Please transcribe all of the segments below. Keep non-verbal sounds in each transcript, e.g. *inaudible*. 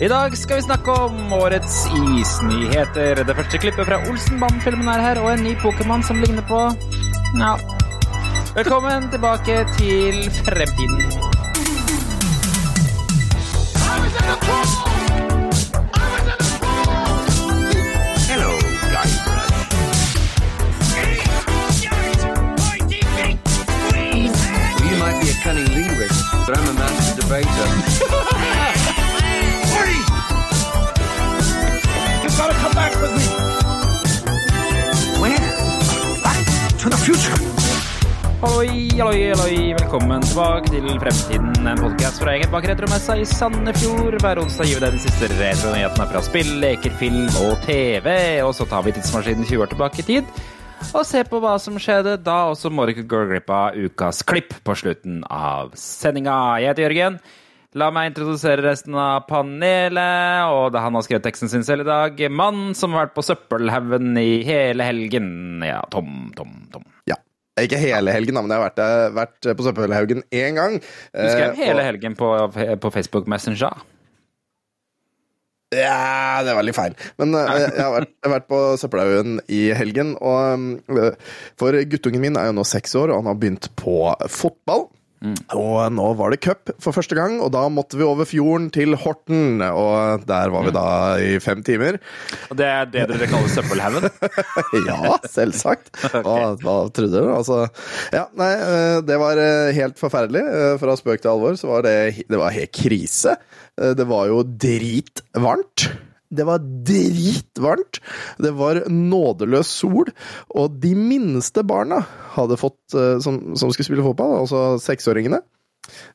I dag skal vi snakke om årets isnyheter. Det første klippet fra Olsenbanden-filmen er her, og en ny Pokémon som ligner på Ja. Velkommen tilbake til fremtiden. Halloi, halloi, halloi. Velkommen tilbake til Fremtiden, en podkast fra gjengen bak retromessa i Sandefjord. Hver onsdag gir vi deg de siste retronyhetene fra spill, leker, film og TV. Og så tar vi tidsmaskinen 20 år tilbake i tid og ser på hva som skjedde da. Og så må du ikke gå glipp av ukas klipp på slutten av sendinga. Jeg heter Jørgen. La meg introdusere resten av panelet, og det er han har skrevet teksten sin selv i dag. Mann som har vært på søppelhaugen i hele helgen. Ja, Tom, Tom, Tom. Ja. Ikke hele helgen, da, men jeg har vært, vært på Søppelhaugen én gang. Du skrev Eh, hele og- helgen på, på Facebook Messenger. Ja, det var litt feil. Men eh, jeg har vært, jeg har vært på Søppelhaugen i helgen. Og eh, For guttungen min er jo nå seks år, og han har begynt på fotball. Og nå var det cup for første gang, og da måtte vi over fjorden til Horten. Og der var vi da i fem timer. Og det er det dere kaller søppelhaugen? *laughs* Ja, selvsagt. *laughs* Hva, hva trodde du? Altså, ja, nei, eh, det var eh, helt forferdelig. Eh, Fra spøk til alvor så var det, det var helt krise. Det var jo dritvarmt. Det var dritvarmt. Det var nådeløs sol, og de minste barna hadde fått, eh, som, som skulle spille fotball, altså seksåringene,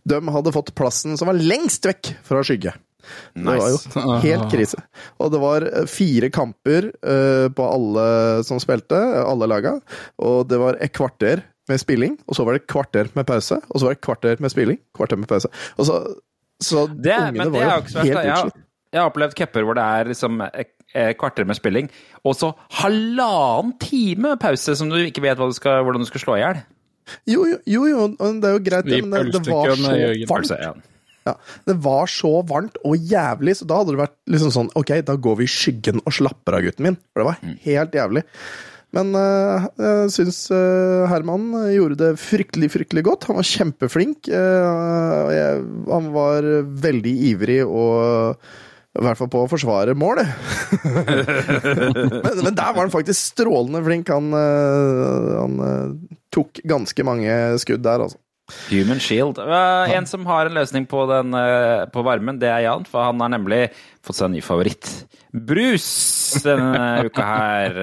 de hadde fått plassen som var lengst vekk fra skygge. Det var jo *laughs* helt krise. Og det var eh, fire kamper eh, på alle som spilte, alle laga. Og det var et kvarter med spilling, og så var det et kvarter med pause. Og så var det et kvarter med spilling, kvarter med pause. Og så, så Det, ungene er jo helt utslitt. Jeg har opplevd cuper hvor det er liksom et et kvarter med spilling, og så halvannen time pause som du ikke vet hva du skal, hvordan du skal slå i hjel. Jo, jo, jo, jo, det er jo greit, det, men det, det var så varmt. Ja. Ja, det var så varmt og jævlig, så da hadde det vært liksom sånn Ok, da går vi i skyggen og slapper av, gutten min. For det var Mm. helt jævlig. Men øh, jeg syns øh, Herman gjorde det fryktelig, fryktelig godt. Han var kjempeflink. øh, jeg, han var veldig ivrig og i hvert fall på å forsvare målet. *laughs* men, men der var han faktisk strålende flink. Han, øh, han øh, tok ganske mange skudd der, altså. Human Shield. En som har en løsning på, den, eh, på varmen, det er Jan, for han har nemlig fått seg en ny favoritt. Brus denne *laughs* uka her.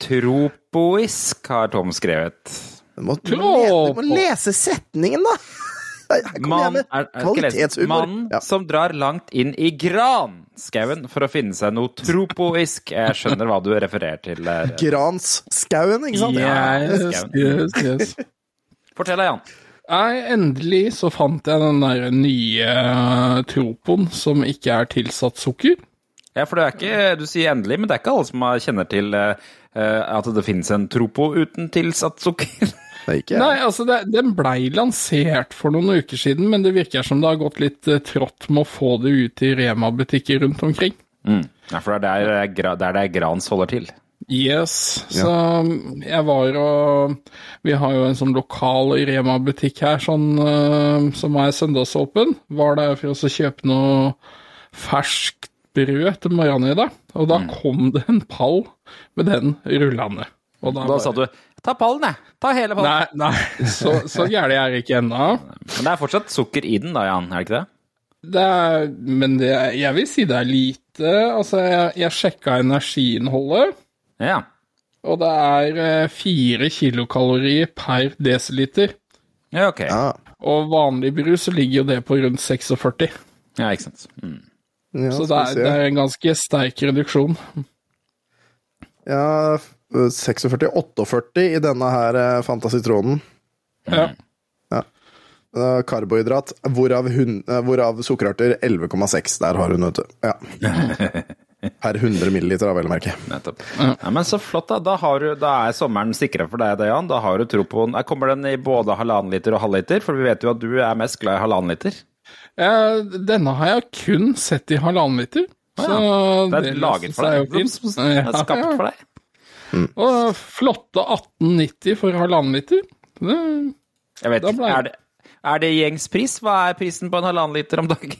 Tropoisk har Tom skrevet. Du må, du må, lese, du må lese setningen, da! Mann, er, er, Mannen Ja. som drar langt inn i granskauen for å finne seg noe tropoisk. Jeg skjønner hva du refererer til. der. Gransskauen, ikke sant? Yes, yes, yes. *laughs* Fortell deg, Jan. Nei, endelig så fant jeg den der nye eh, tropoen som ikke er tilsatt sukker. Ja, for det er ikke, Du sier endelig, men det er ikke alle som kjenner til eh, eh, at det finnes en tropo uten tilsatt sukker. *laughs* Det ikke Nei, altså, det, den blei lansert for noen uker siden, men det virker som det har gått litt eh, trått med å få det ut i Rema-butikker rundt omkring. Mm. Ja, for det er der, eh, der det er Grans holder til. Yes, så mm, jeg var og Vi har jo en sånn lokal Rema-butikk her sånn, eh, som er søndagsåpen. Var der for å kjøpe noe ferskt brød til morgenen i dag, og da kom det en pall med den rullende. Og Da bare- sa du 'ta pallen, jeg'. Ta hele pallen. Nei, nei, så, så gæren er det ikke ennå. *laughs* Men det er fortsatt sukker i den da, Jan, er det ikke det? Det er, men det, er- jeg vil si det er lite. Altså, jeg, jeg sjekka energiinnholdet, Ja. og det er eh, fire kilokalorier per desiliter. Ja, ok. Ja, Og vanlig brus så ligger jo det på rundt 46. Ja, ikke sant. Mm. ja, Så det er, det er en ganske sterk reduksjon. Ja, 46-48 i denne her eh, Fantasitronen. Ja. ja. Karbohydrat, hvorav, hun, eh, hvorav sukkerarter 11,6. Der har hun, vet du. Ja. *laughs* Per 100 milliliter, av vel å merke. Nettopp. Ja, men så flott, da. Da, har du, da er sommeren sikra for deg, Jan. Da har du tro på den. Kommer den i både halvannen liter og halvliter? For vi vet jo at du er mest glad i halvannen liter. Eh, denne har jeg kun sett i halvannen liter. Så Det er laget for deg. er jo fint. Det er skapt for deg. Og flotte 1890 for halvannen liter. Det, Jeg vet ikke, er det, er det gjengs pris? Hva er prisen på en halvannen liter om dagen?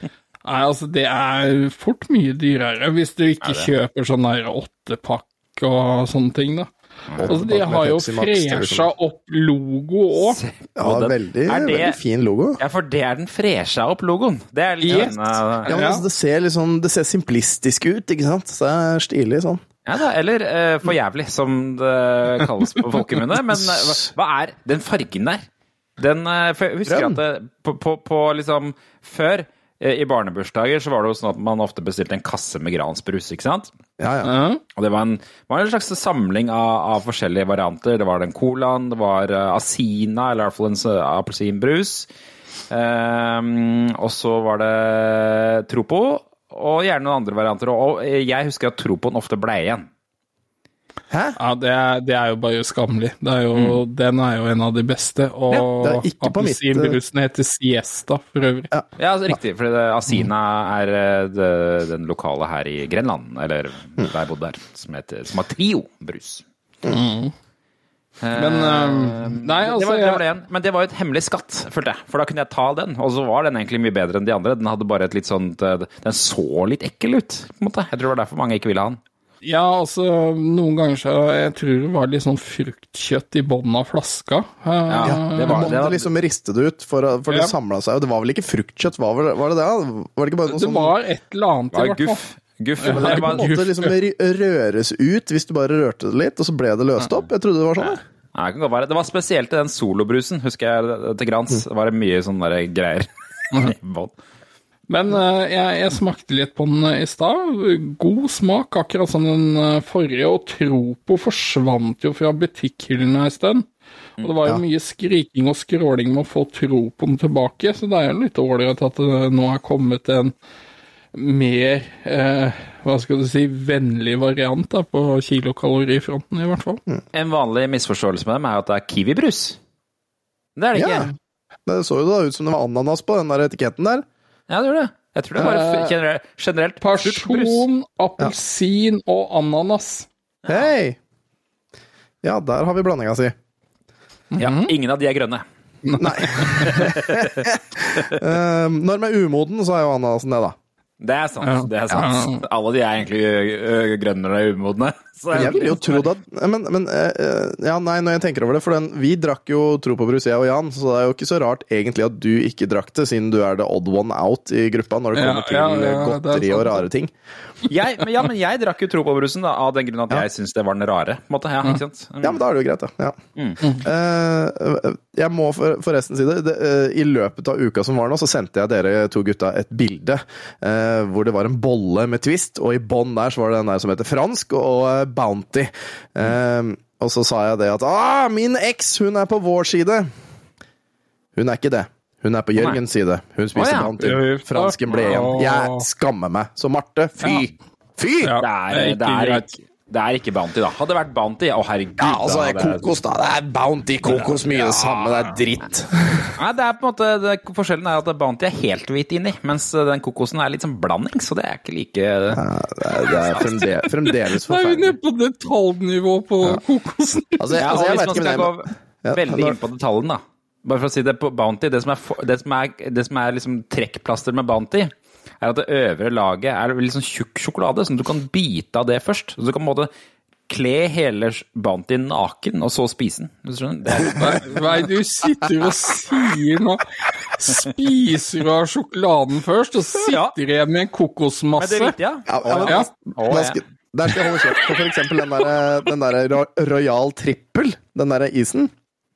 *laughs* nei, altså, det er fort mye dyrere hvis du ikke kjøper sånn der åttepakk og sånne ting, da. Altså, de har jo fresha liksom- opp logo òg. Ja, den- veldig, det- veldig fin logo. Ja, for det er den fresha opp logoen. Det er litt Yes. sånn, Ja, men altså, det ser litt sånn, det ser simplistisk ut, ikke sant? Så det er stilig sånn. Ja da, eller eh, for jævlig, som det kalles på folkemunne. Men eh, hva, hva er den fargen der? Den, eh, for jeg husker Grønn. at det, på, på, på liksom Før, eh, i barnebursdager, så var det jo sånn at man ofte bestilte en kasse med Gransbrus, ikke sant? Ja, ja. Ja. Og det var en, var en slags samling av, av forskjellige varianter. Det var den colaen, det var uh, Asina, eller i hvert fall en appelsinbrus. Um, og så var det Tropo, og gjerne noen andre varianter. Og eh, jeg husker at Tropoen ofte ble igjen. Hæ? Ja, det er, det er jo bare skammelig. Det er jo, Den er jo en av de beste. Og ja, appelsinbrusen heter Siesta, for øvrig. Ja, altså, riktig. For det, Asina er eh, det, den lokale her i Grenland, eller der jeg bodde der, som, heter, som har Trio-brus. Men uh, Nei, det altså var, det var det. Men det var jo et hemmelig skatt, følte jeg. For da kunne jeg ta den. Og så var den egentlig mye bedre enn de andre. Den hadde bare et litt sånt eh, Den så litt ekkel ut, på en måte. Jeg tror det var derfor mange ikke ville ha den. Ja, altså Noen ganger så Jeg tror det var litt sånn fruktkjøtt i bunnen av flaska. Eh, Ja, det Du var, måtte det var, liksom riste det ut, for, for Ja. det samla seg. Og det var vel ikke fruktkjøtt, var, vel, var det det? Var det ikke bare noe Det sånn var et eller annet, i hvert fall. guff. Guff. Ja, Det Det var, måtte liksom røres ut hvis du bare rørte det litt, og så ble det løst opp. Jeg trodde det var sånn. Nei, det kan godt være. Det var spesielt i den solobrusen, husker jeg, til Grans. Det var mye sånne der greier. *laughs* *laughs* Men eh, jeg, jeg smakte litt på den eh, i stad. God smak, akkurat som den eh, forrige. Og Tropo forsvant jo fra butikkhyllene en stund. Og det var jo Ja. mye skriking og skråling med å få Tropoen tilbake, så det er jo litt ålreit at det nå er kommet en mer eh, hva skal du si, vennlig variant da, på kilokalorifronten, i hvert fall. En vanlig misforståelse med dem er at det er kiwibrus. Det er det ikke. Ja. Det så jo da ut som det var ananas på den der etiketten der. Ja, det gjorde det. Jeg tror det er bare Eh, generelt, generelt. Person, appelsin og ananas. Hei! Ja, der har vi blandinga si. Ja, ingen av de er grønne. Nei. um, *laughs* når den er umoden, så er jo ananasen det, da. Det er sant. Det er sant. Alle de er egentlig grønnere og grønne når er umodne. Så Jeg ville jo trodd at Men, men eh, ja, nei, når jeg tenker over det For den, vi drakk jo Tro på brus, jeg og Jan, så det er jo ikke så rart egentlig at du ikke drakk det, siden du er the odd one out i gruppa når det Ja, kommer til ja, ja, er godteri og rare ting. jeg, men, ja, men jeg drakk jo Tro på brusen da, av den grunn at jeg syns det var den rare. Måte. Ja, ikke sant? Mm. Ja, men da er det jo greit, da. Ja. Uh, jeg må for, forresten si det. det uh, I løpet av uka som var nå, så sendte jeg dere to gutta et bilde uh, hvor det var en bolle med Twist, og i bånn der så var det den der som heter fransk, og eh, Bounty. Eh, og så sa jeg det at ah, min eks, hun er på vår side. Hun er ikke det. Hun er på Jørgens side. Hun spiser oh, ja. Bounty. Fransken ble igjen. Jeg skammer meg. Så Marte, fy! Fy! Ja. Det er, Det er det, ikke greit. ikke- det er ikke Bounty, da. Hadde det vært Bounty, å herregud. Ja, altså, da er kokos, da. Det er Bounty kokos, mye det samme. Det er dritt. Nei, det er på en måte, det, Forskjellen er at Bounty er helt hvit inni, mens den kokosen er litt sånn blanding, så det er ikke like Ja, det er, det er fremdeles, fremdeles Da er vi forferdelig. nede på detaljnivå på kokosen. Altså, jeg, Ja, altså, jeg Hvis vet man ikke, skal men gå jeg, Ja, veldig inn på detaljen, da. Bare for å si det på Bounty, det som er, for- det som er, det som er liksom trekkplaster med Bounty, er at det øvre laget er litt sånn tjukk sjokolade, sånn at du kan bite av det først. Så du kan på en måte kle hele Bounty naken, og så spise den. Du skjønner? Det er, Nei, nei, du sitter og sier nå Spiser du av sjokoladen først, og sitter igjen med en men kokosmasse? det er riktig, ja. ja, ja, men, Ja. Å, ja. der skal jeg holde kjeft på for eksempel den der, den der Royal Trippel, den der isen.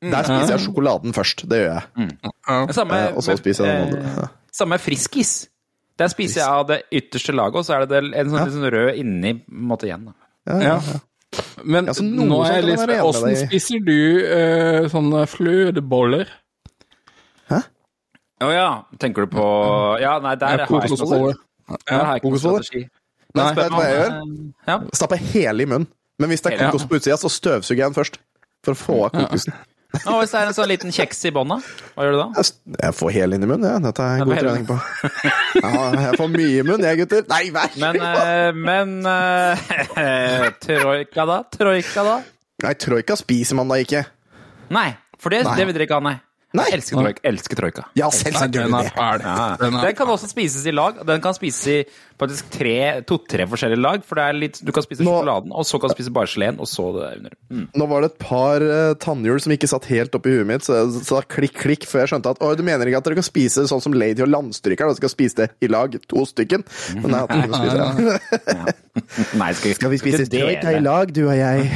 Der spiser jeg sjokoladen først. Det gjør jeg. Samme, Eh, Og så spiser jeg den eh, andre. Ja. Samme friskis. Der spiser jeg av det ytterste laget, og så er det en sånn, litt sånn rød inni på en måte igjen. Da. Ja. ja, Ja, Men ja, nå er jeg litt med Åssen spiser du uh, sånne flødeboller? Å ja, tenker du på Ja, nei, der Ja, har jeg ikke noe strategi. Nei, Vet du hva jeg gjør? Eh, Ja. Stapper hele i munnen. Men hvis det er kokos på utsida, så støvsuger jeg den først. For å få av kokosen. Og hvis det er en sånn liten kjeks i bånda. Hva gjør du da? Jeg får hel inn i munnen, jeg. Dette er jeg god trening på. Ja, jeg får mye i munnen, jeg, gutter. Nei, vær Men, eh, men eh, *laughs* Troika, da? Troika, da? Nei, troika spiser man da ikke. Nei, for det, Nei. det vil dere ikke ha, nei. Nei. Elsker troika. Elsker troika. Ja, selvsagt gjør den du er det. fæl. Den er Den kan også spises i lag. Den kan spises i faktisk tre, to-tre forskjellige lag. For det er litt, du kan spise Nå- sjokoladen, og så kan du spise bare geleen, og så det under. Mm. Nå var det et par uh, tannhjul som ikke satt helt oppi huet mitt, så jeg sa klikk, klikk, før jeg skjønte at å, du mener ikke at dere kan spise sånn som Lady og Landstryker, dere skal spise det i lag, to stykken? Men nei, at dere kan spise det. *laughs* Nei, skal, Skal vi spise troika i lag, du og jeg?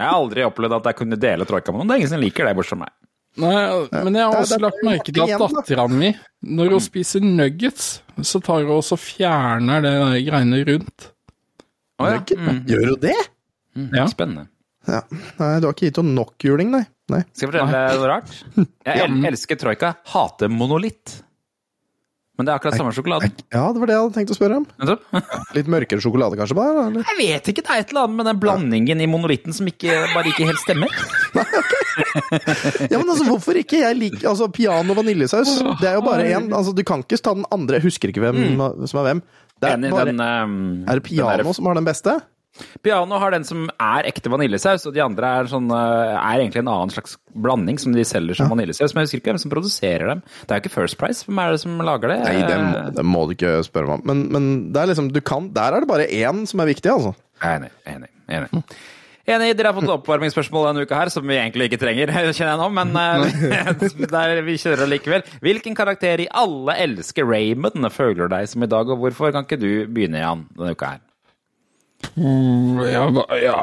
Jeg har aldri opplevd at jeg kunne dele troika med noen. Det er ingen som liker det, bortsett fra meg. Nei, men jeg har også det det, lagt merke til at dattera mi, når hun spiser nuggets, så tar hun også fjerner det der greiene rundt. Å, ja. Mm. Gjør hun det? Ja. Spennende. Ja. Nei, du har ikke gitt henne nok juling, nei. nei. Skal jeg fortelle deg noe rart? Jeg *laughs* el elsker troika, hater monolitt. Men det er akkurat samme sjokolade. Ja, det var det jeg hadde tenkt å spørre om. *laughs* Litt mørkere sjokolade, kanskje, bare? Eller? Jeg vet ikke, det er et eller annet med den blandingen i monolitten som ikke, bare ikke helt stemmer. *laughs* Ja, men altså, hvorfor ikke? Jeg liker altså, Piano vaniljesaus. Det er jo bare én. Altså, du kan ikke ta den andre. Jeg husker ikke hvem som er hvem. Det er, bare, den, um, er det den Piano som har den beste? Piano har den som er ekte vaniljesaus, og de andre er, sånn, uh, er egentlig en annen slags blanding som de selger som vaniljesaus. Men jeg husker ikke hvem som produserer dem. Det er jo ikke First Price. Hvem er det som lager det? Nei, det må, det må du ikke spørre meg om. Men, men det er liksom, du kan, der er det bare én som er viktig, altså. Enig. Enig. enig. Enig, Dere har fått oppvarmingsspørsmål denne uka her, som vi egentlig ikke trenger, *laughs* kjenner jeg nå, men uh, *laughs* der vi kjører likevel. Hvilken karakter i Alle elsker Raymond føler deg som i dag, og hvorfor kan ikke du begynne, Jan, denne uka her? Ja, ja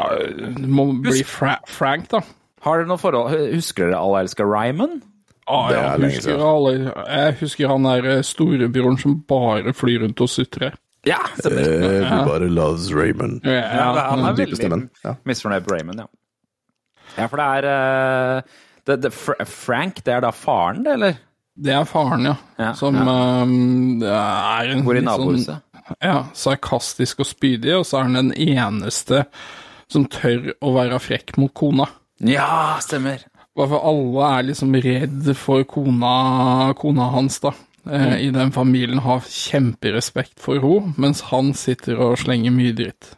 det må bli fra Frank, da. Har dere noe forhold Husker dere Alle elsker Raymond? Ah, ja, er husker alle, jeg husker han der eh, storebroren som bare flyr rundt og sutrer. Ja, stemmer. Everybody loves Raymond. Ja, Ja, han er veldig ja. misfornøyd med Raymond, ja. Ja, for det er eh, det, det, Frank, det er da faren, det, eller? Det er faren, ja. Ja, som det er en Hvor i nabohuset. Sånn, ja, sarkastisk og spydig, og så er han den eneste som tør å være frekk mot kona. Ja, stemmer. Bare for alle er liksom redd for kona, kona hans, da. Eh, I den familien har kjemperespekt for henne, mens han sitter og slenger mye dritt.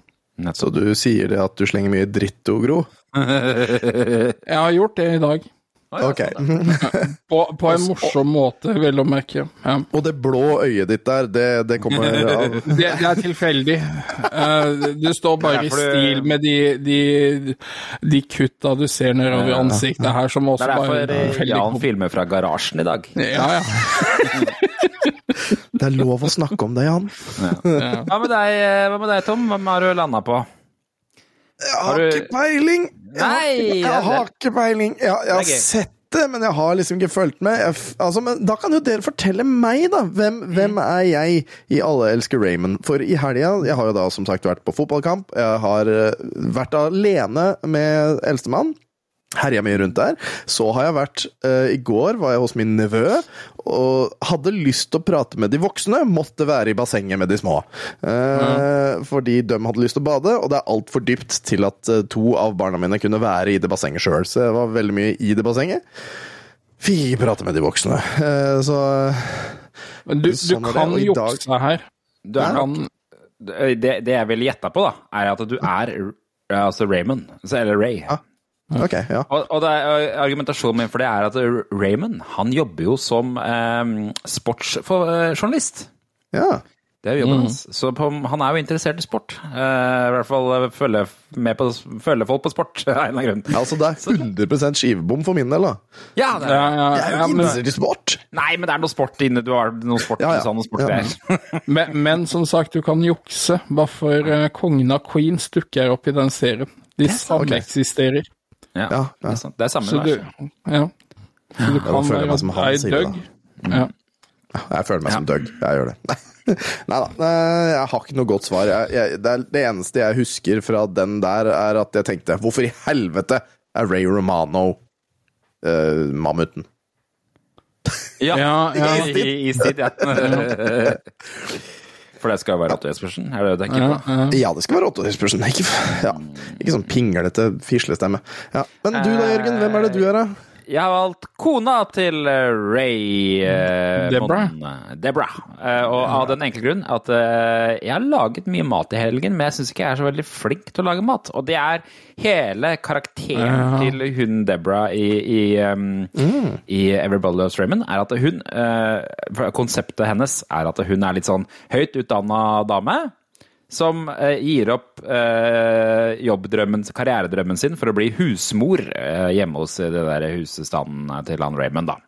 Så du sier det at du slenger mye dritt, Gro? Jeg har gjort det i dag. Ok. *laughs* På, på en morsom måte, vel å merke. Ja. Og det blå øyet ditt der, det, det kommer *laughs* av Det, det er tilfeldig. Uh, det står bare i Det er stil med de, de, de kutta du ser nedover ansiktet her, som Det også er bare derfor eh, veldig Jan filmer fra garasjen i dag. Ja, ja. *laughs* Det er lov å snakke om det, Jan. Hva med deg, hva med deg Tom? Hvem har du landa på? Jeg Har har du- ikke peiling! Jeg har Nei, har ikke peiling. Jeg, jeg har sett det, men jeg har liksom ikke fulgt med. Jeg, altså, men da kan jo dere fortelle meg, da. Hvem, hvem er jeg i Alle elsker Raymond? For i helga Jeg har jo da som sagt vært på fotballkamp. Jeg har eh, vært alene med eldstemann. Herja mye rundt der. Så har jeg vært uh, I går var jeg hos min nevø og hadde lyst til å prate med de voksne. Måtte være i bassenget med de små. Eh, Fordi de hadde lyst til å bade, og det er altfor dypt til at eh, to av barna mine kunne være i det bassenget sjøl. Så jeg var veldig mye i det bassenget. Fikk ikke prate med de voksne. Uh, Så Men du, du Sånn kan jukse her. Du er kan, det, det jeg ville gjetta på, da, er at du er altså Raymond. Eller Ray. Ok, ja. Og, og det er, argumentasjonen min for det er at Raymond han jobber jo som eh, sportsjournalist. ja. Det er jobben hans. Så på, han er jo interessert i sport. Eh, I hvert fall eh, følge, med på, følge folk på sport, *laughs* av en eller annen grunn. Altså, det er 100 skivebom for min del, da. Ja, det ja, er, ja, Jeg er jo men, interessert i sport! nei, men det er noe sport inne. Du har noe sport, Ja, ja. sånn noe sport Ja. der. *laughs* men, men som sagt, du kan jukse. Bare for eh, kongen av Queens dukker opp i den serien. De sameksisterer. Ja, Ja, Det, er det er samme vers. ja. Så du kan være meg som han ei sier det, døgg. Ja. Jeg føler meg som Doug. Jeg gjør det. *laughs* Nei da, jeg har ikke noe godt svar. Jeg, jeg, det, er, det eneste jeg husker fra den der, er at jeg tenkte Hvorfor i helvete er Ray Romano uh, mammuten? Ja, Ja, ja. I, *laughs* i, i sitt, ja. *laughs* For det skal jo være Otto Jespersen, er det det du tenker på? Ja, det skal være Otto Jespersen. Ikke, *laughs* ja. ikke sånn pinglete fislestemme. Ja. Men du da, Jørgen. Hvem er det du er, da? Jeg har valgt kona til eh, Ray eh, Deborah. Mon- Eh, og av den enkle grunn at eh, jeg har laget mye mat i helgen, men jeg syns ikke jeg er så veldig flink til å lage mat. Og det er hele karakteren til hun Deborah i, i, um, i Everybody Loves Raymond, er at hun Konseptet hennes er at hun er litt sånn høyt utdanna dame som eh, gir opp eh, jobbdrømmen, karrieredrømmen sin for å bli husmor eh, hjemme hos det der husstanden til han Raymond, da.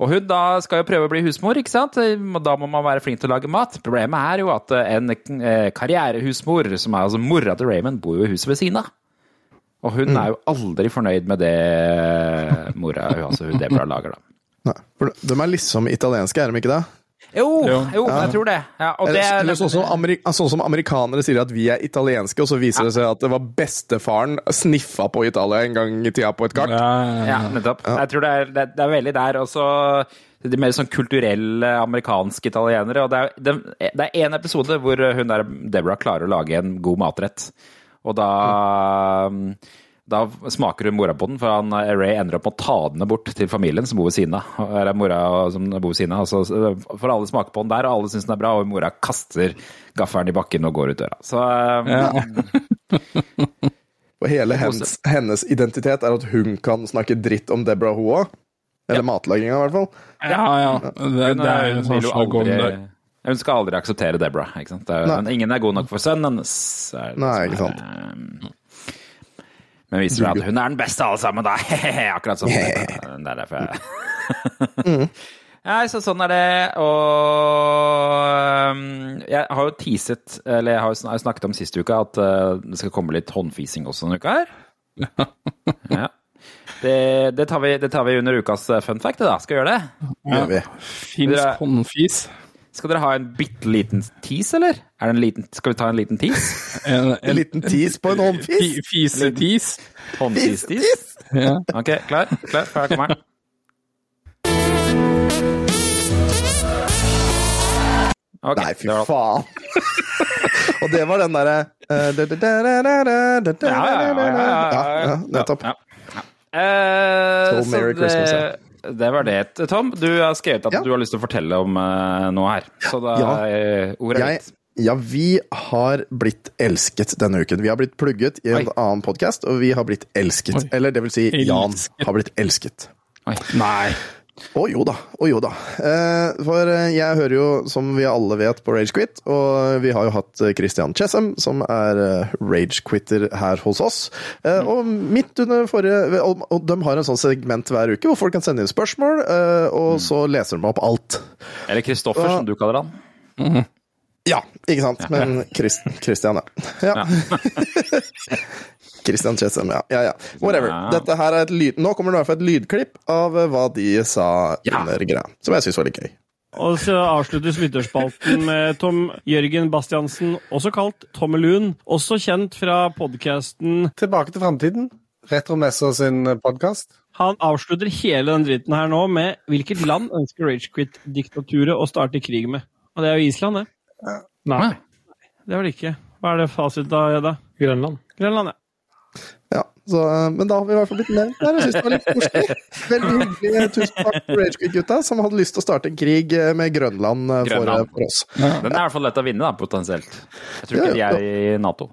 Og hun da skal jo prøve å bli husmor, ikke sant? Da må man være flink til å lage mat. Problemet er jo at en eh, karrierehusmor, som er altså mora til Raymond, bor jo i huset ved siden av. Og hun er jo aldri fornøyd med det mora, altså hun Debra lager, da. Nei, for de er liksom italienske, er de ikke det? Jo, Jo. jo, jeg tror det. Ja, og det eller sånn, som amerik sånn som amerikanere sier at vi er italienske, og så viser det seg at det var bestefaren sniffa på Italia en gang i tida på et kart. Ja, ja, Ja, nettopp. Jeg tror det er, det, det er veldig der. Og så de mer sånn kulturelle amerikanske italienere. Og det er, det, det er en episode hvor hun der Deborah klarer å lage en god matrett. Og da da smaker hun mora på den, for han, Ray ender opp med å ta den bort til familien som bor ved siden av. Eller mora som bor ved siden av. Altså, for alle smaker på den der, og alle syns den er bra, og mora kaster gaffelen i bakken og går ut døra. Så *laughs* Og hele hennes, hennes identitet er at hun kan snakke dritt om Deborah Hoa. Eller matlaginga, i hvert fall. ja. ja. Det, det er jo hun sånn vil jo jargon. Hun skal aldri akseptere Deborah. ikke sant? Det er, ingen er god nok for sønnen hennes. er det Nei, ikke ikke er, eh, Men viser det at hun er den beste av alle sammen, da. *laughs* Akkurat sånn. *laughs* Det er derfor jeg Mm. *laughs* Nei, så sånn er det. Og um, jeg har jo teaset, eller jeg har jo snakket om sist uke, at uh, det skal komme litt håndfising også denne uka her. Ja. Det, det, tar vi, det tar vi under ukas uh, fun fact, det da. Skal vi gjøre det? Ja, vi. Fins håndfis. Skal dere ha en bitte liten tease, eller? Er det en liten, skal vi ta en liten tease? En, En liten tis på en håndfis. fi- Fisetis. Håndfis-tease? Ja. Ok, klar? Klar? Her kommer den. Okay, Nei, fy det faen. Og det var den derre eh, Ja, ja, ja, ja, ja, ja, Ja, ja, det, Christmas. ja. Eh, det, var det. Tom, du har skrevet at Ja. du har lyst til å fortelle om eh, noe her. Så da Ja. er ordet Jeg, ditt. ja, vi har blitt elsket denne uken. Vi har blitt plugget i en Oi. annen podkast, og vi har blitt elsket. Oi. Eller det vil si, Jan har blitt elsket. Oi. Nei. Å jo da, å jo da. Eh, for eh, jeg hører jo, som vi alle vet, på Ragequit, og vi har jo hatt eh, Christian Chessem, som er ragequitter her hos oss. Og midt under forrige og, de har en sånn segment hver uke hvor folk kan sende inn spørsmål, og så leser de opp alt. Eller Kristoffer, som du kaller han. Ja, ikke sant? Men Chris, Christian, ja. ja. *laughs* Christian Chessem, ja. ja, ja. Whatever. Dette her er et lyd... Nå kommer det i hvert fall et lydklipp av eh, hva de sa Ja. under greia, som jeg syns var litt gøy. Og så avsluttes lytterspalten med Tom Jørgen Bastiansen, også kalt Tommelun. Også kjent fra podkasten Tilbake til framtiden. Retromessa sin podkast. Han avslutter hele den dritten her nå med hvilket land ønsker Ragequit-diktaturet å starte krig med? Og det er jo Island, det. Nei. Det var det ikke. Hva er det fasit da, Jedda? Grønland. Grønland, ja. Ja, så, men da har vi i hvert fall blitt nevnt der. Jeg synes det var litt koselig. Veldig hyggelig. Tusen takk til Ragequit-gutta, som hadde lyst til å starte en krig eh, med Grønland eh, for, Grønland. for oss. Den er i hvert fall lett å vinne, da, potensielt. Jeg tror Ja, ikke de ja. er i Nato.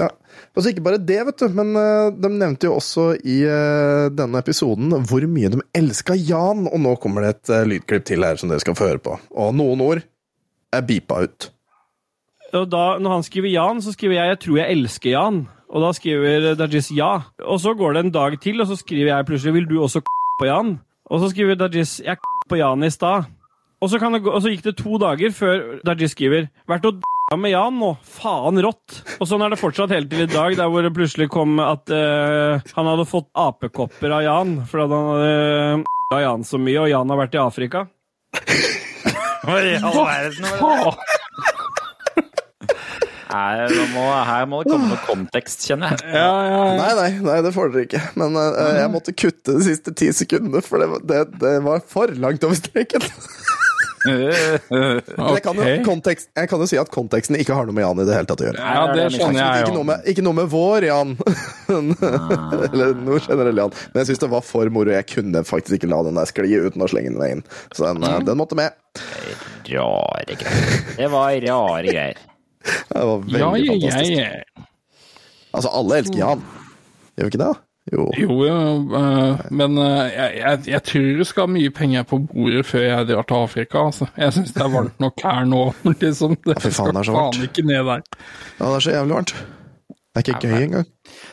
Ja. Altså ikke bare det, vet du, men eh, de nevnte jo også i eh, denne episoden hvor mye de elska Jan, og nå kommer det et eh, lydklipp til her som dere skal få høre på. Og noen ord er beepa ut. Og da, når han skriver Jan, så skriver jeg 'Jeg tror jeg elsker Jan'. Og da skriver Dajis ja. Og så går det en dag til, og så skriver jeg plutselig 'Vil du også k på Jan?' Og så skriver Dajis 'Jeg k på Jan i stad'. Og så, gå, og så gikk det to dager før Dajis skriver 'Vært og d**a med Jan nå. Faen rått'. Og sånn er det fortsatt helt til i dag, der hvor det plutselig kom at uh, han hadde fått apekopper av Jan. For at han hadde d**a Jan så mye, og Jan har vært i Afrika. Nei, nå må, her må det komme noe kontekst, kjenner jeg. Ja, ja, ja. Nei, nei, nei, det får dere ikke. Men uh, jeg måtte kutte de siste ti sekundene, for det, var- det, det var for langt over streken. *laughs* okay. jeg kan, jo, kontekst, jeg kan jo si at konteksten ikke har noe med Jan i det hele tatt å gjøre. Ja, det skjønner jeg Ikke noe med, ikke noe med vår Jan. *laughs* Eller noe generell Jan. Men jeg syns det var for moro. Jeg kunne faktisk ikke la den der skli uten å slenge den inn. Så den, eh, den måtte med. Rare greier. Det var rare greier. Det var veldig Ja, jeg, fantastisk. jeg, Altså, alle elsker Jan. Gjør vi ikke det? Jo. Jo, jo, øh, men uh, jeg, jeg, jeg tror det skal mye penger på bordet før jeg drar til Afrika. Altså. Jeg syns det er varmt nok her nå. *laughs* Liksom. Det ja, faen, det er så skal varmt. faen ikke ned der. Ja, det er så jævlig varmt. Det er ikke gøy engang.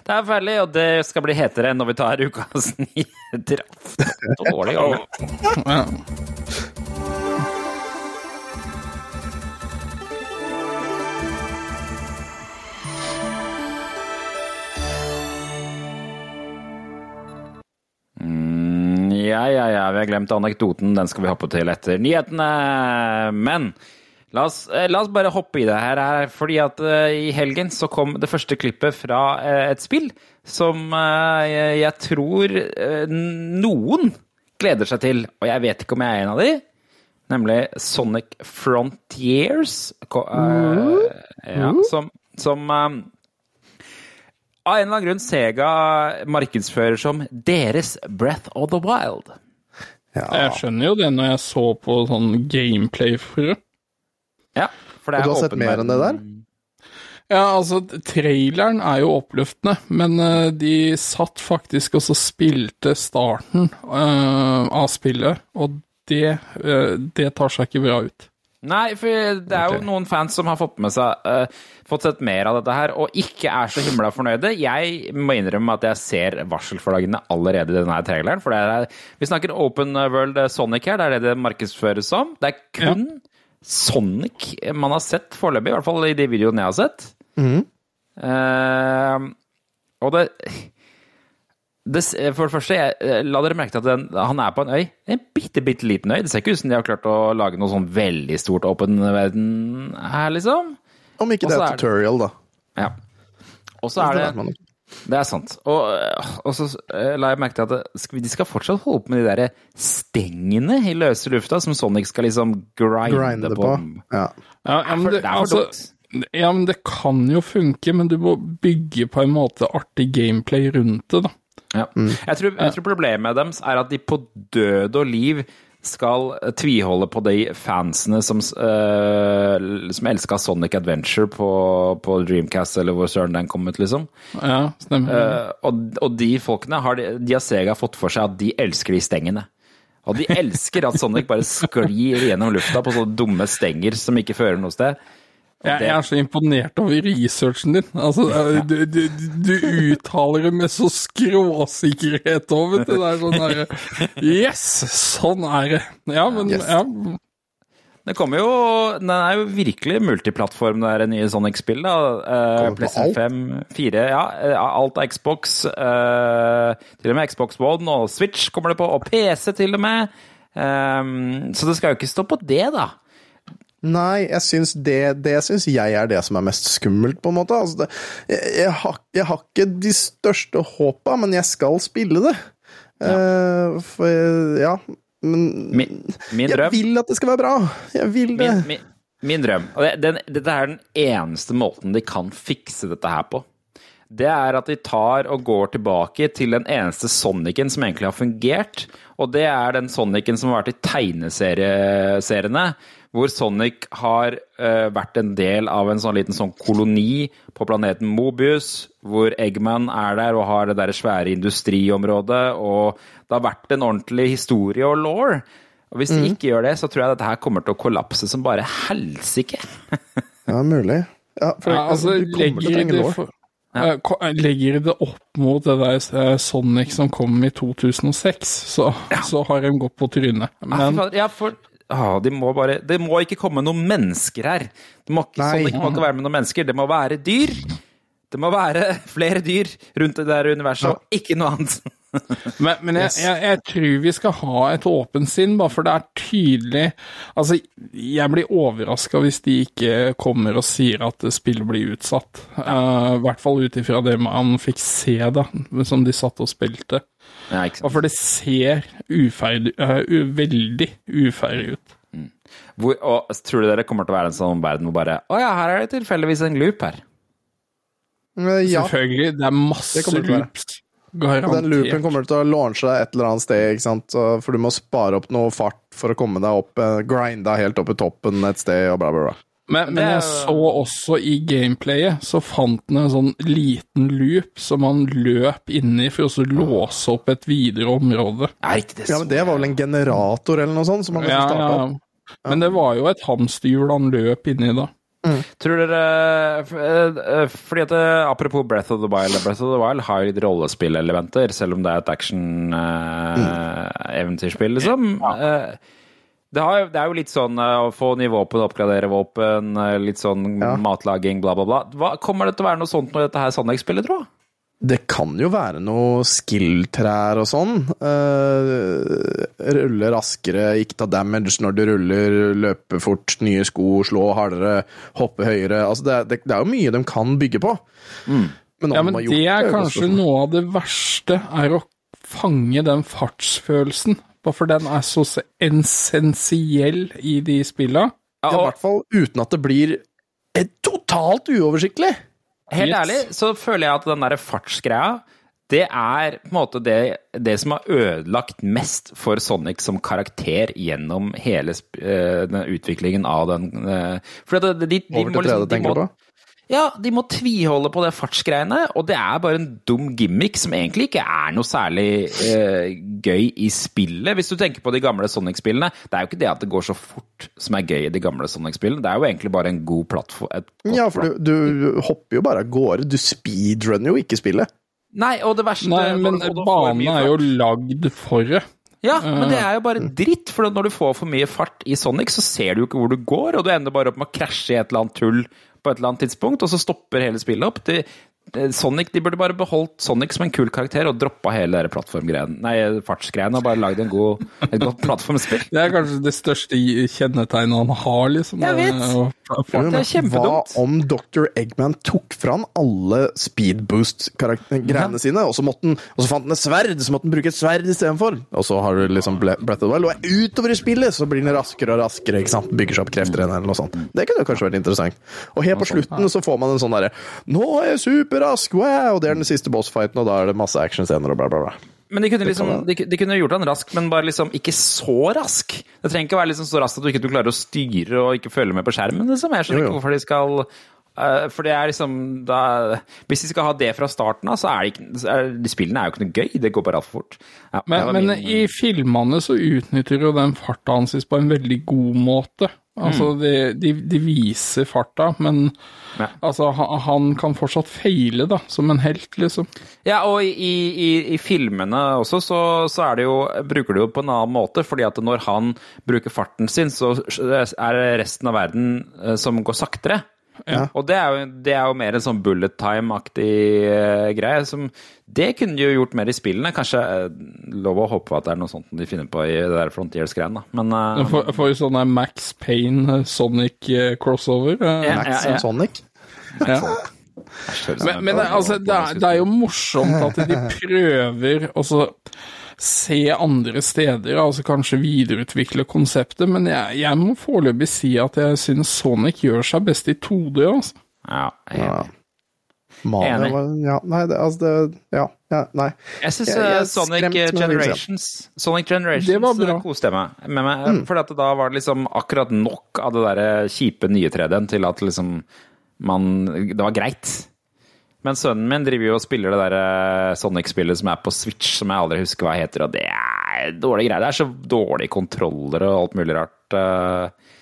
Det er ferdig, og det skal bli hetere når vi tar ukas *laughs* nye *laughs* Så dårlig gang. Ja. Mm, Ja, ja, vi har glemt anekdoten. Den skal vi hoppe til etter nyhetene. Men la oss, eh, la oss bare hoppe i det her, her fordi at eh, i helgen så kom det første klippet fra eh, et spill som jeg, jeg tror noen gleder seg til, og jeg vet ikke om jeg er en av de. Nemlig Sonic Frontiers. Eh, ja, som som eh, av en eller annen grunn Sega markedsfører som deres Breath of the Wild. Ja. Jeg skjønner jo det når jeg så på sånn gameplay for det. Ja, for det Og er du har sett mer enn det der? Ja, altså, traileren er jo oppløftende, men uh, de satt faktisk og så spilte starten uh, av spillet, og det, uh, det tar seg ikke bra ut. Nei, for det er jo noen fans som har fått med seg uh, Fått sett mer av dette her, og ikke er så himla fornøyde. Jeg må innrømme at jeg ser varselflaggene allerede i denne traileren. For det er, vi snakker Open World Sonic her, det er det det markedsføres som. Det er kun Sonic man har sett foreløpig, i hvert fall i de videoene jeg har sett. Eh, og det, det For det første, jeg, la dere merke til at den, han er på en øy. En bitte, bitte liten øy. Det ser ikke ut som de har klart å lage noe sånn veldig stort åpen verden her, liksom. Om ikke det Og så er det- tutorial, da. Ja. Og så er Det det. Det er sant. Og, og så eh, la jeg merke til at det, de skal fortsatt holde på med de der stengene i løse lufta, som Sonic skal liksom grinde, Grinde på. på. Ja. Ja, ja, men det, det er for altså, dumt. ja, men det kan jo funke, men du må bygge på en måte artig gameplay rundt det, da. Ja. Jeg, tror, jeg tror problemet deres er at de på død og liv skal tviholde på de fansene som, uh, som elska Sonic Adventure på, på Dreamcast, eller hvor søren den kom ut, liksom. Ja, stemmer. Uh, og, og de folkene har, de, de har Sega fått for seg at de elsker de stengene. Og de elsker at Sonic bare sklir gjennom lufta på sånne dumme stenger som ikke fører noe sted. Jeg, jeg er så imponert over researchen din. Altså, du, du, du uttaler det med så skråsikkerhet òg, vet du. Det er sånn derre Yes, sånn er det. Ja, men Yes. ja. Det kommer jo Den er jo virkelig multiplattform, det er nye Sonic-spill. da. Eh, PlayStation 5, 4, ja. eh, Alt av Xbox. eh, til og med Xbox One og Switch kommer det på, og PC til og med. Um, så det skal jo ikke stå på det, da. Nei, jeg syns det, det syns jeg er det som er mest skummelt, på en måte. Altså det, jeg, jeg, har, jeg har ikke de største håpa, men jeg skal spille det. Eh, for ja Men Min, min jeg vil at det skal være bra. Jeg vil det. Min, min, min drøm. Og det, den, dette er den eneste måten de kan fikse dette her på. Det er at de tar og går tilbake til den eneste Sonicen som egentlig har fungert. Og det er den Sonicen som har vært i tegneseriene. Hvor Sonic har uh, vært en del av en sånn liten sånn koloni på planeten Mobius. Hvor Eggman er der og har det der svære industriområdet. Og det har vært en ordentlig historie og law. Og hvis de ikke gjør det, så tror jeg dette her kommer til å kollapse som bare helsike. *laughs* Ja, mulig. Ja, for ja altså, du kommer til å trenge for, eh, legger det opp mot det der eh, Sonic som kom i 2006, så, så har de gått på trynet. Men ja, for ah, de må bare Det må ikke komme noen mennesker her. Det må ikke, sånn, Sonic må ikke være med noen mennesker. Det må være dyr. Det må være flere dyr rundt det der universet, og ikke noe annet. *laughs* Men, men jeg, jeg, jeg tror vi skal ha et åpent sinn, bare for det er tydelig Altså, jeg blir overraska hvis de ikke kommer og sier at spillet blir utsatt. Uh, I hvert fall ut ifra det man fikk se, da, som de satt og spilte. Ja, ikke Og sant? for det ser uferdig, uh, veldig uferdig ut. Hvor, og tror du dere kommer til å være en sånn verden hvor bare Å ja, her er det tilfeldigvis en loop her. Eh, Ja, Selvfølgelig. Det er masse Det loops. Og den loopen kommer til å launche deg et eller annet sted, ikke sant? For du må spare opp noe fart for å komme deg opp, eh, grinda helt opp i toppen et sted, og bla, bla, bla. Men, men jeg så også i gameplayet, så fant den en sånn liten loop som man løp inni for å så låse opp et videre område. Ja, riktig. Det Ja, men det var vel en generator eller noe sånt som man Ja, ja, starte ja. opp? Men det var jo et hamsterhjul han løp inni da. Tror dere eh, Fordi at eh, Apropos Breath of the Wild Breath of the Wild har litt rollespillelementer, selv om det er et action-eventyrspill, liksom. Ja. Det, har, det er jo litt sånn eh, å få nye våpen, oppgradere våpen, eh, litt sånn Ja. matlaging, bla, bla, bla. Hva, kommer det til å være noe sånt når dette her Sonic-spillet, tro? Det kan jo være noe skill-trær og sånn. Eh, rulle raskere, ikke ta damage når du ruller, løpe fort, nye sko, slå hardere, hoppe høyere. Altså, det, det, det er jo mye de kan bygge på. Men Ja, men gjort det er kanskje spørsmål. noe av det verste, er å fange den fartsfølelsen. Bare For den er så essensiell i de spilla. Ja, I hvert fall uten at det blir eh, totalt uoversiktlig. Helt ærlig så føler jeg at den der fartsgreia det er på en måte det, det som har ødelagt mest for Sonic som karakter gjennom hele eh, den utviklingen av den eh, For det, de, de, de må til 3D, liksom- de må-? Ja, de må tviholde på det fartsgreiene, og det er bare en dum gimmick som egentlig ikke er noe særlig eh, gøy i spillet. Hvis du tenker på de gamle Sonic-spillene, det er jo ikke det at det går så fort som er gøy i de gamle Sonic-spillene, det er jo egentlig bare en god plattform. et Ja, for du, du hopper jo bare av gårde. Du speedrunner jo ikke spillet. Nei, og det verste Nei, men banen er jo lagd for det. Ja, men det er jo bare dritt, for når du får for mye fart i Sonic, så ser du jo ikke hvor du går, og du ender bare opp med å krasje i et eller annet tull på et eller annet tidspunkt, og så stopper hele spillet opp. Det, Sonic, De burde bare beholdt Sonic som en kul karakter og droppa hele det der plattformgreien, nei, fartsgreiene og bare lagd en god, et godt plattformspill. Det er kanskje det største kjennetegnet han har, liksom. Jeg vet. Eh, og- Det er kjempedumt. Hva om Dr. Eggman tok fra han alle speedboost-greiene sine, og så, måtte han, og så fant han et sverd, så måtte han bruke et sverd istedenfor? Og så har du liksom Breath of the Wild, og utover i spillet så blir han raskere og raskere, ikke sant? bygger seg opp krefter igjen, eller noe sånt. Det kunne kanskje vært interessant. Og helt på slutten så får man en sånn derre Nå er jeg superrask, wow! Og det er den siste bossfighten, og da er det masse actionscener og bla, bla, bla. Men de kunne, liksom, de, de kunne gjort den rask, men bare liksom ikke så rask. Det trenger ikke å være liksom så raskt at du ikke klarer å styre og ikke følge med på skjermen. Liksom. Jeg skjønner Jo, jo. ikke hvorfor de skal uh, For det er liksom da, Hvis de skal ha det fra starten av, så er det ikke så er, de Spillene er jo ikke noe gøy. Det går bare altfor fort. Ja, Men, men i filmene så utnytter jo den farta hans på en veldig god måte. Altså, de, de, de viser farta, men Ja. altså, han, han kan fortsatt feile, da, som en helt, liksom. Ja, og i, i, i filmene også, så, så er det jo, bruker du jo på en annen måte. fordi at når han bruker farten sin, så er det resten av verden eh, som går saktere. Ja. Og det er, jo, det er jo mer en sånn bullet time-aktig uh, greie. Som, det kunne de jo gjort mer i spillene. Kanskje uh, lov å håpe at det er noe sånt de finner på i det der Frontiers-greiene. da. Men uh, For, for sånn der Max Payne, Sonic crossover. eh, Ja, Max ja. and Sonic. ja. Men, men det, altså, det, er, det er jo morsomt at de *laughs* prøver å så se andre steder, altså kanskje videreutvikle konseptet, men jeg, jeg må foreløpig si at jeg syns Sonic gjør seg best i 2D, altså. ja, jeg, Ja. Mario Enig. var Ja, nei, det, altså det Ja, ja nei. jeg syns er Sonic Generations Sonic Generations Det var bra. eh, koste jeg meg med. meg For at da var det liksom akkurat nok av det der kjipe nye 3D-en til at liksom man Det var greit. Men sønnen min driver jo og spiller det der eh, Sonic-spillet som er på Switch, som jeg aldri husker hva heter, og det er dårlige greier. Det er så dårlige kontroller og alt mulig rart. eh.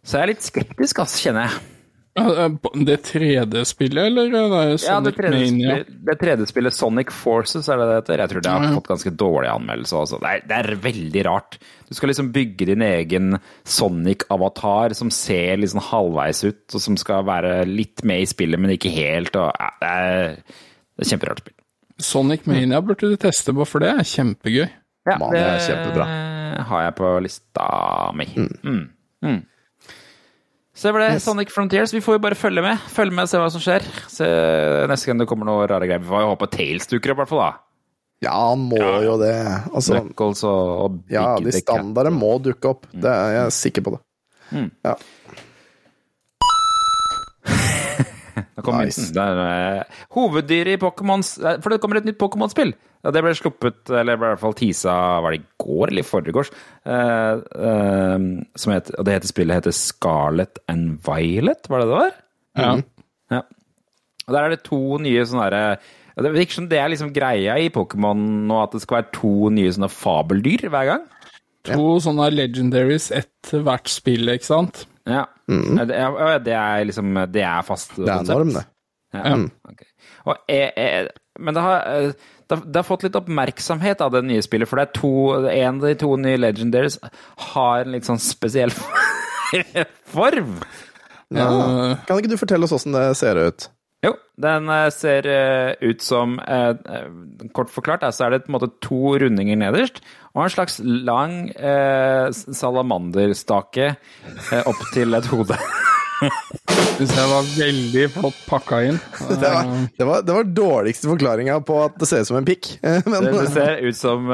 Så jeg er litt skeptisk, altså, kjenner jeg. Ja, eh, Det 3D-spillet, eller er det Ja, det Sonic Mania? 3D-spillet det 3D-spillet Sonic Forces er det det heter. Jeg tror det har fått ganske dårlig anmeldelse også. Det er, det er veldig rart. Du skal liksom bygge din egen Sonic-avatar som ser sånn halvveis ut, og som skal være litt med i spillet, men ikke helt. Og, ja, det, er, det er kjemperart spill. Sonic Mania burde du teste på, for det er kjempegøy. Ja, Man, det er kjempebra. har jeg på lista mi. Mm. Mm. Så det ble Sonic Frontiers. Vi får jo bare følge med. Følge med og se hva som skjer. Se, neste gang det kommer noe rare greier. Vi får jo håpe Tales dukker opp, i hvert fall. da. Ja, han må jo det. Altså, Knuckles og, og Big ja, de standardene må dukke opp. Det er jeg sikker på det. Mm. Ja. Da kom Nice. er, eh, hoveddyret i Pokémons eh, For det kommer et nytt Pokémon-spill. Ja, det ble sluppet, eller ble i hvert fall teasa Var det i går eller i forgårs? Uh, uh, som het, og det heter spillet heter Scarlet and Violet, var det det var? Ja. Ja. Og der er det to nye sånne derre ja, Det virker som det er liksom greia i Pokémon nå, at det skal være to nye sånne fabeldyr hver gang. To sånne legendaries etter hvert spill, ikke sant? Ja. Mm. det, ja, det er liksom Det er fast Det er norm, det. Ja, ok. Og jeg, jeg, men det har, eh, det, har- det har fått litt oppmerksomhet av det nye spillet, for det er to, en av de to nye Legendaries har en litt sånn spesiell *laughs* form. Ja. Kan ikke du fortelle oss åssen det ser ut? Jo, den eh, ser eh, ut som eh, Kort forklart så er det på en måte to rundinger nederst, og en slags lang eh, salamanderstake eh, opp til et hode. *laughs* Synes jeg var veldig flott pakka inn. Det var, det var, det var dårligste forklaringa på at det ser ut som en pikk. Men Det, ser ut som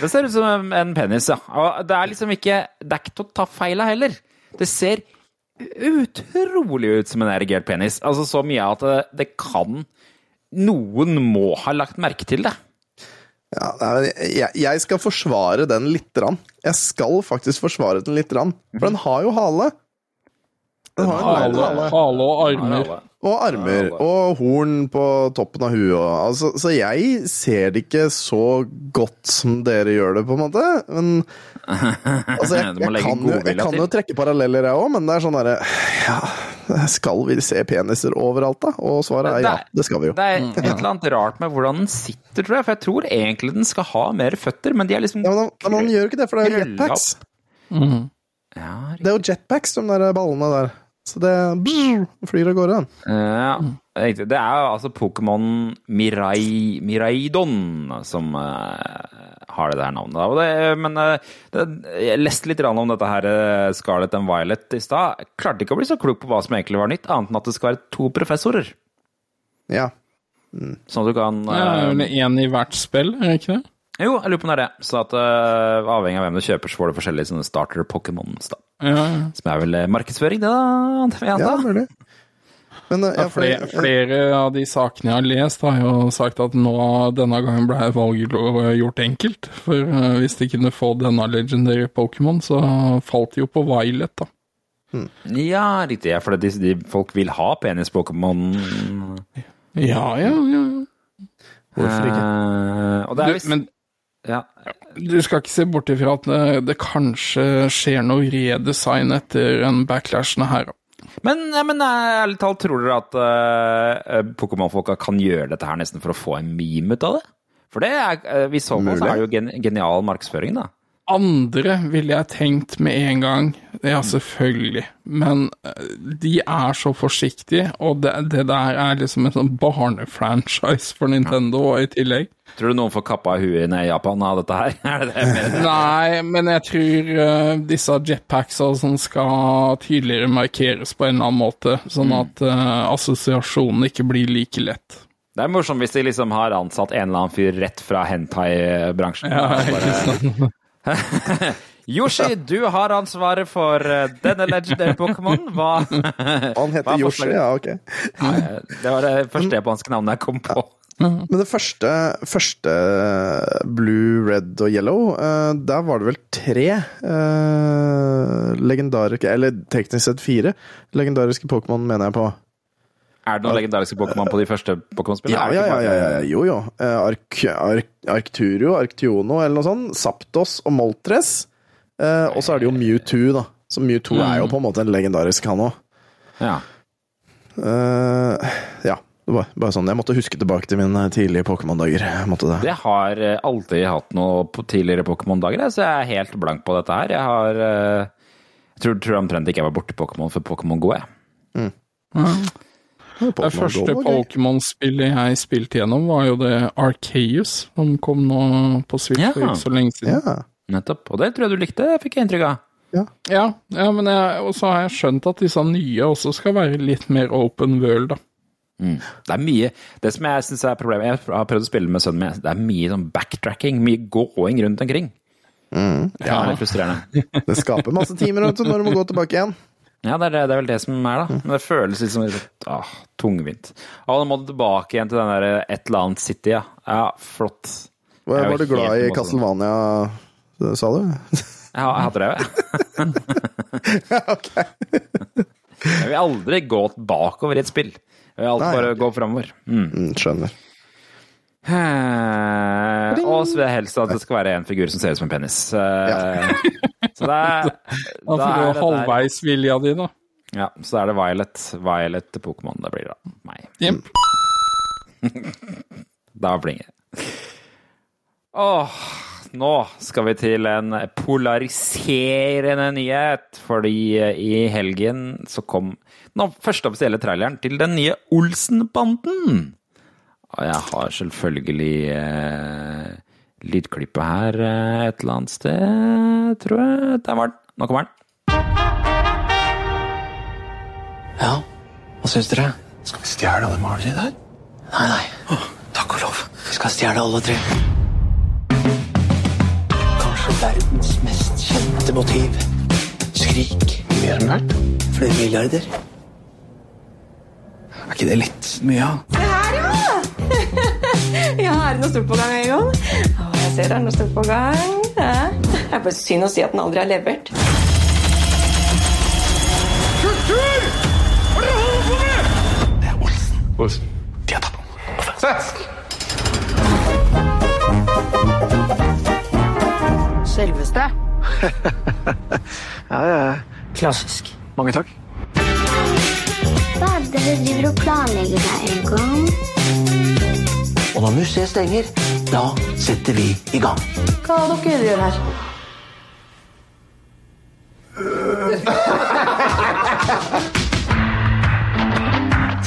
Det ser ut som en- en penis, ja. Og det er liksom ikke Det er ikke til å ta feil av heller. Det ser utrolig ut som en erigert penis. Altså så mye at det, det kan Noen må ha lagt merke til det. ja, jeg, jeg skal forsvare den lite grann. Jeg skal faktisk forsvare den lite grann. For den har jo hale. Den har Hale, hale. hale og armer. Og armer. Og horn på toppen av huet. Altså, så jeg ser det ikke så godt som dere gjør det, på en måte. Men *laughs* altså, jeg, jeg, kan, jo, jeg kan jo trekke paralleller, jeg òg, men det er sånn derre Ja, skal vi se peniser overalt, da? Og svaret er ja. Det skal vi jo. Det er et eller annet rart med hvordan den sitter, tror jeg. For jeg tror egentlig den skal ha mer føtter, men de er liksom Ja, men, han- men han gjør ikke det, for det er jetpacks. Mhm. Ja, Det er jo jetpacks, de der ballene der. Så det brrr, flyr av gårde, den. Ja, riktig. Det er jo altså Pokémon Mirai, Miraidon som uh, har det der navnet. Og det, men uh, det, jeg leste litt grann om dette her eh, Scarlet and Violet i stad. Klarte ikke å bli så klok på hva som egentlig var nytt, annet enn at det skal være to professorer. Ja. Sånn at du kan Ja, eh, én i hvert spill, er det ikke det? Jo, jeg lurer på om det er det. Så at uh, avhengig av hvem du kjøper, så får du forskjellige sånne starter-Pokémons. da. Ja, ja. Som er vel eh, markedsføring, det, da? antar jeg, ja, da? mulig. Men eh, Ja, flere, flere av de sakene jeg har lest, har jo sagt at nå denne gangen ble valget gjort enkelt. For hvis de kunne få denne legendary Pokémon, så falt de jo på Violet, da. Ja, riktig. Ja, for de, de, folk vil ha penis-Pokémon. Ja, ja, ja. Hvorfor ikke? Uh, og det er Du, men ja. du skal ikke se bort ifra at det, det kanskje skjer noe redesign etter en backlashen her. Men, men eh, ærlig talt, tror dere at uh, Pokémon-folka kan gjøre dette her nesten for å få en meme ut av det? For det er, uh, i så fall er det jo gen genial markedsføring, da. Andre ville jeg tenkt med en gang. Ja, selvfølgelig. Men eh, de er så forsiktige, og det, det der er liksom en sånn barnefranchise for Nintendo i tillegg. Tror du noen får kappa huet i Japan av dette her? *laughs* Er det det? Nei, men jeg tror uh, disse jetpacks og sånn skal tydeligere markeres på en eller annen måte, sånn at uh, assosiasjonen ikke blir like lett. Det er morsomt hvis de liksom har ansatt en eller annen fyr rett fra hentai-bransjen. Ja, *laughs* Yoshi, du har ansvaret for eh, denne legendary Pokémon. Hva *laughs* Han heter er Yoshi, ja, ok. Nei, Det var det første japanske navnet jeg kom på. Men det første, første Blue, Red og Yellow, eh, der var det vel tre uh, legendariske Eller teknisk sett fire legendariske Pokémon, mener jeg på. Er det noen legendariske Pokémon på de første Pokémon-spillene? Ja, ja, ja, ja, ja. jo, jo. Eh, Ark, Ark, Arcturio, Arctiono eller noe sånt. Saptos og Moltres. Eh, og så er det jo Mewtwo, da. Så Mewtwo er jo på en måte en legendarisk, han òg. Ja. ja. Det var bare sånn. Jeg måtte huske tilbake til mine tidlige Pokémon-dager. Jeg det. Det har eh, aldri hatt noe på tidligere Pokémon-dager, så jeg er helt blank på dette her. Jeg har eh, Jeg tror, tror omtrent ikke jeg var borti Pokémon for Pokémon Go, jeg. Det første. Pokémon-spillet jeg spilte gjennom, var jo det Arceus, som kom nå på Switch for ikke så lenge siden. Ja. Nettopp. Og det tror jeg du likte, fikk jeg inntrykk av. Ja, ja men jeg, og så har jeg skjønt at disse nye også skal være litt mer open world, da. Det er mye Det som jeg syns er problemet Jeg har prøvd å spille med sønnen min. Det er mye sånn backtracking, mye gåing rundt omkring. Det er litt frustrerende. *laughs* Det skaper masse timer du, når du må gå tilbake igjen. Ja, det er, det, det er vel det som er, da. Men det føles litt som litt ah, tungvint. Å, nå må du tilbake igjen til den der et eller annet City, ja. Ja, flott. Var, var du glad i Castlevania, sa du? *laughs* Ja, jeg hadde det, *laughs* ja. ok. *laughs* Jeg vil aldri gå bakover i et spill. Jeg vil alltid bare gå framover. Mm. Mm, skjønner. Eh, Og så vil jeg helst at det skal være en figur som ser ut som en penis. Eh, Så det er, *laughs* Da er det der- halvveis vilja di, da. Ja, så er det Violet. Violet Pokémon det blir da. Meg. Jepp. *laughs* Da blinger det. Åh, nå skal vi til en polariserende nyhet, fordi i helgen så kom den første offisielle traileren til den nye Olsen-banden. Og jeg har selvfølgelig eh, lydklippet her eh, et eller annet sted, tror jeg. Der var den. Nå kommer den. Ja, hva syns dere? Skal vi stjele alle maleriene der? Nei, nei. Takk og lov. Vi skal stjele alle tre. Kanskje verdens mest kjente motiv. Skrik. Mer enn verdt? Flere milliarder. Er ikke det litt mye? da? ja! *laughs* ja, er det noe stort på gang, Egon? Å, jeg ser det er noe stort på gang. Ja. Det er bare synd å si at den aldri har levert. Det er Olsen. Olsen. De har tatt den. Sett! Selveste. *laughs* Ja, ja, ja. Klassisk. Mange takk. Hva er det du driver og planlegger der, Egon? Og når museet stenger, da setter vi i gang. Hva er dere gjør her?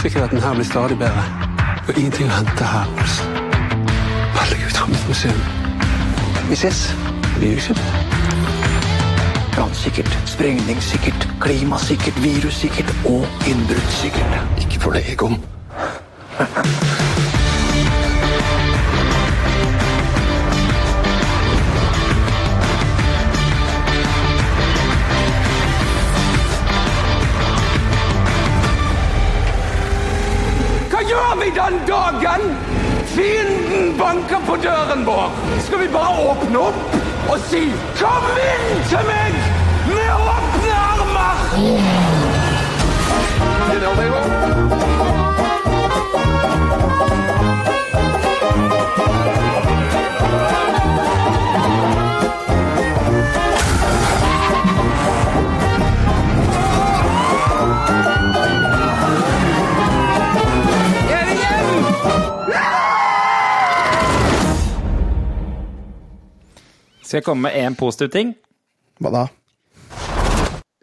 Sikkerheten her blir stadig bedre. Og ingenting å hente her. Olsen. Herregud, for et museum. Vi ses. Vi gjør ikke det. Brannsikkert, sprengningssikkert, klimasikkert, virussikkert og innbruddssikkert. Ikke for deg, Egon. Den dagen fienden banker på døren vår? Skal vi bare åpne opp og si 'Kom inn til meg med åpne armer'? Er Skal jeg komme med én positiv ting? Hva da?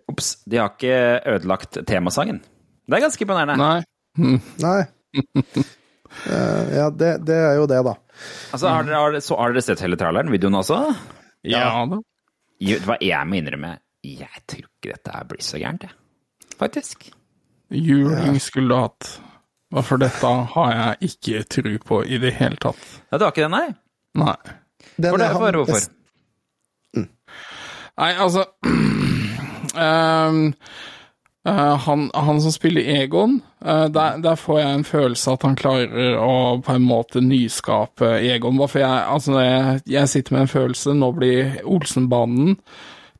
Ops, de har ikke ødelagt temasangen. Det er ganske imponerende. Nei. Nei. *laughs* Eh, ja, det, det er jo det, da. Altså, har dere, har, så, har dere sett hele traileren, videoen også? Ja da. Jo, Hva jeg må innrømme, jeg tror ikke dette blir så gærent, jeg. Faktisk. Juling skulle du hatt. For dette har jeg ikke tro på i det hele tatt. Ja, du har ikke det, nei? Nei. Den For det, for, hvorfor? Nei, altså um, *clears throat* uh, han, han som spiller Egon, uh, der, der får jeg en følelse at han klarer å på en måte nyskape Egon. Bare for jeg, altså, jeg, jeg sitter med en følelse Nå blir Olsenbanen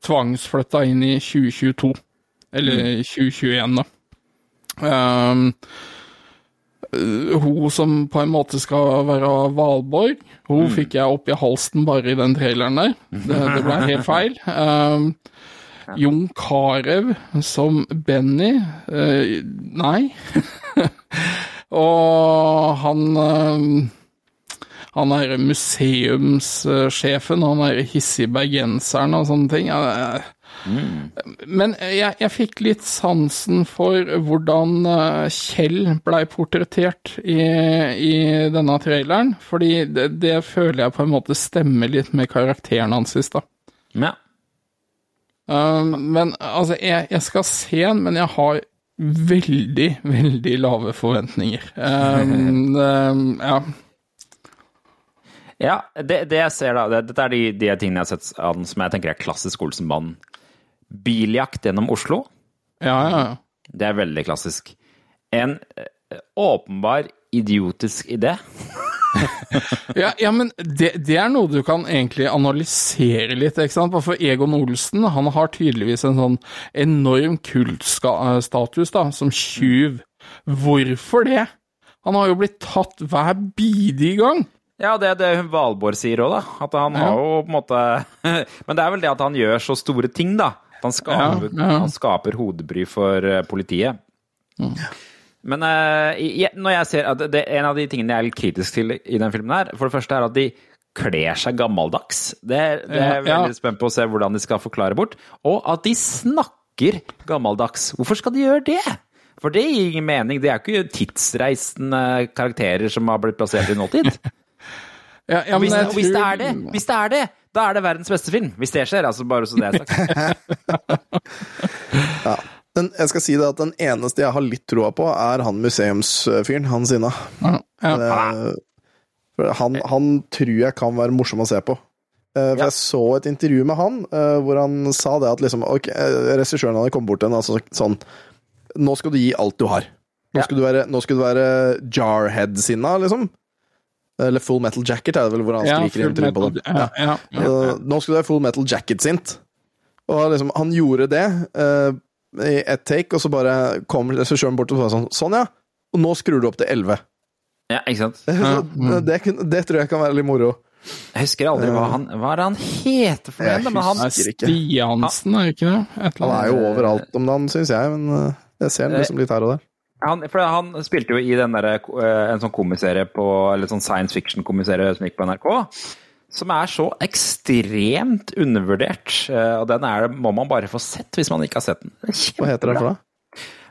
tvangsflytta inn i 2022. Eller 2021, da. Eh, hun som på en måte skal være Valborg, hun fikk jeg opp i halsen bare i den traileren der. Det, det ble helt feil. Um, Jon Carew som Benny uh, Nei. *laughs* Og han um, han er museumssjefen, han er hissig bergenseren og sånne ting. Men jeg, jeg fikk litt sansen for hvordan eh, Kjell blei portrettert i, i denne traileren. Fordi det, det føler jeg på en måte stemmer litt med karakteren hans i stad. Ja. Um, men altså, jeg, jeg skal se den, men jeg har veldig, veldig lave forventninger. Um, um, ja. Ja, det, det jeg ser da, det, dette er de, de tingene jeg har sett av den som jeg tenker er klassisk Olsenbanden. Biljakt gjennom Oslo, Ja, ja, ja. det er veldig klassisk. En eh, åpenbar idiotisk idé. *laughs* Ja, ja men det, det er noe du kan egentlig analysere litt, ikke sant? For Egon Olsen, han har tydeligvis en sånn enorm kultstatus da, som tjuv. Hvorfor det? Han har jo blitt tatt hver bidige gang. Ja, det er det Valborg sier òg, da. At han har jo på en måte *laughs* Men det er vel det at han gjør så store ting, da. Han skaper, Ja, ja. Han skaper hodebry for politiet. politiet. Men uh, i- når jeg ser at det, En av de tingene jeg er litt kritisk til i den filmen, her, for det første er at de kler seg gammeldags. Det, det er jeg veldig spent på å se hvordan de skal forklare bort. Og at de snakker gammeldags. Hvorfor skal de gjøre det? For det gir ingen mening. Det er ikke tidsreisende karakterer som har blitt plassert i nåtid. *laughs* Ja, ja, hvis, jeg hvis, det er det, hvis det er det, da er det verdens beste film. Hvis det skjer, altså bare så det er sagt. *laughs* Ja. Den, jeg skal si det at den eneste jeg har litt troa på, er han museumsfyren, han Sinna. Ja, ja. Han, han tror jeg kan være morsom å se på. Eh, For Ja. Jeg så et intervju med han eh, hvor han sa det at liksom, ok, eh, regissøren hadde kommet bort til henne altså, sånn Nå skal du gi alt du har. Nå skal du være, nå skal du være Jarhead-sinna, liksom. Eller Full Metal Jacket, er det vel hvor han Ja, skriker inn trynet på dem. ja, ja, ja. Eh, Nå skulle du være Full Metal Jacket-sint. Og liksom, han gjorde det uh, i ett take, og så bare kom regissøren bort og sa sånn Sånn, ja. Og nå skrur du opp til 11. Ja, ikke sant? *laughs* Så det, det tror jeg kan være litt moro. Jeg husker aldri hva han Hva er det han heter for noe? Men han, husker ikke. Stiansen, er det ikke det? Et eller Han er jo overalt om dagen, syns jeg, men eh, jeg ser den liksom litt her og der. Han, for han spilte jo i der, eh, en sånn komiserie på Eller sånn science fiction-komiserie som gikk på NRK. Som er så ekstremt undervurdert. eh, Og den er, må man bare få sett hvis man ikke har sett den. Hva heter den for noe?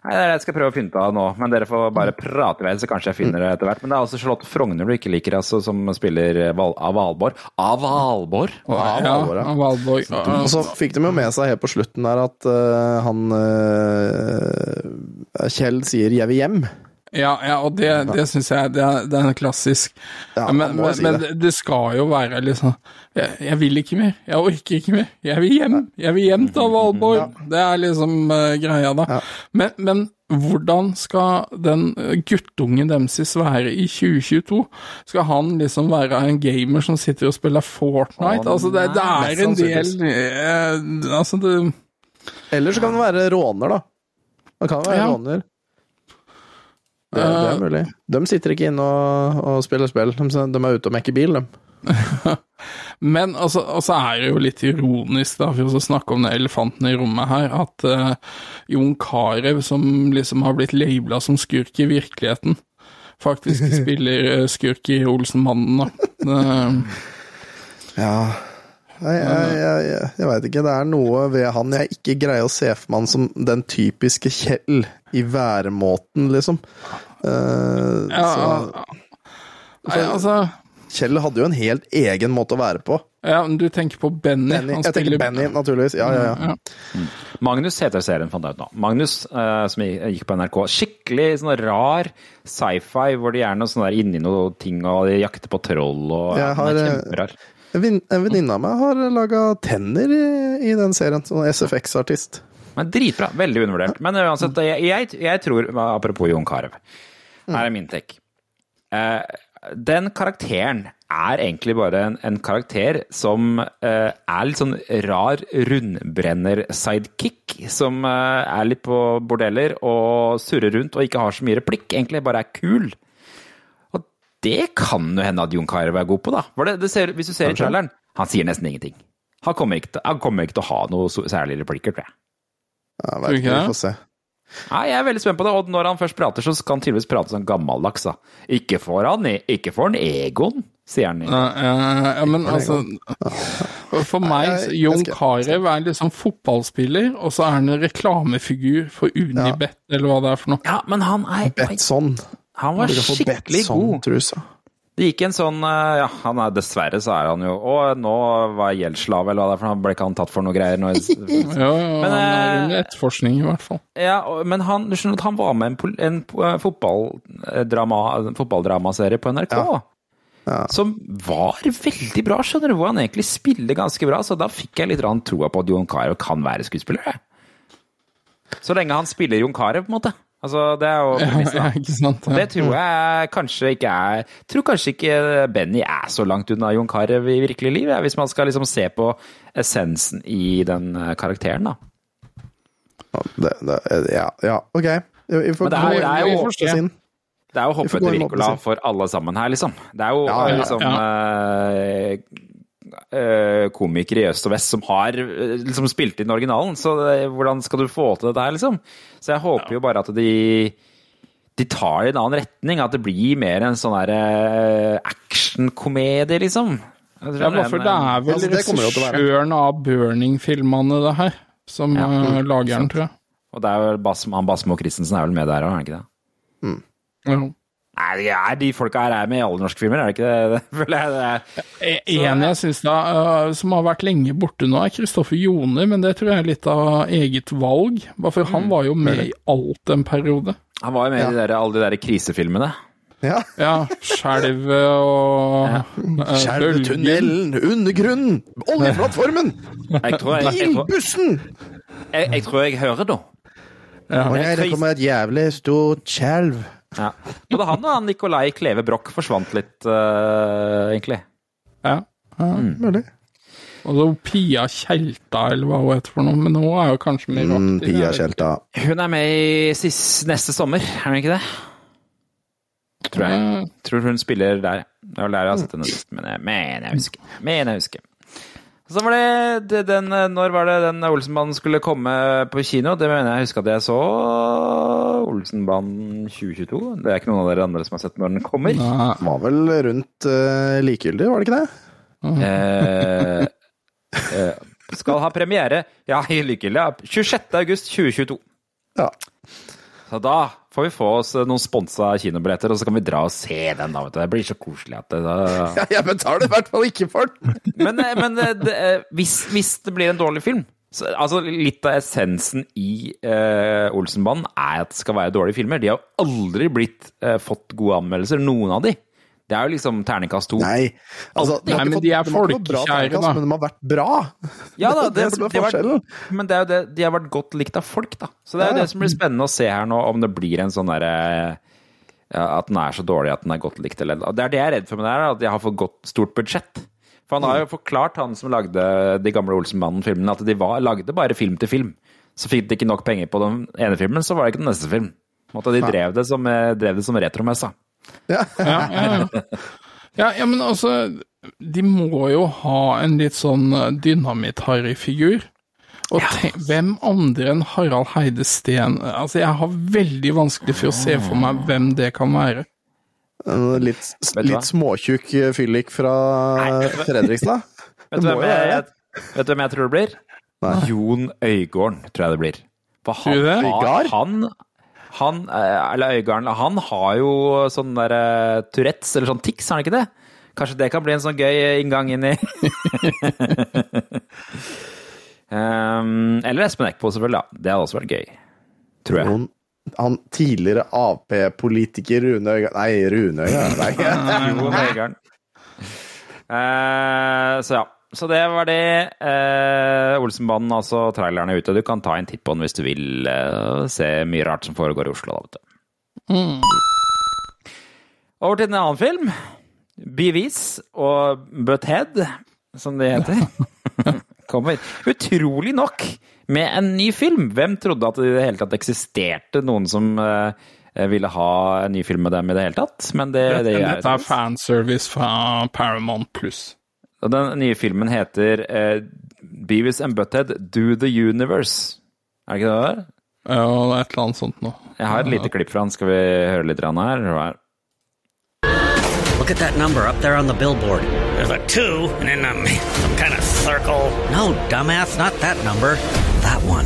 Nei, det er det jeg skal prøve å finne ut av nå, men dere får bare prate i vei, så kanskje jeg finner det etter hvert. Men det er altså Charlotte Frogner du ikke liker, altså, som spiller Val av Valborg. Av Valborg! Ja, av Valborg, ja. Valborg. Og så fikk de jo med seg helt på slutten der at uh, han uh, Kjell sier 'jeg vil hjem'. Ja, ja, og det, det syns jeg det er, det er klassisk. Ja, men men, si men det. det skal jo være liksom jeg, jeg vil ikke mer. Jeg orker ikke mer. Jeg vil hjem. Jeg vil hjem til Valborg. Det er liksom uh, greia, da. Ja. Men, men hvordan skal den eh, guttungen deres være i 2022? Skal han liksom være en gamer som sitter og spiller Fortnite? Altså, det, det er en del uh, Altså, det Eller så kan han være råner, da. Det kan være Ja. råner. Det, det er mulig. De sitter ikke inne og, og spiller spill. De, de er ute og mekker bil, de. *laughs* Men altså, altså er det jo litt ironisk, da, for å snakke om den elefanten i rommet her, at uh, Jon Carew, som liksom har blitt labela som skurk i virkeligheten, faktisk *laughs* spiller uh, skurk i Olsenmannen, da. Uh, *laughs* Ja Jeg, jeg, jeg, jeg, jeg veit ikke. Det er noe ved han jeg ikke greier å se for meg som den typiske Kjell i væremåten, liksom. Uh, ja, så, nei, altså Kjell hadde jo en helt egen måte å være på. Ja, men du tenker på Benny. Benny. han Jeg tenker Benny, naturligvis. Ja, ja, ja. Magnus heter serien, fant jeg ut nå. Magnus, eh, som gikk på NRK. Skikkelig sånn rar sci-fi, hvor de er noe sånn der inni noe ting, og de jakter på troll og Jeg har, ja, eh, kjemperar. En venninne av meg har laga tenner i, i den serien. Sånn SFX-artist. Men dritbra. Veldig undervurdert. Men uansett, jeg, jeg, jeg tror, apropos Jon Carew, her er min take. Uh, den karakteren er egentlig bare en, en karakter som uh, er litt sånn rar rundbrenner-sidekick. Som uh, er litt på bordeller og surrer rundt og ikke har så mye replikk. Egentlig bare er kul. Det kan jo hende at Jon Carew er god på, da. For det, det ser, hvis du ser i traileren, han sier nesten ingenting. Han kommer ikke til, han kommer ikke til å ha noe særlige særlig replikker, tror jeg. Ja, vet ikke vi får se. Nei, jeg er veldig spent på det, og når han først prater, så skal han tydeligvis prate sånn gammeldags, da. Ikke for han, ikke for han Egon, sier han. Ja, ja, ja, men altså For meg, Jon Carew er liksom fotballspiller, og så er han en reklamefigur for Unibet, eller hva det er for noe. Ja, men han er Betson. Han var skikkelig god. Betson-trusa. Det gikk en sånn eh, Ja, han er dessverre så er han jo Å, nå var jeg gjeldsslave, eller hva det er, for han ble ikke han tatt for noe greier. Nå, *laughs* Ja, ja, Men, han er eh, under etterforskning, i hvert fall. ja, men han, du skjønner at han var med i en, en eh, fotballdrama, fotballdramaserie på NRK. Som var veldig bra, skjønner du, hvor han egentlig spiller ganske bra. Så da fikk jeg litt grann troa på at Jon Carew kan være skuespiller. Så lenge han spiller Jon Carew, på en måte. Altså, det er jo Ja, ja, ikke sant? Ja. Det tror jeg kanskje ikke er Tror kanskje ikke Benny er så langt unna Jon Carew i virkelig liv, ja, hvis man skal liksom se på essensen i den eh, karakteren, da. Det, det, ja, ja, ok. Vi får Men det er- gå- det er jo- vi se. Det er jo Vi får hoppe gå etter inn og Wirkola for alle sammen her, liksom. Det er jo Ja, ja, liksom ja. eh, komikere i øst og vest som har eh, liksom spilt inn originalen, så det, hvordan skal du få til dette her, liksom? Så jeg håper jo bare at de de tar det i en annen retning, at det blir mer en sånn der eh, actionkomedie, liksom. Ja, bare for det er vel Altså, regissøren av Burning-filmene, det her, som Ja. eh, lager den, tror jeg. Og det er vel Bas, han Basmo Christensen er vel med der òg, er han ikke det? Ja. Nei, de, er, de folka her er med i alle norske filmer, er det ikke det? *laughs* det føler jeg det er. En jeg syns da, eh, som har vært lenge borte nå, er Kristoffer Joner, men det tror jeg er litt av eget valg. Bare for Mm. han var jo med i alt en periode. Han var jo med i de der, alle de der krisefilmene. Ja. Ja, Skjelvet og Ja. eh, Skjelvet, undergrunnen, oljeplattformen, *laughs* bilbussen! jeg, jeg, jeg, jeg, tror jeg hører noe. Ja. Å jeg, det kommer et jævlig stort skjelv. Ja. Både han og han Nicolai Kleve Broch forsvant litt, uh, egentlig. Ja. ja. Mm. Mulig. Og så Pia Tjelta, eller hva hun heter for noe, men hun er jo kanskje mer Mm. Pia Tjelta. Hun er med i sist, neste sommer, er hun ikke det? Tror jeg. Tror hun spiller der. Det er vel der jeg har sett henne sist, men jeg mener jeg husker. Mener jeg husker. Så var det, den, Når var det den Olsenbanen skulle komme på kino? Det mener jeg husker at jeg så Olsenbanen 2022. Det er ikke noen av dere andre som har sett når den kommer. Nei. Var vel rundt uh, likegyldig, var det ikke det? Eh, eh, skal ha premiere, ja, i Lykkelig, ja. 26. august 2022. Ja. Så da får vi få oss noen sponsa kinobilletter, og så kan vi dra og se den. da, vet du. Det blir så koselig at det, da... *laughs* ja jeg betaler i hvert fall ikke for den! *laughs* Men, eh, men eh, det, eh, hvis, hvis det blir en dårlig film så, altså Litt av essensen i eh, Olsenbanen er at det skal være dårlige filmer. De har aldri blitt eh, fått gode anmeldelser, noen av de. Det er jo liksom terningkast to. Nei, altså, Nei, men fått- de er folkekjære, da. Men de har vært bra. Ja da, *laughs* Det det det forskjellen. Men det er jo det, de har vært godt likt av folk, da. Så det er jo Ja, det som blir spennende å se her nå, om det blir en sånn derre At den er så dårlig at den er godt likt, eller det er det jeg er redd for med det her, at de har for godt stort budsjett. For han har jo forklart, han som lagde de gamle Olsenmannen-filmene, at de var, lagde bare film til film. Så fikk de ikke nok penger på den ene filmen, så var det ikke den neste film. På de drev det som, eh, drev det som retromessa. Ja, ja, ja. ja, ja, men altså De må jo ha en litt sånn eh, dynamitt-Harry-figur. Og tenk, hvem andre enn Harald Heide Steen Altså, jeg har veldig vanskelig for å se for meg hvem det kan være. En Litt, litt småtjukk fyllik fra Fredrikstad. Vet du *laughs* hvem jeg, vet du hvem jeg tror det blir? Jon Øygården, tror jeg det blir. For han, har- han, han eh, eller Øygarden, han har jo sånn der eh, Tourettes, eller sånn tics, har han ikke det? Kanskje det kan bli en sånn gøy inngang inn i um, *laughs* Eller Espen Eckbo, selvfølgelig. Ja. Det hadde også vært gøy. Tror jeg. Noen, han tidligere Ap-politiker Rune Øygarden Nei, Rune Øygarden. Nei. *laughs* Jon Øygarden. Eh, så ja. Så det var det. Eh, Olsenbanen, altså traileren er ute. Du kan ta en titt på den hvis du vil eh, se mye rart som foregår i Oslo. Da, vet du. Over til en annen film. Bevis og Butthead, som det heter. *laughs* Kommer utrolig nok med en ny film. Hvem trodde at det i det hele tatt eksisterte noen som eh, ville ha en ny film med dem i det hele tatt? Men det, det gjør Dette er fanservice fra Paramount Pluss. Og den nye filmen heter eh, Beavis and Butthead Do the Universe. Er det ikke det der? Ja, det er? Et eller annet sånt noe. Jeg har et lite klipp fra han. Skal vi høre litt her? Hva er- Look at that number up there on the billboard. There's a two, and then um, some kind of circle. No, dumbass, not that number. That one.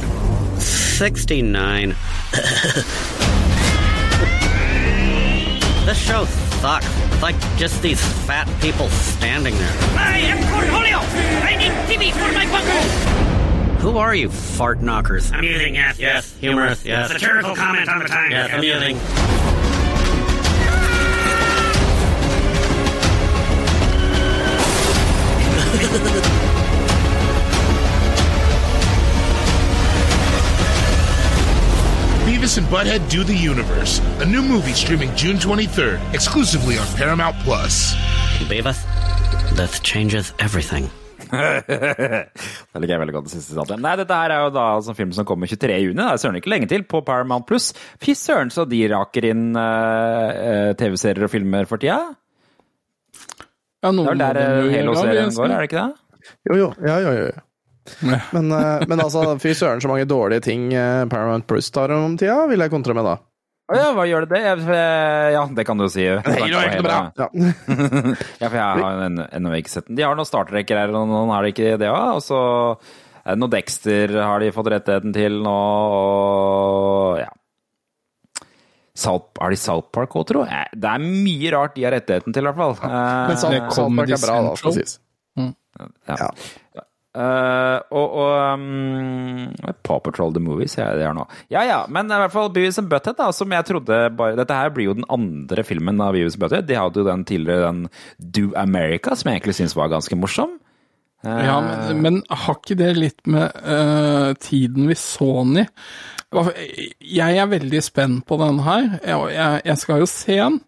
69. *laughs* this show sucks. It's like just these fat people standing there. I am Cornholio! I need TV for my bunker! Who are you, fart knockers? Amusing, yes, yes. Humorous, yes. Satirical comment on the times. Yes, amusing. Beavis and Butthead Do the Universe, a new movie streaming June 23rd, exclusively on Paramount Plus. Beavis, death changes everything. *laughs* det liker jeg veldig godt. det siste sitatet. Nei, dette her er jo da altså en film som kommer 23. juni. Det er søren ikke lenge til på Paramount Pluss. Fy søren, så de raker inn uh, TV-serier og filmer for tida. Ja, Det er vel der jo eh, Halo-serien går, er det ikke det? Jo, jo. Ja, jo, jo. Jo. Men, eh, men altså, fy søren så mange dårlige ting eh, Paramount Plus tar om tida, vil jeg kontre med da. Å ja, hva gjør det det? Eh, Ja, det kan du jo si. Halo er ikke noe bra. Ja. *laughs* ja, for jeg har ennå ikke sett den. De har noen startrekker her, og noen har de ikke det òg. Og så er noe Dexter har de fått rettigheten til nå, og ja. South, har de South Park òg, tro? Det er mye rart de har rettigheten til, i hvert fall. Ja. Men South, South Park er bra, da, skal sies. ja. Eh, og og um, Paw Patrol The Movies jeg, det er nå. Ja ja, men i hvert fall Beavis and Butthead, da, som jeg trodde bare Dette her blir jo den andre filmen av Beavis and Butthead. De hadde jo den tidligere, den Do America, som jeg egentlig syns var ganske morsom. Uh, Ja, men, men har ikke det litt med uh, tiden vi så den i? Jeg er veldig spent på den her. Jeg, jeg, jeg skal jo se den,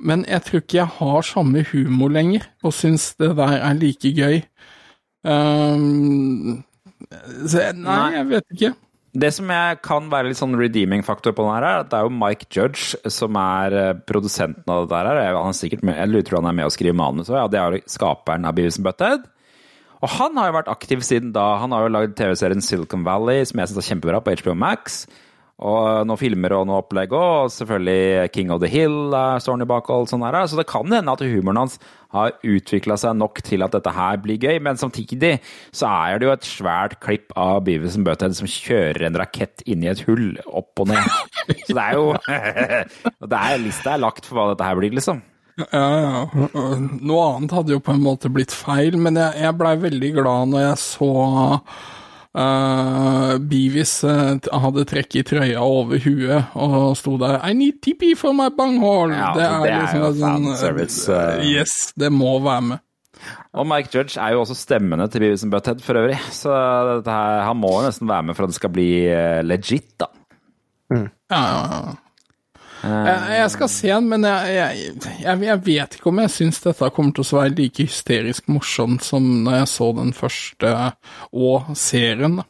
men jeg tror ikke jeg har samme humor lenger, og syns det der er like gøy. Um, så nei, Nei. jeg vet ikke. Det som jeg kan være litt sånn redeeming faktor på den her, er at det er jo Mike Judge som er eh, produsenten av dette her. Han er sikkert med, jeg tror han er med å skrive manus òg, ja. Det er jo skaperen av Beavis and Butthead. Og han har jo vært aktiv siden da. Han har jo lagd TV-serien Silicon Valley, som jeg syns er kjempebra, på HBO Max. Og noen filmer og noe opplegg. Og selvfølgelig King of the Hill er, står han bak og alt sånt der. Så det kan hende at humoren hans har utvikla seg nok til at dette her blir gøy. Men samtidig så er det jo et svært klipp av Beavis and Butthead som kjører en rakett inn i et hull, opp og ned. Så det er jo *laughs* det er, Lista er lagt for hva dette her blir, liksom. Ja, ja. Noe annet hadde jo på en måte blitt feil, men jeg, jeg blei veldig glad når jeg så uh, Beavis uh, hadde trekk i trøya over huet og sto der I need TP for my bunghole! Ja, det er jo en sånn, fanservice, eh, eh. Yes, det må være med. Og Mike Judge er jo også stemmene til Beavis and Butthead for øvrig, så dette her, han må jo nesten være med for at det skal bli legit, da. Ja, ja, ja. Jeg, skal se den, men jeg, jeg, jeg, vet ikke om jeg syns dette kommer til å være like hysterisk morsomt som når jeg så den første og serien.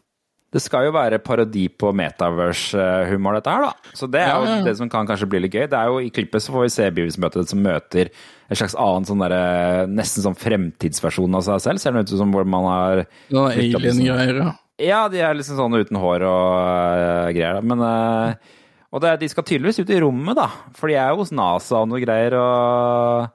Det skal jo være parodi på metaverse-humor, dette her, da. Så det er jo ja. det som kan kanskje bli litt gøy. Det er jo I klippet så får vi se Beavis-møtet som møter en slags annen sånn derre Nesten sånn fremtidsversjon av seg selv. Ser det ut som hvor man har på sånn- alien-greier. ja. Ja, de er liksom sånn uten hår og uh, greier, da. Men øh, Og det, de skal tydeligvis ut i rommet, da. For de er jo hos NASA og noe greier. og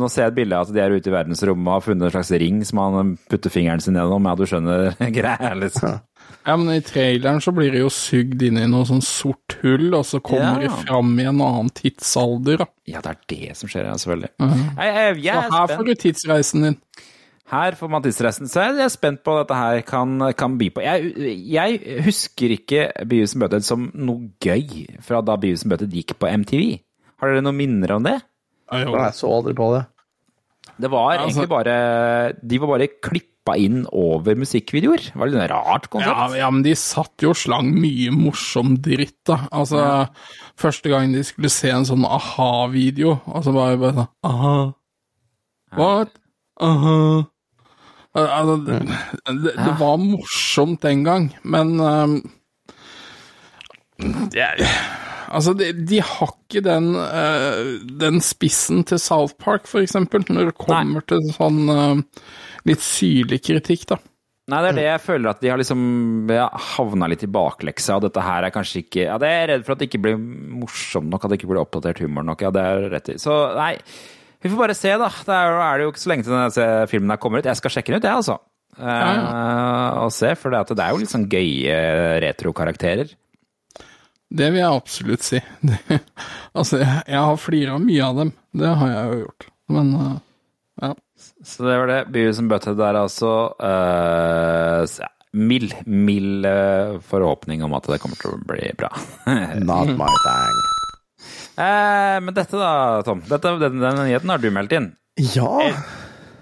Nå ser jeg et bilde av at de er ute i verdensrommet og har funnet en slags ring som han putter fingeren sin gjennom. Ja, du skjønner *laughs* greia, liksom. Ja, men i traileren så blir det jo sugd inn i noe sånn sort hull, og så kommer Ja. de fram i en annen tidsalder. da. Ja, det er det som skjer, ja, selvfølgelig. Mhm. Jeg, jeg, jeg Så er her får du tidsreisen din. Her får man tidsreisen. Så jeg er spent på hva dette her kan, kan by på. Jeg, jeg husker ikke Beavis and som noe gøy fra da Beavis and gikk på MTV. Har dere noen minner om det? Nei, Jeg så aldri på det. Det var Altså- egentlig bare De var bare klippa inn over musikkvideoer. Det var litt rart konsept. Ja, ja, men de satt jo og slang mye morsom dritt, da. Altså, første gang de skulle se en sånn aha-video, og så var det bare sånn aha. What? Aha. Al- Altså, det, det, det var morsomt den gang, men um, det, Altså, de, de har ikke den, uh, den spissen til South Park, for eksempel, når det kommer til sånn uh, litt syrlig kritikk, da. Nei, det er det jeg føler at de har liksom ja, havna litt i bakleksa, og dette her er kanskje ikke Ja, det er jeg redd for at det ikke blir morsomt nok, at det ikke blir oppdatert humor nok. Ja, det er rett i. Så nei, vi får bare se, da. Det er, er det jo ikke så lenge til denne filmen her kommer ut. Jeg skal sjekke den ut, jeg, altså. Uh, og se, for det, det er jo litt sånn gøye retrokarakterer. Det vil jeg absolutt si. *laughs* Det, altså, jeg, jeg har flira mye av dem. Det har jeg jo gjort. Men uh, ja. Så det var det. Beavis and Butthead der, altså uh, mild, mild eh, forhåpning om at det kommer til å bli bra. *laughs* Not my thing. Eh, men dette da, Tom. Dette, den, den nyheten har du meldt inn. Ja.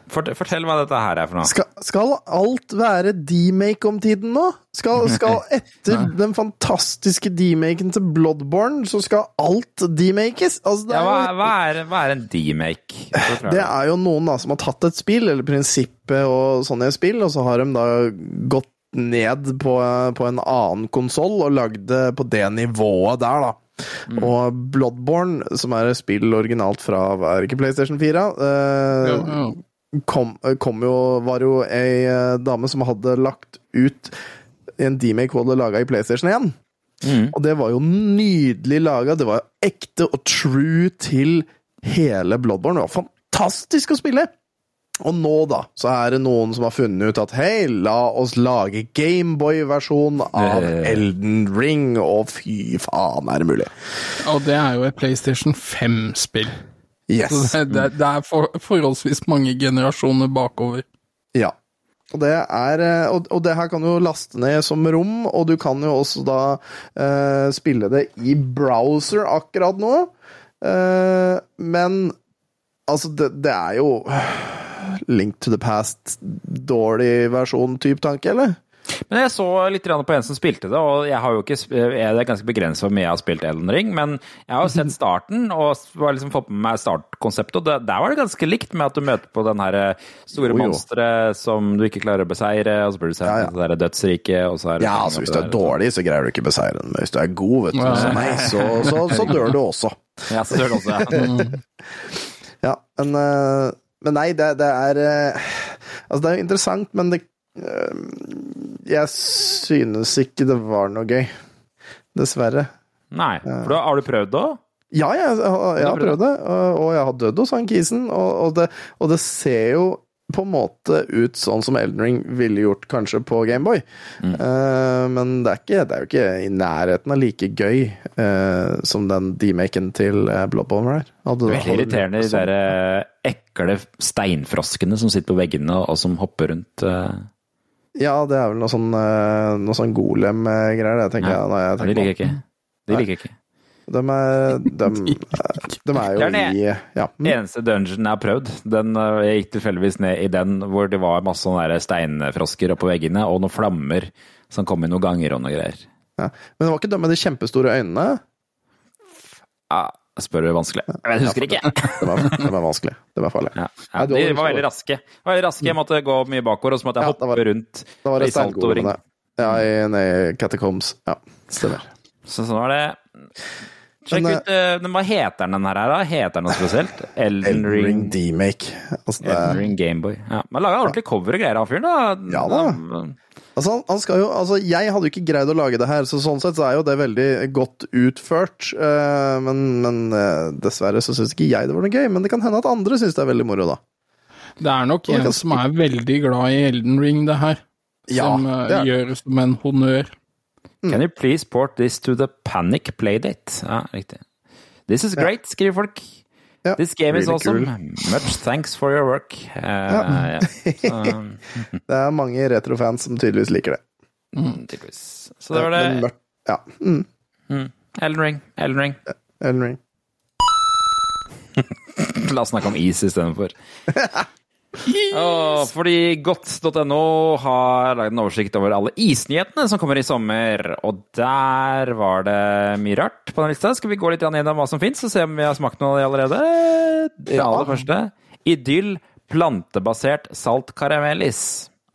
Fort, fortell hva dette her er for noe. Skal, skal alt være demake om tiden nå? Skal, skal *laughs* etter den fantastiske demaken til Bloodborne, så skal alt demakes? Altså, det, Ja, hva, hva, er, hva er en demake? det er jo noen da som har tatt et spill, eller prinsippet og sånne spill, og så har de da gått ned på, på en annen konsoll og lagd det på det nivået der, da. Og Bloodborne, som er et spill originalt fra det ikke PlayStation 4, eh, jo, jo. kom, kom jo, var jo ei eh, dame som hadde lagt ut en demake hun hadde laga i PlayStation 1. Og det var jo nydelig laga. Det var ekte og true til hele Bloodborne. Det var fantastisk å spille! Og nå, da, så er det noen som har funnet ut at hei, la oss lage Gameboy-versjon av. Elden Ring, og fy faen, er det mulig? Og det er jo et PlayStation 5-spill. Yes. Så det, det, det er for, forholdsvis mange generasjoner bakover. Ja. Og det, er, eh, og, og det her kan du laste ned som rom, og du kan jo også da eh, spille det i browser akkurat nå. Eh, men altså, det, det er jo Link to the past, dårlig versjon-type tanke, eller? Men jeg så litt på en som spilte det, og jeg har jo ikke jeg er ganske begrenset hvor mye jeg har spilt Elden Ring, men jeg har jo sett starten og har liksom fått med meg startkonseptet, og det, der var det ganske likt med at du møter på den her eh, store monsteret som du ikke klarer å beseire, og så blir du sendt Ja, ja. til det der dødsriket, og så er det Ja, altså Hvis du er dårlig, så greier du ikke å beseire den, men hvis du er god, vet du, Ja. som meg, så, så, så dør du også. Ja, så dør du også, ja. *laughs* Ja, men, eh, men nei, det, det er eh, Altså, det er jo interessant, men det eh, Jeg synes ikke det var noe gøy. Dessverre. Nei, for da har du prøvd det òg? Ja, jeg, jeg, jeg har prøvd det, og og jeg har dødd hos han kisen, og, og, det, og det ser jo på en måte ut sånn som Elden Ring ville gjort kanskje på Gameboy. Uh, men det er, ikke, det er jo ikke i nærheten av like gøy uh, som den demaken til uh, Bloodborne er. Hadde- Det er veldig irriterende, de der eh, ekle steinfroskene som sitter på veggene og som hopper rundt. Uh. Ja, det er vel noe sånn, eh, noe sånn golem-greier, det tenker Ja. jeg. Nei, jeg tenker de liker jeg ikke. De liker ikke. De er, de, *laughs* de er jo Det er i Ja. Den eneste dungeon jeg har prøvd, den, øh, jeg gikk tilfeldigvis ned i den hvor det var masse sånne steinfrosker oppå veggene, og noen flammer som kom i noen ganger og noe greier. ja. Men det var ikke de med de kjempestore øynene? Ja, jeg spør du vanskelig. Jeg husker ikke. Det var, det var vanskelig. Det var farlig. Ja, Ja, de var veldig raske. De var veldig raske. Jeg måtte gå mye bakover, og så måtte jeg Ja, hoppe da var- rundt Da var det i saltoring. Ja, i, i Catacombs. Ja, stemmer. Så sånn var det. Sjekk Men, ut uh, Hva heter den her, da? Heter den noe spesielt? Elden Elden Ring demake. Altså, det, Elden Ring Gameboy. Ja. Men laga ordentlig cover og greier, han fyren, da. Ja da. altså, han, han skal jo, altså, jeg hadde jo ikke greid å lage det her, så sånn sett så er jo det veldig godt utført. Uh, men men uh, dessverre så syns ikke jeg det var noe gøy. Men det kan hende at andre syns det er veldig moro, da. Det er nok en som er veldig glad i Elden Ring, det her. Som ja, det er- gjør som en honnør. Can you please port this to the Panic Playdate? Ja, riktig. This is great, skriver folk. Ja, This game is awesome. cool. Much thanks for your work. Uh, ja. *laughs* Så, Det er mange retrofans som tydeligvis liker det. mm, tydeligvis. Så det var det. Ja. Mm. Mm. Elden Ring. Ellen Ring. Ellen Ring. *laughs* La oss snakke om is istedenfor. *laughs* Oh, fordi godt.no har lagd en oversikt over alle isnyhetene som kommer i sommer. Og der var det mye rart på den lista. Skal vi gå litt gjennom hva som fins, og se om vi har smakt noe av det allerede? Det aller første. Idyll plantebasert salt karamellis.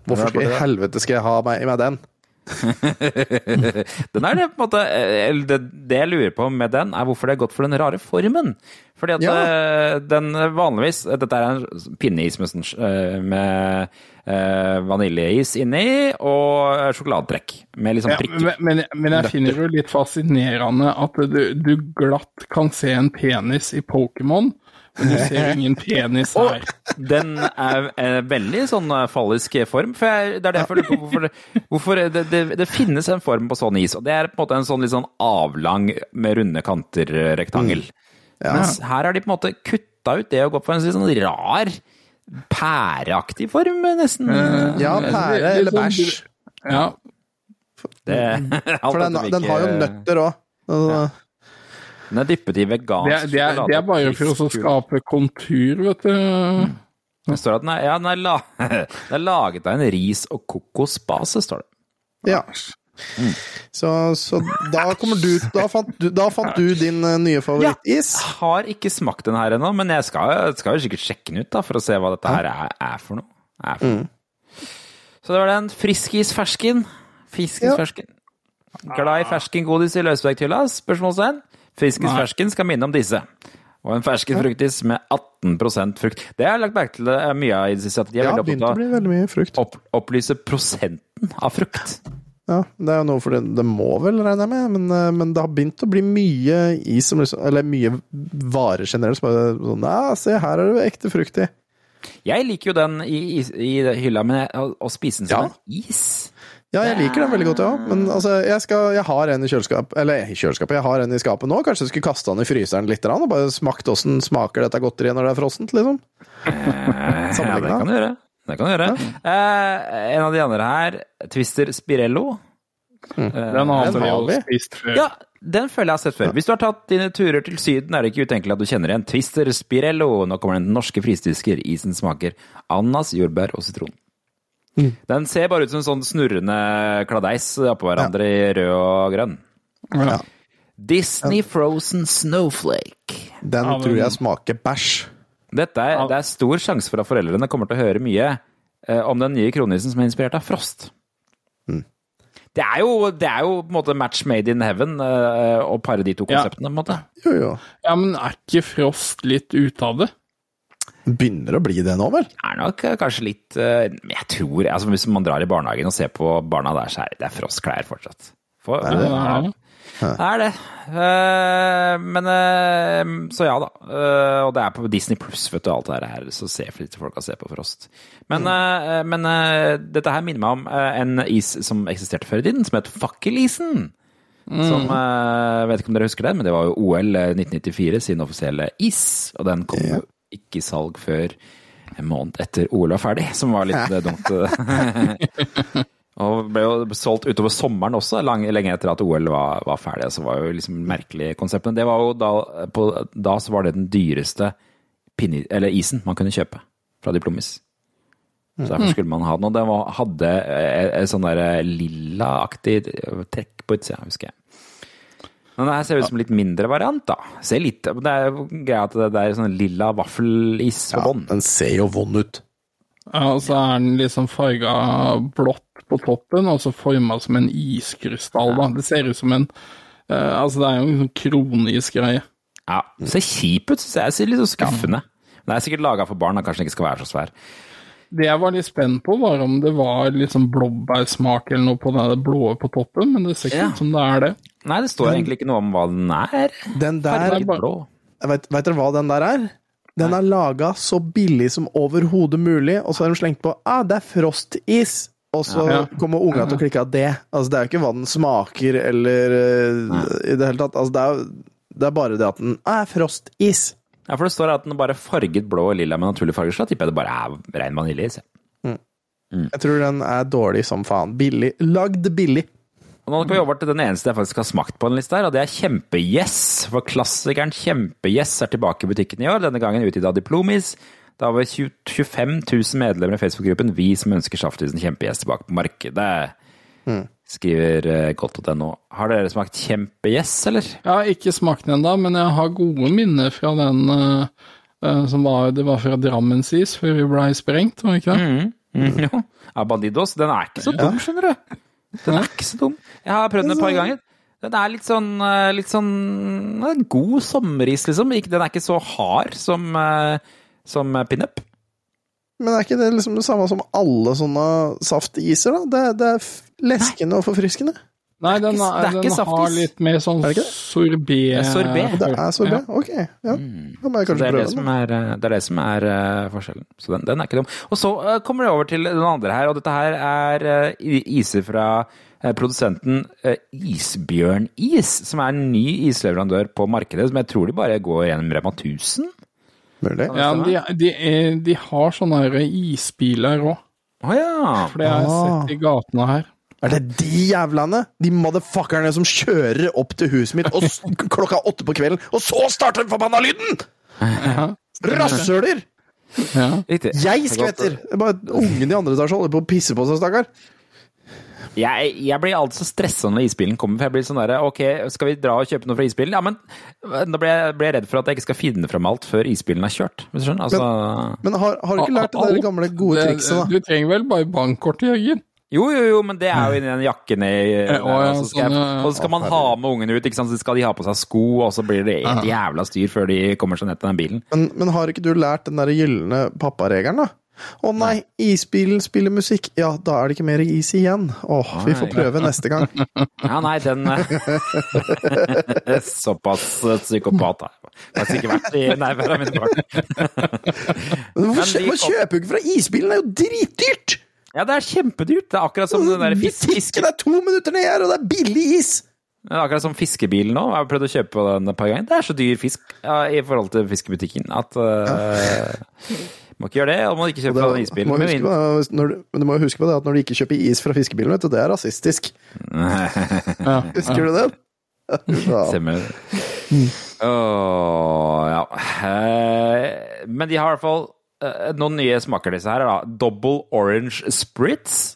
Hvorfor skal i helvete skal jeg ha meg i med den? *laughs* den er det på en måte eller det, det jeg lurer på med den, er hvorfor det er godt for den rare formen. Fordi at Ja. eh, den vanligvis Dette er en pinneis med, sånn, eh, med eh, vaniljeis inni og sjokoladetrekk med liksom sånn Ja, men, men, men jeg finner det jo litt fascinerende at du, du glatt kan se en penis i Pokémon, men du ser ingen penis her. Den er eh, veldig sånn eh, fallisk form. For jeg, det er derfor jeg lurer på hvorfor, hvorfor det, det, det finnes en form på sånn is, og det er på en måte en sånn litt sånn avlang med runde kanter-rektangel. Mens her har de på en måte kutta ut det og gått for en sånn rar pæreaktig form, nesten. Ja, pære eller bæsj. Ja. Det, For den, den har jo nøtter òg. Den er dyppet i vegansk Det, er- det, er, det er bare for å skape kontur, vet du. Det står at den er, ja, den er, la, *laughs* den er laget av en ris- og kokosbase, står det. Ja. Så, så da kommer du Da fant du, da fant du din eh, nye favorittis. Jeg Har ikke smakt den her ennå, men jeg skal, skal jo sikkert sjekke den ut da, for å se hva dette her er, er for noe. Er for Mm. Så det var den friskis fersken. Friskis Ja. fersken. Glad i ferskengodis i løsvekthylla? Spørsmålstegn. Friskis fersken skal minne om disse. Og en ferskenfruktis med 18% frukt. Det har jeg lagt merke til eh, mye av i det siste. At de er Ja, veldig å opptatt bli veldig mye frukt. av å opp, opplyse prosenten av frukt. Ja, det er jo noe for det, det må vel, regner jeg med, men, eh, men det har begynt å bli mye is liksom Eller mye varer generelt som bare sånn Ja, se, her er det ekte frukt i. Jeg liker jo den i, i, i hylla, men å spise den som Ja. en is Ja, jeg liker den veldig godt, ja. Men altså, jeg, skal, jeg har en i kjøleskapet Eller i kjøleskapet, jeg har en i skapet nå. Kanskje jeg skulle kaste den i fryseren litt og bare smakt åssen smaker dette godteriet når det er frossent, liksom. Ja, det kan du gjøre. Det kan du gjøre. Eh, en av de andre her, Twister Spirello. Eh, Den har Den vi har jo vi. spist før. Ja, den føler jeg har sett før. Hvis du har tatt dine turer til Syden, er det ikke utenkelig at du kjenner igjen Twister Spirello. Nå kommer den norske fristisker. Isen smaker ananas, jordbær og sitron. Den ser bare ut som en sånn snurrende kladeis oppå hverandre i rød og grønn. Ja. Disney Frozen Snowflake. Den Ja, men- tror jeg smaker bæsj. Dette er, det er stor sjanse for at foreldrene kommer til å høre mye eh, om den nye kronisen som er inspirert av Frost. Det, er jo, det er jo på en måte match made in heaven eh, å pare de to Ja. konseptene. på en måte. Jo, jo. ja, men er ikke Frost litt ute av det? Begynner å bli det nå, vel? er nok eh, kanskje litt eh, Jeg tror altså Hvis man drar i barnehagen og ser på barna der, så er det, det frostklær fortsatt. For, Ja, det er det. det er det. Eh, men Så ja, da. Eh, og det er på Disney pluss, vet du, alt det her, så ser litt folk å se på Frost. Men, mm. men dette her minner meg om en is som eksisterte før i tiden, som het Fakkelisen. Som eh, Vet ikke om dere husker den, men det var jo OL 1994 sin offisielle is. Og den kom jo ikke i salg før en måned etter OL var ferdig, som var litt eh, dumt. *laughs* Og ble jo solgt utover sommeren også, lang, lenge etter at OL var, var ferdig. Så var jo liksom merkelig konsept. Men det var jo da, på, da så var det den dyreste pinne, eller isen man kunne kjøpe fra Diplomis. Så derfor skulle man ha den. Og den hadde eh, et sånn der lilla-aktig trekk på utsida, husker jeg. Men det her ser ut som en litt mindre variant, da. Ser litt, det er jo greia at det, er sånn lilla vaffelis på Ja, bånn. den ser jo vond ut. Ja, og så er den liksom farga blått på toppen, og så forma som en iskrystall. da. Det ser ut som en uh, Altså, det er jo en sånn kronisgreie. Ja, ser kjip ut, synes jeg. Ser litt så skuffende. Men det er sikkert laga for barn, da kanskje den ikke skal være så svær. Det jeg var litt spent på, var om det var sånn blåbærsmak eller noe på det blå på toppen, men det ser ikke Ja. ut som det er det. Nei, det står egentlig ikke noe om hva den er. Den der. Vet, vet dere hva den der er? Den er laga så billig som overhodet mulig, og så har de slengt på ah, det er frostis. Og så Ja. kommer unga til å klikke av det. Altså, det er jo ikke hva den smaker, eller Nei. i det hele tatt. Altså, det er, det er bare det at den ah, er frostis. Ja, for det står at den er bare farget blå og lilla med naturlige farger, så da tipper jeg det bare er rein vaniljeis. jeg. Jeg tror den er dårlig som faen. Billig. Lagd billig. Og nå skal vi over til den eneste jeg faktisk har smakt på en liste her, og det er Kjempe-Yes. For klassikeren Kjempe-Yes er tilbake i butikken i år, denne gangen utgitt av Diplomis. Det har over 25 000 medlemmer i Facebook-gruppen Vi som ønsker Saftisen Kjempe-Yes tilbake på markedet. Skriver eh, godt.no. Har dere smakt Kjempe-Yes, eller? Jeg har ikke smakt den ennå, men jeg har gode minner fra den uh, som var Det var fra Drammensis, før vi blei sprengt, var det ikke det? Mm, jo. Ja, Bandidos. Den er ikke så dum, skjønner du. Den er ikke så dum. Jeg har prøvd den et par ganger. Den er litt sånn, eh, litt sånn eh, god sommeris, liksom. Den er ikke så hard som, eh, som pinup. Men er ikke det liksom det samme som alle sånne saftiser, da? Det, det er leskende og forfriskende. Nei, den, det er er, den har litt mer sånn Er det det? sorbet er sorbet. Det er sorbet? Ok, ja. Da må jeg kanskje det, det, prøve som den. er, eh, det er det som er uh, forskjellen. Så den, den er ikke dum. Og så uh, kommer det over til den andre her, og dette her er uh, iser fra eh, produsenten eh, Isbjørnis, som er en ny isleverandør på markedet, som jeg tror de bare går gjennom Rema 1000. Mulig. Ja, de, de, er, de har sånne isbiler òg, Å ja. for det har jeg Ah. sett i gatene her. Er det de jævlene? De motherfuckerne som kjører opp til huset mitt og *laughs* klokka åtte på kvelden, og så starter den forbanna lyden! Rasshøler! Ja. Jeg skvetter! Det er bare ungen i andre etasje holder på å pisse på seg, stakkar. Jeg, jeg blir alltid så stressa når isbilen kommer, for jeg blir sånn derre Ok, skal vi dra og kjøpe noe fra isbilen? Ja, men da blir jeg, blir jeg redd for at jeg ikke skal finne fram alt før isbilen er kjørt. Hvis du skjønner? Altså Men har, har du ikke lært det der gamle, gode trikset, da? Du trenger vel bare bankkortet, Jørgen? Jo, jo, jo, men det er jo inni den jakken i Eh, å, ja, og, så skal jeg, sånn, ja. og så skal man ha med ungene ut, ikke sant? så skal de ha på seg sko, og så blir det et jævla styr før de kommer seg ned til den bilen. Men, men har ikke du lært den der gylne papparegelen, da? Å nei, isbilen spiller musikk. Ja, da er det ikke mer is igjen. Åh, vi får prøve neste gang. *laughs* Ja, nei, den eh, *laughs* Såpass eh, psykopat har jeg faktisk ikke vært i nærværet av mine barn. Men hvorfor man kjøper jo ikke fra isbilen? Det er jo dritdyrt! Ja, det er kjempedyrt. Det er akkurat som den der fisk, fiske, Butikken er to minutter ned her, og det er billig is! det er akkurat som fiskebilen nå. Jeg har prøvd å kjøpe den et par ganger. Det er så dyr fisk ja, i forhold til fiskebutikken at uh, Må ikke gjøre det, og må ikke kjøpe fra den må isbilen. huske på, når du, men du må huske på det at når du ikke kjøper is fra fiskebilen, vet du, det er rasistisk. *laughs* Ja. Husker du det? Ja. Stemmer. Åh, ja. Eh, Men de har i hvert fall noen nye smaker, disse her. da. Double Orange Spritz.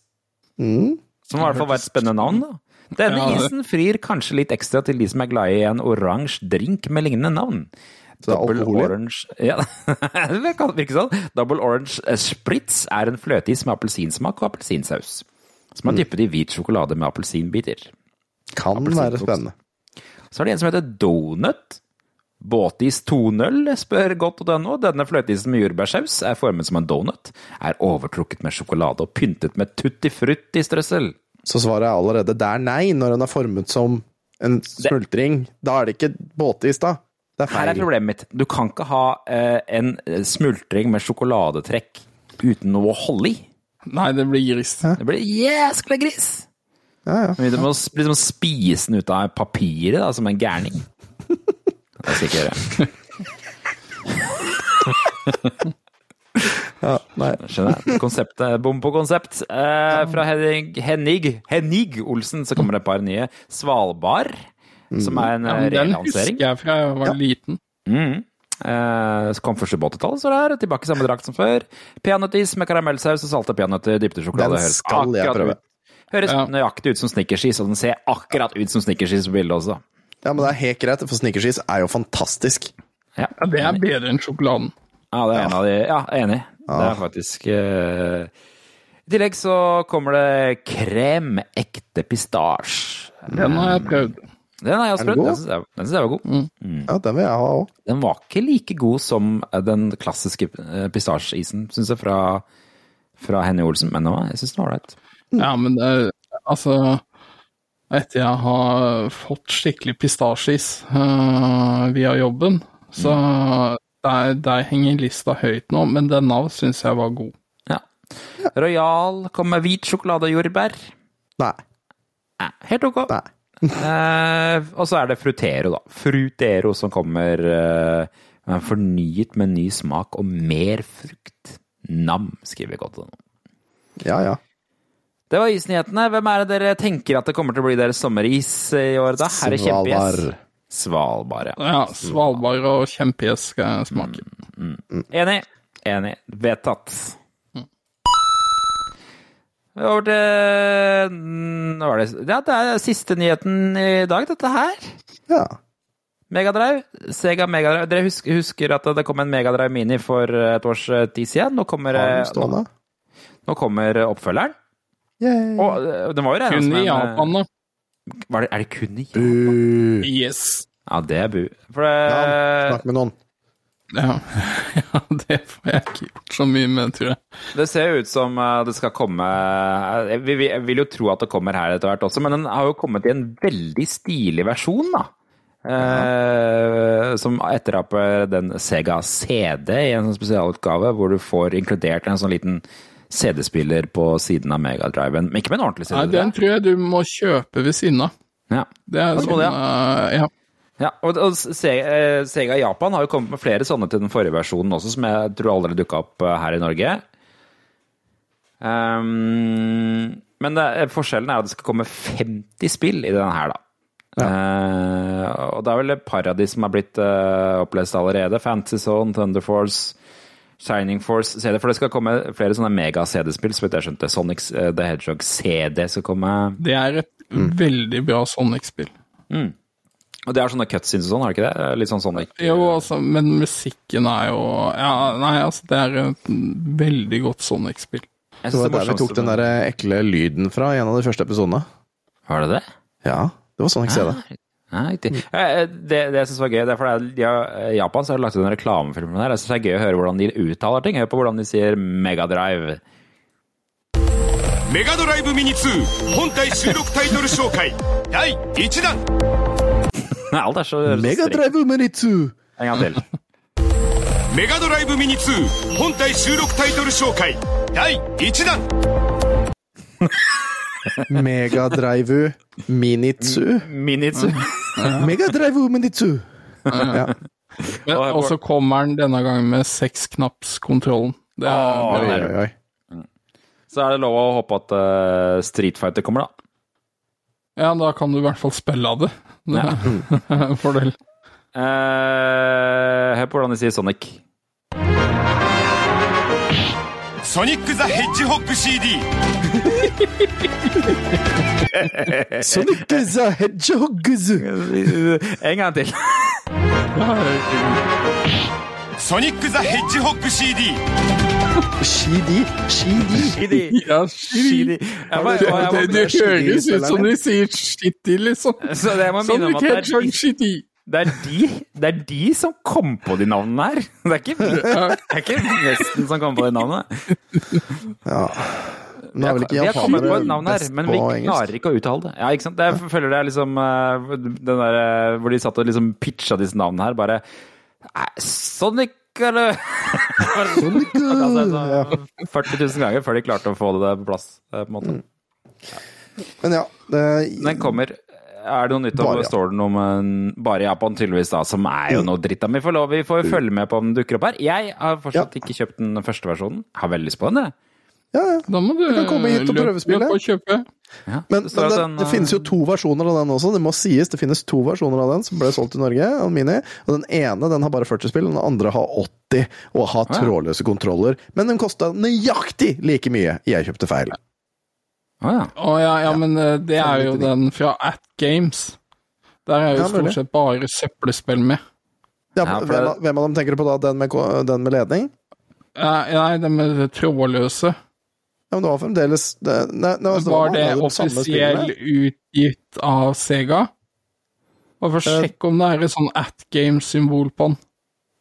Mm. Som i hvert fall var et spennende navn. da. Denne Ja, isen frir kanskje litt ekstra til de som er glad i en oransje drink med lignende navn. Så det Double? Orange Ja, *laughs* det kan virke sånn. Double Orange Spritz er en fløteis med appelsinsmak og appelsinsaus. Som Mm. er dyppet i hvit sjokolade med appelsinbiter. Kan være spennende. Så er det en som heter Donut. Båtis 2.0 spør godt.no. Denne fløteisen med jordbærsaus er formet som en donut, er overtrukket med sjokolade og pyntet med tutti frutti-strøssel. Så svaret er allerede der nei, når den er formet som en smultring. Da er det ikke båtis, da. Det er Her er problemet mitt. Du kan ikke ha eh, en smultring med sjokoladetrekk uten noe å holde i. Nei, det blir gris. Det blir jæskla gris! Ja, ja. Men Du må liksom spise den ut av papiret da, som en gærning. Jeg ikke gjøre. *laughs* Ja, nei. Skjønner jeg. Konseptet, bom på konsept. Eh, fra Henning, Henning, Henning Olsen så kommer det et par nye. Svalbard, som er en Ja, eh, den husker jeg fra jeg var liten. Mm. Eh, så kom første på 80-tallet, så det er tilbake i samme drakt som før. Peanøttis med karamellsaus og salte peanøtter dypte sjokolade. Den skal jeg prøve. ut- Høres Ja. nøyaktig ut som snickersis, og den ser akkurat ut som snickersis på bildet også. Ja, men det er helt greit, for snickerskis er jo fantastisk. Ja, Ja, det er bedre enn sjokoladen. Ja, det er en av de Ja, enig. Det er faktisk uh... I tillegg så kommer det krem ekte pistasje. Den har jeg prøvd. Den har jeg også Er den prøvd. Den syns jeg, den var god. Ja, den vil jeg ha òg. Den var ikke like god som den klassiske eh, pistasjeisen, syns jeg, fra, fra Henny Olsen, men nå, jeg syns den var ålreit. Ja, men det altså Etter jeg har fått skikkelig pistasjeis uh, via jobben, så der, der henger lista høyt nå, men denne syns jeg var god. Ja. Royal kom med hvit sjokolade og jordbær. Nei. Nei. helt ok. Nei. uh, og så er det Frutero, da. Frutero som kommer uh, med fornyet med ny smak og mer frukt. Nam, skriver godt. Ja, ja. Det var isnyhetene. Hvem er det dere tenker at det kommer til å bli deres sommeris i år, da? Her Er kjempegjess? Svalbard. Svalbard, ja. Ja, Svalbard og kjempegjess skal jeg smake. Enig. Enig. Vedtatt. Over til Nå var det Ja, det er siste nyheten i dag, dette her. Ja. Megadrive. Sega Megadrive. Dere husker, husker at det kom en Megadrive Mini for et års tid siden? Nå kommer, nå, nå kommer oppfølgeren. Yay. Og eh, den var jo Kun som i en Japan, da. var det, Er det kun i Japan? Uh, Yes. Ja, det er bu. For det, ja, snakk med noen. Ja. *laughs* ja, det får jeg ikke gjort så mye med, tror jeg. Det ser jo ut som eh, det skal komme eh, vi, jeg vil jo tro at det kommer her etter hvert også, men den har jo kommet i en veldig stilig versjon, da. Eh, som etteraper den Sega CD i en sånn spesialutgave, hvor du får inkludert en sånn liten CD-spiller på siden av Megadriven. Men ikke med en ordentlig CD. Nei, den tror jeg du må kjøpe ved siden av. Ja. Det er Ja, sånn, ja. eh, ja. Ja, og, og eh, Sega Japan har jo kommet med flere sånne til den forrige versjonen også, som jeg tror aldri dukka opp eh, her i Norge. Um, men det, forskjellen er at det skal komme 50 spill i denne her, da. Eh, og det er vel et par av de som er blitt uh, opplest allerede. Fantasy Zone, Thunder Force, Shining Force CD. For det skal komme flere sånne mega-CD-spill, så vidt jeg skjønte. Sonic eh, the Hedgehog CD skal komme. Det er et veldig bra Sonic-spill. Mm. Og det er sånne cutscenes og sånn, har det ikke det? Litt sånn Sonic. Jo, altså, men musikken er jo Ja, nei, altså, det er et veldig godt Sonic-spill. Det var der vi tok den der ekle lyden fra i en av de første episodene. Var det det? Ja, det var Sonic CD. ser det. Ja, riktig. Eh, Det, det jeg syns var gøy, det er fordi de har, I Japan så har de lagt ut en reklamefilm med det her. Jeg synes det er gøy å høre hvordan de uttaler ting. Hør på hvordan de sier Megadrive. メガドライブミニ2本体収録タイトル紹介第1弾 *laughs* Alt er så så strengt. Megadrive Minitsu! En gang til. メガドライブミニ2本体収録タイトル紹介第1弾 Megadrive Minitsu. Minitsu. *laughs* Megadrive Minitsu. Ja. Men, og så kommer den denne gangen med seksknappskontrollen. Det er oh, Oi, oi, oi. Så er det lov å håpe at uh, Street Fighter kommer, da. Ja, da kan du i hvert fall spille av det. *laughs* Det er en fordel. Uh, hør på hvordan de sier Sonic. ソニック・ザ・ヘッジホッグ CD Sonic is a hedgehog. En gang til. ソニック・ザ・ヘッジホッグ CD Shidi. Shidi. Ja, shitty. Jeg må- Det, jeg må- det, det høres ut som de sier shitty, liksom. Så det jeg må minne om Sonic at det er Hedgehog de- shitty. det er, de, det er de som kom på de navnene her. Det er ikke, det er ikke Vesten som kom på de navnene. Ja. Nå er vel ikke på japanere et navn her, men vi engelsk. klarer ikke å uttale det. Ja, ikke sant? Jeg føler det er liksom eh, den der eh, hvor de satt og liksom pitcha disse navnene her, bare Sonic eller Sonic, *laughs* altså, så 40 000 ganger før de klarte å få det på plass, eh, på en måte. Men ja, det, Den kommer. Er det noe nytt om Bare, ja. Står det noe om en, bare Japan, tydeligvis, da, som er jo noe dritt. da. Vi får lov, vi får følge med på om den dukker opp her. Jeg har fortsatt ikke kjøpt den første versjonen. Har veldig lyst på den, jeg. ja, ja. Da må du kan komme hit og prøvespille. Ja, Men, men det, den, det finnes jo to versjoner av den også. Det må sies, det finnes to versjoner av den som ble solgt i Norge. Mini, og Den ene den har bare 40 spill, og den andre har 80 og har trådløse kontroller. Men den kosta nøyaktig like mye. Jeg kjøpte feil. Å ja. Oh, ja, ja, men eh, det er jo den fra At Games. Der er jo Ja, stort sett bare søppelspill med. Hvem, av- hvem av dem tenker du på da? Den med, den med ledning? Nei, nei, det med det trådløse. Ja, men det var fremdeles det, nei, det var, Var det offisiell utgitt av Sega? Bare for å sjekke om det er et sånn At Games-symbol på den.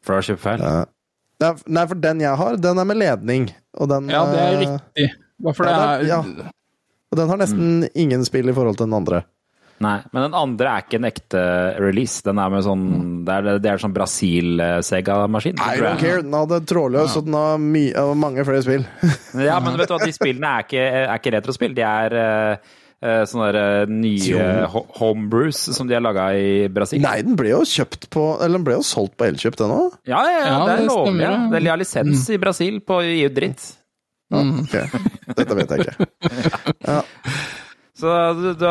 For det har kjøpt feil? Ja. Nei, for den jeg har, den er med ledning. Og den, Ja, det er eh, riktig. Bare for ja, det det- er ja. Og den har nesten ingen spill i forhold til den andre. Nei, men den andre er ikke en ekte release. Den er med sånn Det er, det er sånn Brasil-Sega-maskin. I don't care. Den hadde trådløs, og den har my mange flere spill. Ja, men vet du hva, de spillene er ikke, er ikke retrospill. De er eh, eh, sånne der, eh, nye ho- homebrews som de har laga i Brasil. Nei, den ble jo kjøpt på Eller den ble jo solgt på Elkjøp, den òg. Ja, ja, ja, Ja, det er lovlig. Ja. ja. De har lisens i Brasil på å gi ut. Ok, Dette vet jeg ikke. *laughs* Så du, du,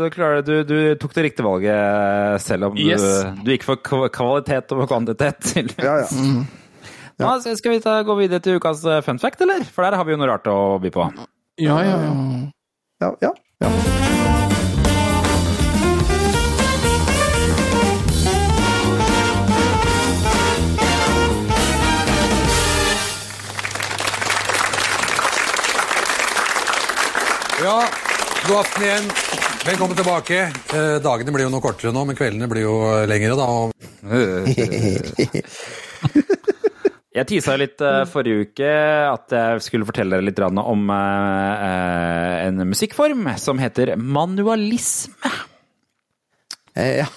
du, klarer, du, du tok det riktige valget, selv om Yes. du, du gikk for kvalitet over kvantitet. Ja, *laughs* ja. Nå skal skal vi ta, gå videre til ukas eh, fun fact, eller? For der har vi jo noe rart å by på. Ja, ja, ja. ja, ja, ja. Ja, god aften igjen. Velkommen tilbake. Eh, dagene blir jo noe kortere nå, men kveldene blir jo lengre, da. og- *laughs* Jeg tisa litt eh, forrige uke at jeg skulle fortelle dere litt grann om eh, eh, en musikkform som heter manualisme. Eh, ja.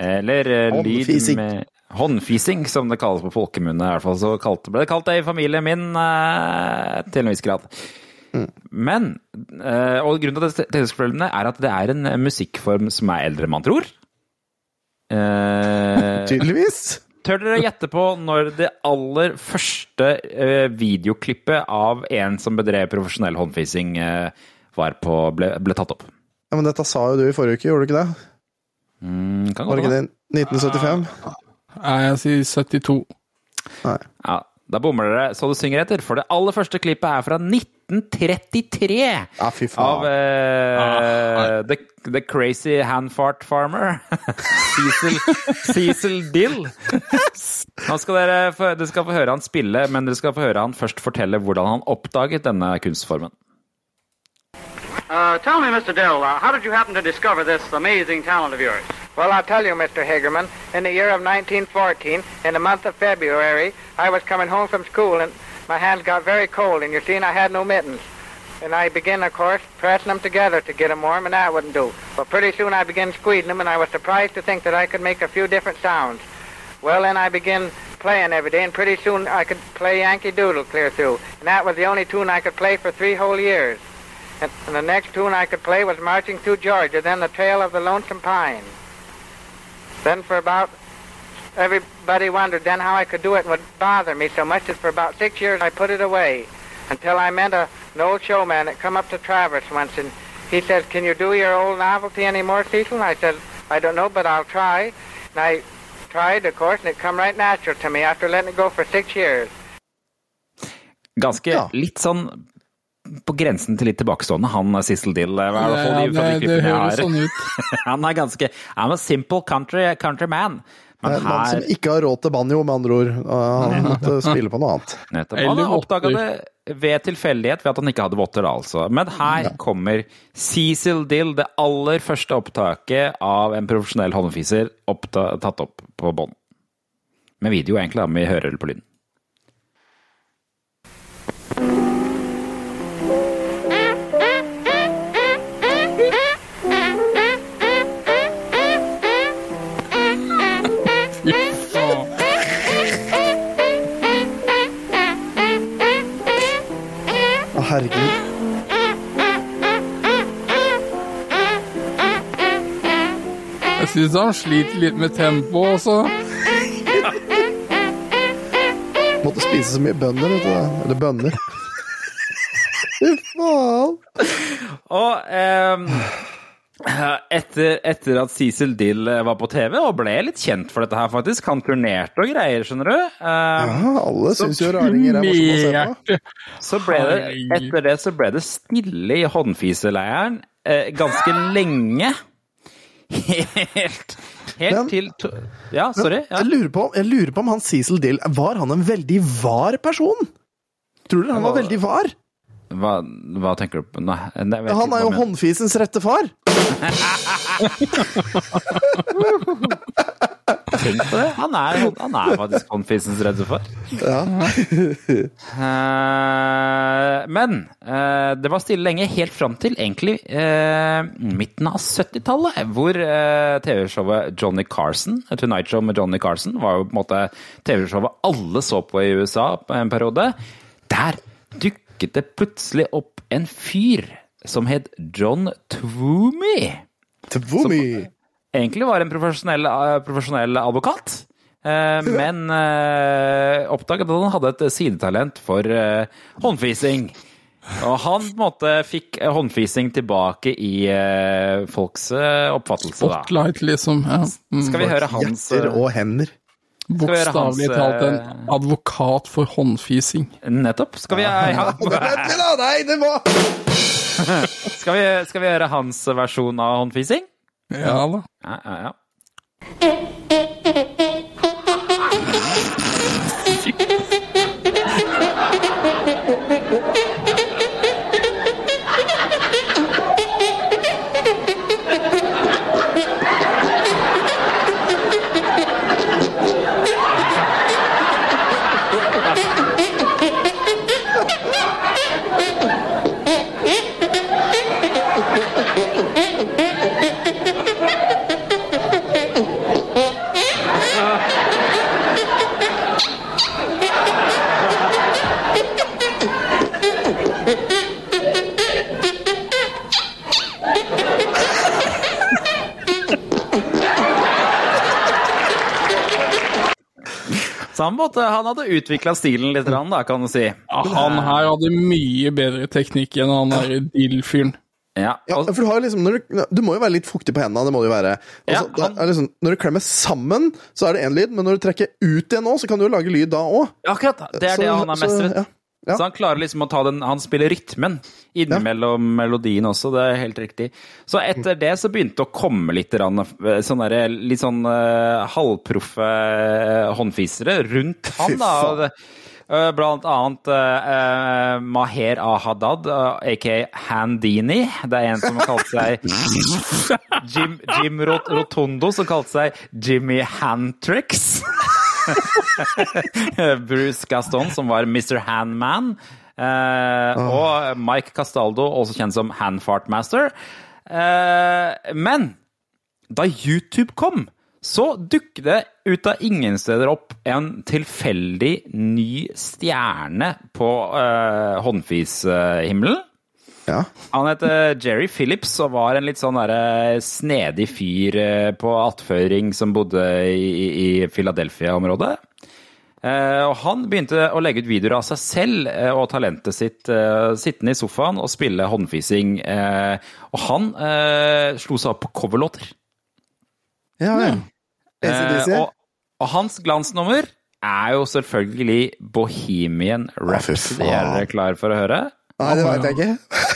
Eller eh, lyd Håndfising. med Håndfising, som det kalles på folkemunne. I hvert fall så kalt, ble det kalt det i familien min eh, til en viss grad. Men, eh, og grunnen til at det er tilfellet er at det er en musikkform som er eldre enn man tror. Eh, *laughs* Tydeligvis. Tør dere gjette på når det aller første eh, videoklippet av en som bedrev profesjonell håndfising, eh, var på, ble, ble tatt opp? Ja, men dette sa jo du i forrige uke, gjorde du ikke det? Mm, kan Var det ikke det 1975? Nei, jeg sier 72. Ja, da bommer dere så du synger etter, for det aller første klippet er fra 1933. Ja, fy faen. Av eh, the, the Crazy Handfart Farmer. *laughs* Cecil, Cecil Dill. Nå skal dere, få, dere skal få høre han spille, men dere skal få høre han først fortelle hvordan han oppdaget denne kunstformen. Uh, tell me, Mr. Dill, uh, how did you happen to discover this amazing talent of yours? Well, I'll tell you, Mr. Hagerman. In the year of 1914, in the month of February, I was coming home from school and my hands got very cold, and you see, I had no mittens. And I began, of course, pressing them together to get them warm, and that wouldn't do. But pretty soon I began squeezing them, and I was surprised to think that I could make a few different sounds. Well, then I began playing every day, and pretty soon I could play Yankee Doodle clear through. And that was the only tune I could play for three whole years. And, and the next tune I could play was Marching Through Georgia, then The Trail of the Lonesome Pine. Then for about, everybody wondered then how I could do it and would bother me so much that for about six years I put it away until I met a, an old showman that come up to Travis once and he says, can you do your old novelty anymore, Cecil? And I said, I don't know, but I'll try. And I tried, of course, and it come right natural to me after letting it go for six years. Ganske litt sånn på grensen til litt tilbakestående, han eh, Cecil Dill. Eh, i hvert fall Ja, de- fra de det- det klippene jeg høres har. sånn ut. *laughs* han er ganske I'm a er simple country, country man. Det Men her... mann som ikke har råd til banjo, med andre ord. Han måtte *laughs* spille på noe annet. Nettopp. Han oppdaga det ved tilfeldighet ved at han ikke hadde votter, altså. Men her kommer Cecil Dill, det aller første opptaket av en profesjonell håndfiser tatt opp på bånd. Med video, egentlig, da, vi hører på lyden. Herregud. Jeg syns han sliter litt med tempo også. Måtte spise så mye bønner, vet du. Eller bønner. *laughs* Fy faen. Og ehm, etter, etter at Cecil Dill var på TV og ble litt kjent for dette her, faktisk Han turnerte og greier, skjønner du. Uh, Ja, alle syns jo raringer er morsomme å se på. Så ble det, etter det så ble det stille i håndfiseleiren uh, ganske lenge. Helt, helt til to Ja, sorry. Ja. Jeg, lurer på, jeg lurer på om han Cecil Dill Var han en veldig var person? Tror dere han var veldig var? Hva, hva tenker du på? Nei, nei, jeg vet Han er jo håndfisens rette far. Tenk på det. Han er, han er faktisk håndfisens rette far. Ja. uh, men uh, det var stille lenge, helt fram til egentlig uh, midten av 70-tallet, hvor TV-showet Johnny Carson, Tonight Show med Johnny Carson, var jo på en måte TV-showet alle så på i USA på en periode. Der dukket det plutselig opp en fyr som het John Twomey. Twomey? Egentlig var en profesjonell, eh, profesjonell advokat. Eh, men eh, oppdaget at han hadde et sidetalent for håndfising. Og han på en måte fikk håndfising tilbake i folks oppfattelse, da. Spotlight, liksom. Ja. Mm. Skal vi høre hans Hjerter og hender. Bokstavelig talt en eh, advokat for håndfising. Nettopp. Skal vi, ja. *laughs* Nei, det må *laughs* skal, vi, skal vi gjøre hans versjon av håndfising? Ja da. Ja, ja, ja. Så han, måtte, han hadde utvikla stilen litt, da, kan du si. Ja, han her hadde mye bedre teknikk enn han der Dill-fyren. Ja, Ja, for du, har liksom, når du, du må jo være litt fuktig på hendene, det må du jo være. Altså, Ja, han, er liksom, når du klemmer sammen, så er det én lyd, men når du trekker ut igjen nå, så kan du jo lage lyd da òg. Akkurat. Det er det han er mestret. Ja. Ja. Så han klarer liksom å ta den Han spiller rytmen innimellom melodien også, det er helt riktig. Så etter det så begynte det å komme litt eh, sånn der, litt sånn uh, halvproffe eh, håndfisere rundt han, da. eh, Blant annet eh, Maher Ahadad, uh, aka Handini. Det er en som kalte seg *laughs* Jim, Jim Rotondo, som kalte seg Jimmy Hantrix. *laughs* Bruce Gaston, som var Mr. Handman. Eh, Og Mike Castaldo, også kjent som Handfartmaster. Eh, men da YouTube kom, så dukket det ut av ingen steder opp en tilfeldig ny stjerne på eh, håndfishimmelen. Ja. Han heter Jerry Phillips og var en litt sånn snedig fyr eh, på attføring som bodde i, i, Philadelphia-området. Eh, og han begynte å legge ut videoer av seg selv eh, og talentet sitt sittende i sofaen og spille håndfising. Eh, og han eh, slo seg opp på coverlåter. Ja, ja. AC/DC. Eh, og, og hans glansnummer er jo selvfølgelig Bohemian Rhapsody. Er dere klare for å høre? Nei, det veit jeg ikke. *laughs*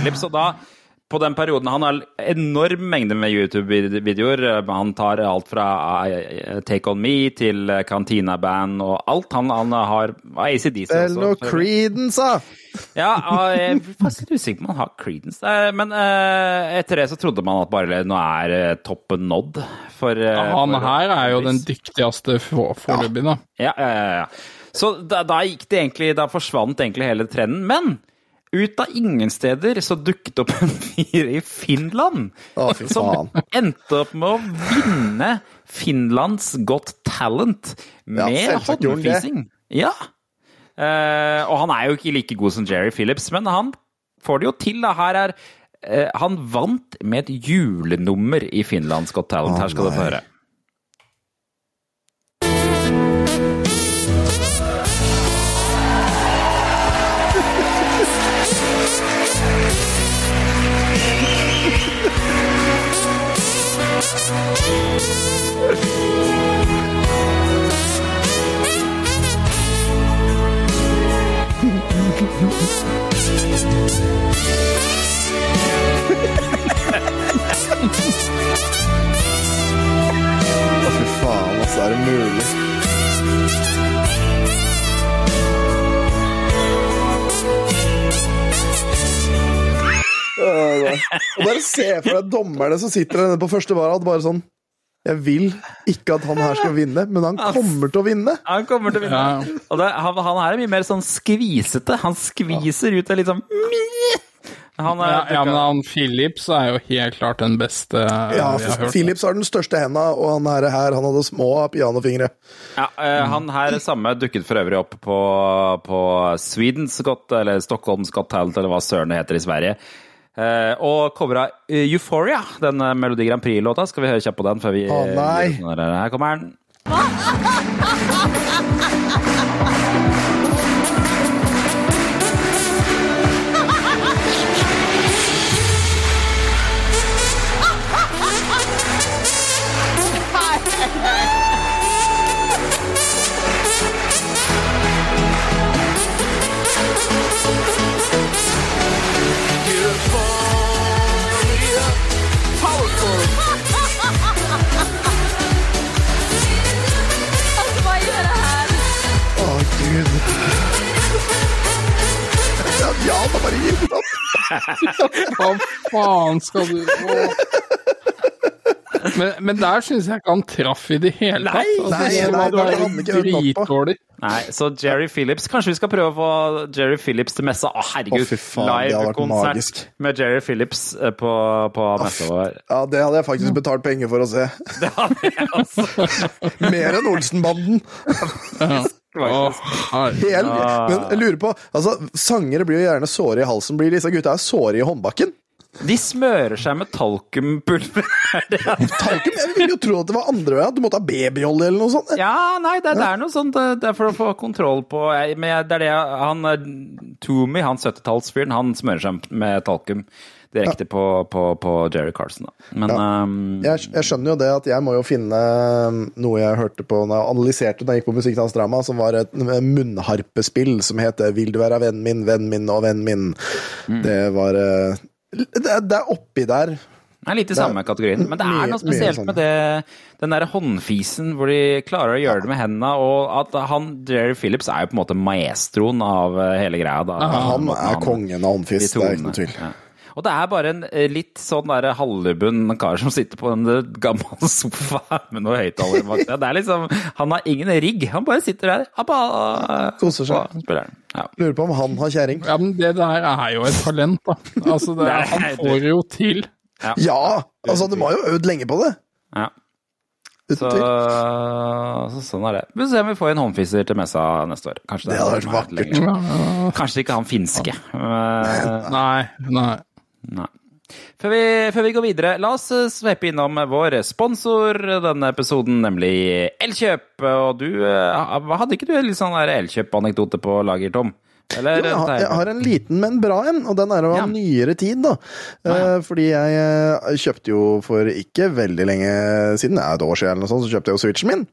Phillips, og da på den perioden Han har enorm mengde med YouTube-videoer. Han tar alt fra eh, Take On Me til eh, Cantina Band og alt. Han, han har ACDC Vel også. noe Creedence, da. Ja, jeg er faktisk litt usikker på om han har Creedence. Eh, Men eh, etter det så trodde man at bare nå er toppen nådd. For, Ja, han for- her er jo den dyktigste for- foreløpig, da. ja, ja, ja, ja. Så da, da gikk det egentlig Da forsvant egentlig hele trenden. Men ut av ingen steder så dukket opp en fyr i Finland Å, som endte opp med å vinne Finlands Got Talent med det. håndfising. Ja. Uh, og han er jo ikke like god som Jerry Phillips, men han får det jo til. Da. Her er uh, Han vant med et julenummer i Finlands Got Talent. Her skal du få høre. Fy faen, altså. Er det mulig? Øh, Og bare se for deg dommerne som sitter der nede på første rad, bare sånn Jeg vil ikke at han her skal vinne, men han kommer til å vinne. Han kommer til å vinne. Og det, han, han er mye mer sånn skvisete. Han skviser ut det litt sånn han er, Ja, ja, men han Philips er jo helt klart den beste Ja, vi har hørt. Philips har den største henda, og han her, her han hadde små pianofingre. Ja, eh, han her samme dukket for øvrig opp på, på Swedens Got, eller Stockholms Got Talent, eller hva søren det heter i Sverige. Eh, og covra eh, Euphoria, den eh, Melodi Grand Prix-låta. Skal vi høre kjapt på den? Før vi, Å, nei. sånn? Her kommer den. *laughs* Hva faen skal du. Men, men der syns jeg ikke han traff i det hele tatt. Nei, Altså, nei, det nei, var det bare hadde nok på. dritdårlig. Nei, så Jerry Phillips Kanskje vi skal prøve å få Jerry Phillips til messa? Å, herregud! Det hadde Live-konsert med Jerry Phillips eh, på, på messa vår. Ja, det hadde jeg faktisk betalt penger for å se. *laughs* Mer enn Olsenbanden. *laughs* Hel, men jeg lurer på altså, Sangere blir jo gjerne såre i halsen. Blir disse gutta såre i håndbakken? De smører seg med talkumpulver. *laughs* Talkum? Jeg ville jo tro at det var andre veien. At du måtte ha babyolje eller noe sånt. Ja, nei, det, det er noe sånt. eh, Det er for å få kontroll på Men det er det han eh, han 70-tallsfyren, han smører seg med talkum direkte på, på, på Jerry Carlson. Da. Men ehm, Jeg, jeg skjønner jo det at jeg må jo finne um, noe jeg hørte på når jeg analyserte da jeg gikk på Musikkdansdrama, som var et munnharpespill som heter 'Vil du være vennen min, vennen min og vennen min'. Mm. Det var eh, det, det er oppi der. Det er litt i samme kategorien. Men det er noe spesielt sånn. med det, den der håndfisen hvor de klarer å gjøre det med hendene, og at han, Jerry Phillips er jo på en måte maestroen av eh, hele greia. Da. Ja, han er kongen av håndfis, de det er ikke noe tvil. Ja. Og det er bare en eh, litt sånn der halvlubben kar som sitter på en eh, gammel sofa med noe høyttaler bak seg. Det er liksom, han har ingen rigg, han bare sitter der. Han Koser seg. spiller. Ja. Lurer på om han har kjæring. Ja, men det der er jo et talent, da. Altså, det, er- han får jo til. Ja! Altså, de har jo øvd lenge på det. Ja. Så, så sånn er det. Vi får se om vi får en håndfiser til messa neste år. Kanskje Det hadde er vært vakkert. Kanskje ikke han finske. Men... Nei, nei. Nei. Før vi, før vi går videre, la oss eh, sveipe innom vår sponsor denne episoden, nemlig Elkjøp. Og du, eh, hadde ikke du en litt sånn Elkjøp-anekdote på lager, Tom? Eller, Jo, jeg, har, jeg har en liten, men bra en, og den er av nyere tid, da. Ja. fordi jeg eh, kjøpte jo for ikke veldig lenge siden, det er et år siden eller noe sånt, så kjøpte jeg jo Switchen min.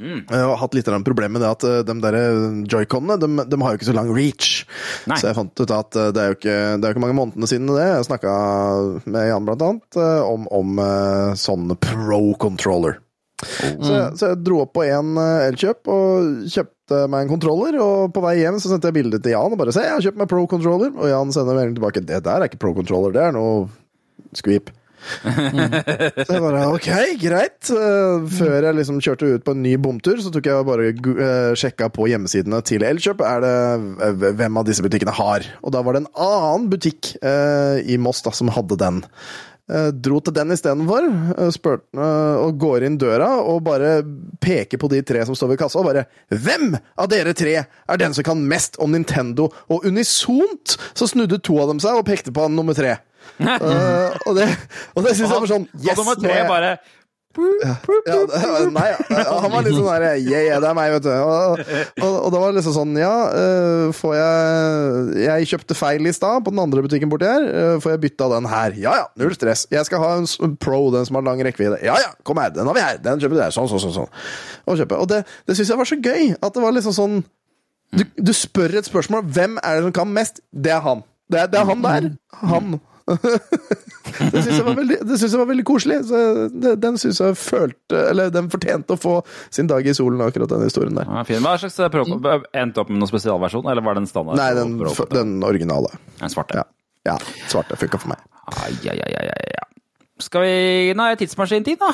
Mm. Jeg har hatt litt av den problemet med det at eh, de der joyconene, de, de har jo ikke så lang reach. Så jeg fant ut at eh, det er jo ikke, det er jo ikke mange månedene siden det. Jeg snakka med Jan blant annet eh, om, om eh, sånn pro-controller. Så, jeg- så jeg dro opp på en eh, Elkjøp og kjøpte meg en controller. Og på vei hjem så sendte jeg bilde til Jan og bare 'Se, jeg har kjøpt meg pro-controller'. Og Jan sender melding tilbake 'Det der er ikke pro-controller, det er noe skvip'. Så jeg bare ok, greit. Eh, Før jeg liksom kjørte ut på en ny bomtur, så tok jeg bare eh, sjekka på hjemmesidene til Elkjøp er det eh, hvem av disse butikkene har. Og da var det en annen butikk i Moss da, som hadde den. Dro til den istedenfor, og går inn døra og bare peker på de tre som står ved kassa, og bare Hvem av dere tre er den som kan mest om Nintendo? Og unisont så snudde to av dem seg og pekte på nummer tre. Eh, og det, og det syns jeg var sånn og nummer tre jeg- bare Ja, ja, nei, han var litt sånn der Yeah, yeah, det er meg, vet du. Og, og, og det var liksom sånn Ja, øh, får jeg Jeg kjøpte feil i stad på den andre butikken borti her. øh, Får jeg bytta den her? Ja ja, null stress. Jeg skal ha en Pro, den som har lang rekkevidde. Ja ja, kom her, den har vi her. Den kjøper du der. Sånn, sånn, sånn. sånn. Og, kjøpe. og det, det syns jeg var så gøy. At det var liksom sånn du, du spør et spørsmål. Hvem er det som kan mest? Det er han. Det er, det er han der. Han. Det syns jeg, var veldig- det synes jeg var veldig koselig. Så det, den syns jeg følte Eller den fortjente å få sin dag i solen, akkurat den historien der. Ja, fin. Hva slags Pro Endte opp med noen spesialversjon, eller var det en standard? Nei, den, den originale. Den svarte. Ja, ja svarte funka for meg. Ai, ai, ai, ai, ai, ja. Skal vi Nå er det tidsmaskintid, da.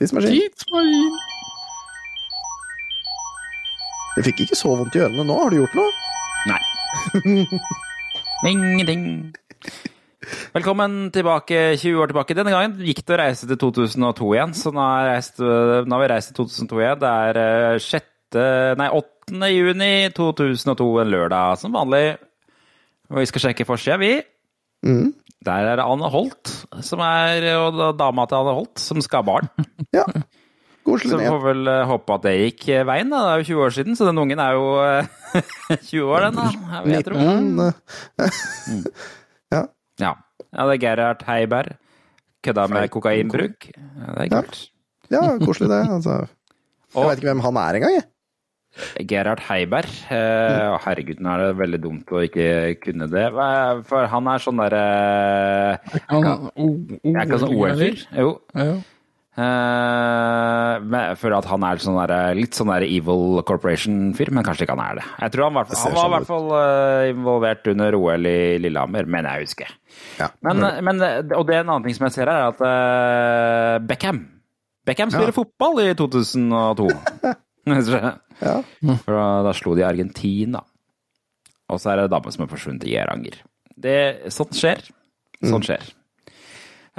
Tidsmaskin. Tidsmaskin. Det fikk ikke så vondt i ørene nå. Har du gjort noe? Nei. *laughs* Ingenting. Velkommen tilbake 20 år tilbake. Denne gangen gikk det å reise til 2002 igjen, så nå har, reist, nå har vi reist til 2002 igjen. Det er eh, 6. Nei, 8. juni 2002, en lørdag, som vanlig. Og vi skal sjekke forsida, vi. Mm. Der er det Anne Holt, som er, og dama til Anne Holt, som skal ha barn. *laughs* Ja. Koselig, Så vi får vel eh, håpe at det gikk eh, veien. da. Det er jo 20 år siden, så den ungen er jo eh, *laughs* 20 år, den da. Jeg vet, tro. 19 Ja. Ja. ja, det er Gerhard Heiberg. Kødda med kokainbruk. Ja, det er kult. ja, koselig det. Altså. *laughs* Jeg veit ikke hvem han er engang, jeg. Gerhard Heiberg. Eh, herregud, nå er det veldig dumt å ikke kunne det. For han er sånn derre eh, Jeg er ikke sånn OL-fyr. Jo. Ja. Eh, for at han er sånn der, litt sånn der Evil Corporation-fyr, men kanskje ikke han er det. Jeg tror han, var, han var i sånn hvert fall eh, involvert under OL i Lillehammer, mener jeg husker. Ja. Men, men, og det er en annen ting som jeg ser her, er at eh, Beckham Beckham spiller Ja. fotball i 2002. *laughs* Ja. For da, da slo de Argentina. Og så er det dame som er forsvunnet i Geranger. Det, sånt skjer. Sånt skjer.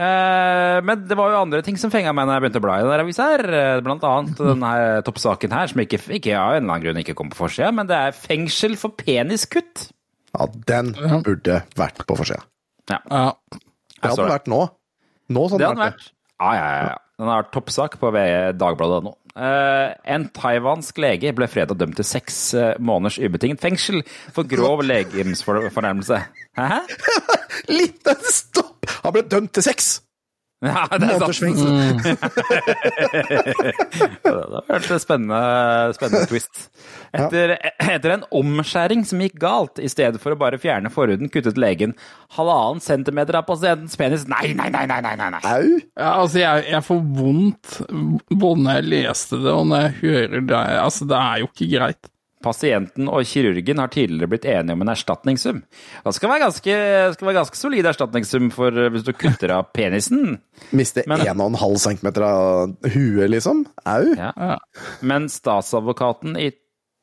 Eh, men det var jo andre ting som fenga meg når jeg begynte å bla i den der avisa her. Eh, Blant annet denne toppsaken her, som ikke, ikke av en eller annen grunn ikke kom på forsida, men det er fengsel for peniskutt. Ja, den burde vært på forsida. Ja. Ja. Det hadde den vært nå. Nå sånn Det hadde den vært. Ja, ja, ja, ja. Den har vært toppsak på VG Dagbladet nå. Eh, en taiwansk lege ble fredag dømt til seks eh, måneders ubetinget fengsel for grov legemsfornærmelse. Hæ? *laughs* Liten stopp! Han ble dømt til sex! *laughs* Ja, det er sant. Mm. *laughs* det har vært en spennende, spennende twist. Etter, etter en omskjæring som gikk galt, i stedet for å bare fjerne forhuden, kuttet legen halvannen centimeter av pasientens penis. Nei, nei, nei, nei, nei, nei, nei. Au! Ja, altså, jeg, jeg får vondt både når jeg leste det og når jeg hører det. Altså, det er jo ikke greit. Pasienten og kirurgen har tidligere blitt enige om en erstatningssum. Det skal være ganske, skal være ganske solid erstatningssum for eh, hvis du kutter av penisen. Miste 1,5 cm av huet, liksom? Au! Ja. Men statsadvokaten i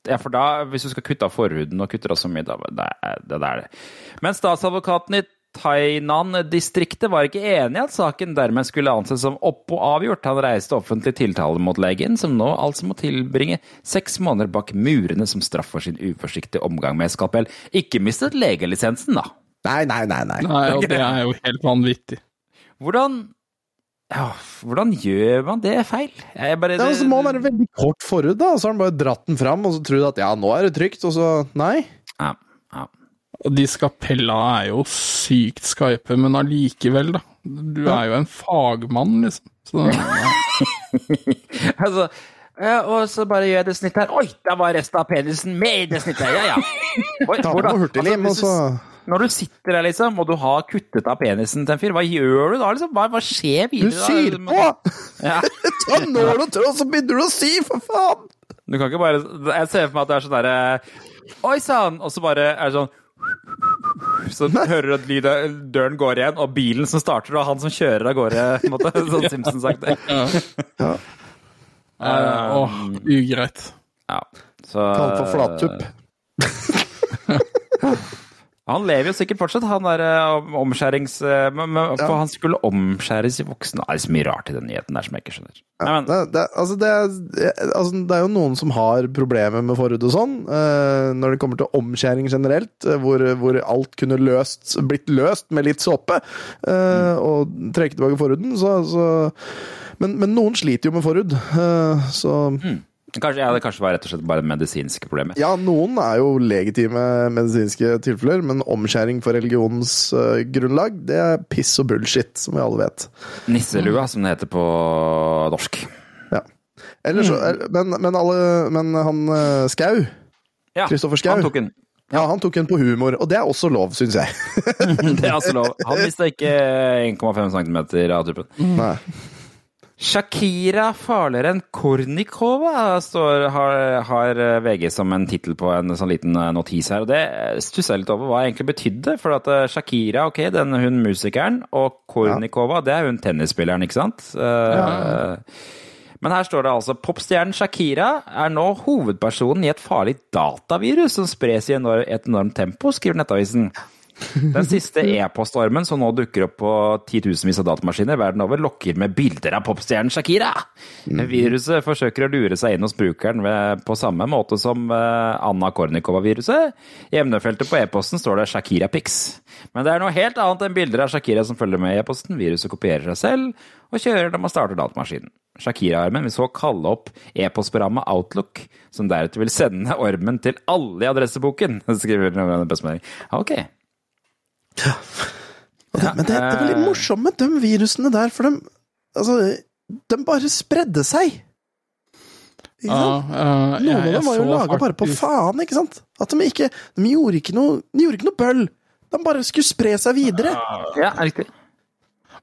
ja, for da, hvis du skal kutte av forhuden og kutter av så mye, da det det. Er det. Men statsadvokaten i Tainan-distriktet var ikke enig i at saken dermed skulle anses som opp- og avgjort. Han reiste offentlig tiltale mot legen, som nå altså må tilbringe seks måneder bak murene som straff for sin uforsiktige omgang med skalpell. Ikke mistet legelisensen, da. Nei, nei, nei. nei. Nei, og det er jo helt vanvittig. Hvordan ja, hvordan gjør man det feil? Jeg bare, Ja, så må han være veldig kort forhud, da. Så har han bare dratt den fram, og så tror du at ja, nå er det trygt, og så nei. Ja. Og de skapella er jo sykt skarpe, men allikevel, da. Du er jo en fagmann, liksom. Så, *laughs* altså, ja, og så bare gjør jeg det snittet her. Oi, der var resten av penisen med i det snittet! Ja, ja. Oi, Ta på hvordan- hurtiglim, altså, og så- Når du sitter der, liksom, og du har kuttet av penisen til en fyr, hva gjør du da? liksom? Hva, hva skjer Du videre? Du syr på! Ja. *laughs* Ta nål og tråd, så begynner du å sy, for faen! Du kan ikke bare Jeg ser for meg at det er sånn derre Oi sann! Og så bare er det sånn Så hører du at lyden, døren går igjen, og bilen som starter, og han som kjører av gårde. på en måte, Sånn Simpsons-aktig. ja. Uh, Åh, ugreit. Ja, så Kalt for flattupp. *laughs* Han lever jo sikkert fortsatt, han der eh, omskjærings... eh, For han skulle omskjæres i voksen Det er så mye rart i den nyheten der som jeg ikke skjønner. Nei, men, Det, det, altså det, altså det er jo noen som har problemer med forhud og sånn, eh, når det kommer til omskjæring generelt, hvor, hvor alt kunne løst, blitt løst med litt såpe, eh, og trekke tilbake forhuden, så, så men, men noen sliter jo med forhud, så kanskje, ja, det kanskje var rett og slett bare medisinske problemer. Ja, noen er jo legitime medisinske tilfeller, men omskjæring for religionens uh, grunnlag, det er piss og bullshit, som vi alle vet. Nisselua, som det heter på norsk. Ja. Eller så, men, men, alle, men han uh, Skau, Ja, Kristoffer Skau, han tok en Ja, han tok en på humor, og det er også lov, syns jeg. *laughs* Det er altså lov. Han mista ikke 1,5 cm av tuppen. Nei. Shakira farligere enn Kornikova, står, har, har VG som en tittel på en sånn liten eh, notis her. og Det stussa jeg litt over hva det egentlig betydde. For at eh, Shakira, ok, den hun musikeren, og Kornikova, det er hun tennisspilleren, ikke sant? Eh, Men her står det altså popstjernen Shakira er nå hovedpersonen i et farlig datavirus som spres i et enormt tempo, skriver Nettavisen. Den siste e-postormen som nå dukker opp på titusenvis av datamaskiner verden over, lokker med bilder av popstjernen Shakira. Viruset forsøker å lure seg inn hos brukeren ved, på samme måte som eh, Anna Kornikova-viruset. I emnefeltet på e-posten står det Shakira-pics. Men det er noe helt annet enn bilder av Shakira som følger med i e-posten. Viruset kopierer seg selv og kjører når man starter datamaskinen. Shakira-armen vil så kalle opp e-postprogrammet Outlook, som deretter vil sende ormen til alle i adresseboken, *laughs* skriver en Bestmelding. Ok. Og det, men det, det var litt morsomt med de virusene der, for de Altså, de bare spredde seg. Ikke sant? Uh, uh, Noen jeg- av dem var jo laga bare på faen, ikke sant? At de ikke De gjorde ikke noe, de gjorde ikke noe bøll. De bare skulle spre seg videre. Ja, riktig.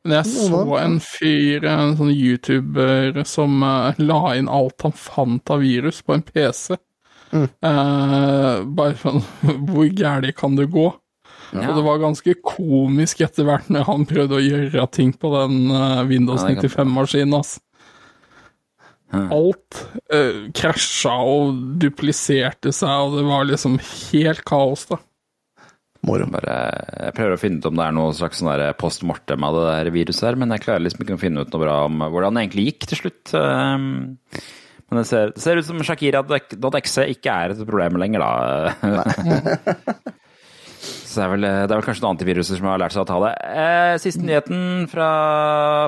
Men jeg så en fyr, en sånn YouTuber, som eh, la inn alt han fant av virus på en PC. Mm. Eh, bare sånn *laughs* Hvor gærent kan det gå? Ja. Og det var ganske komisk etter hvert når han prøvde å gjøre ting på den eh, Windows Ja, det kan- 95-maskinen. ass. Alt uh, krasja og dupliserte seg, og det var liksom helt kaos, da. Moro. Bare, jeg prøver å finne ut om det er noe slags sånn post mortem av det der viruset her, men jeg klarer liksom ikke å finne ut noe bra om hvordan det egentlig gikk til slutt. Um, Men det ser, det ser ut som Shakira.exe ikke er et problem lenger, da. *laughs* *laughs* Så det er, vel, det er vel kanskje noen antiviruser som har lært seg å ta det. Eh, siste nyheten fra,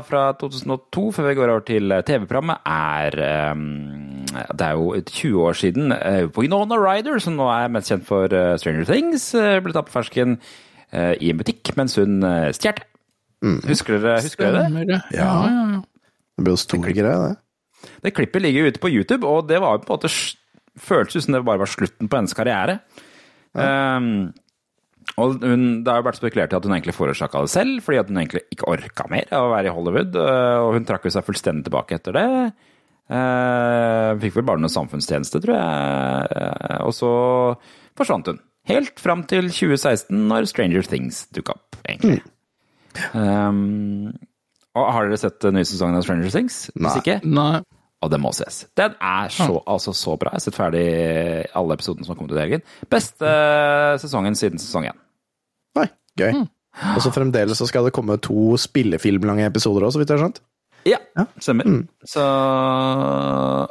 fra 2002, før vi går over til TV-programmet, er eh, Det er jo 20 år siden eh, Winona Ryder, som nå er mest kjent for uh, Stranger Things, eh, ble tatt på fersken eh, i en butikk mens hun eh, stjal. Husker dere, husker dere det? Ja, ja, ja. Det ble jo stor greie, det. Det klippet ligger jo ute på YouTube, og det var jo på en måte føltes som det bare var slutten på hennes karriere. Um, og hun, Det har jo vært spekulert i at hun egentlig forårsaka det selv, fordi at hun egentlig ikke orka mer av å være i Hollywood. øh, Og hun trakk jo seg fullstendig tilbake etter det. Hun fikk vel bare noe samfunnstjeneste, tror jeg. Eh, Og så forsvant hun. Helt fram til 2016, når Stranger Things dukka opp, egentlig. Um, og har dere sett den nye sesongen av Stranger Things? Nei. Hvis ikke? Nei. Og det må ses. Den er så, altså så bra. Jeg har sett ferdig alle episodene som har kommet ut i helgen. Beste sesongen siden sesong én. Oi, gøy. Og så fremdeles så skal det komme to spillefilmlange episoder òg, så vidt jeg har skjønt. Ja, stemmer. Så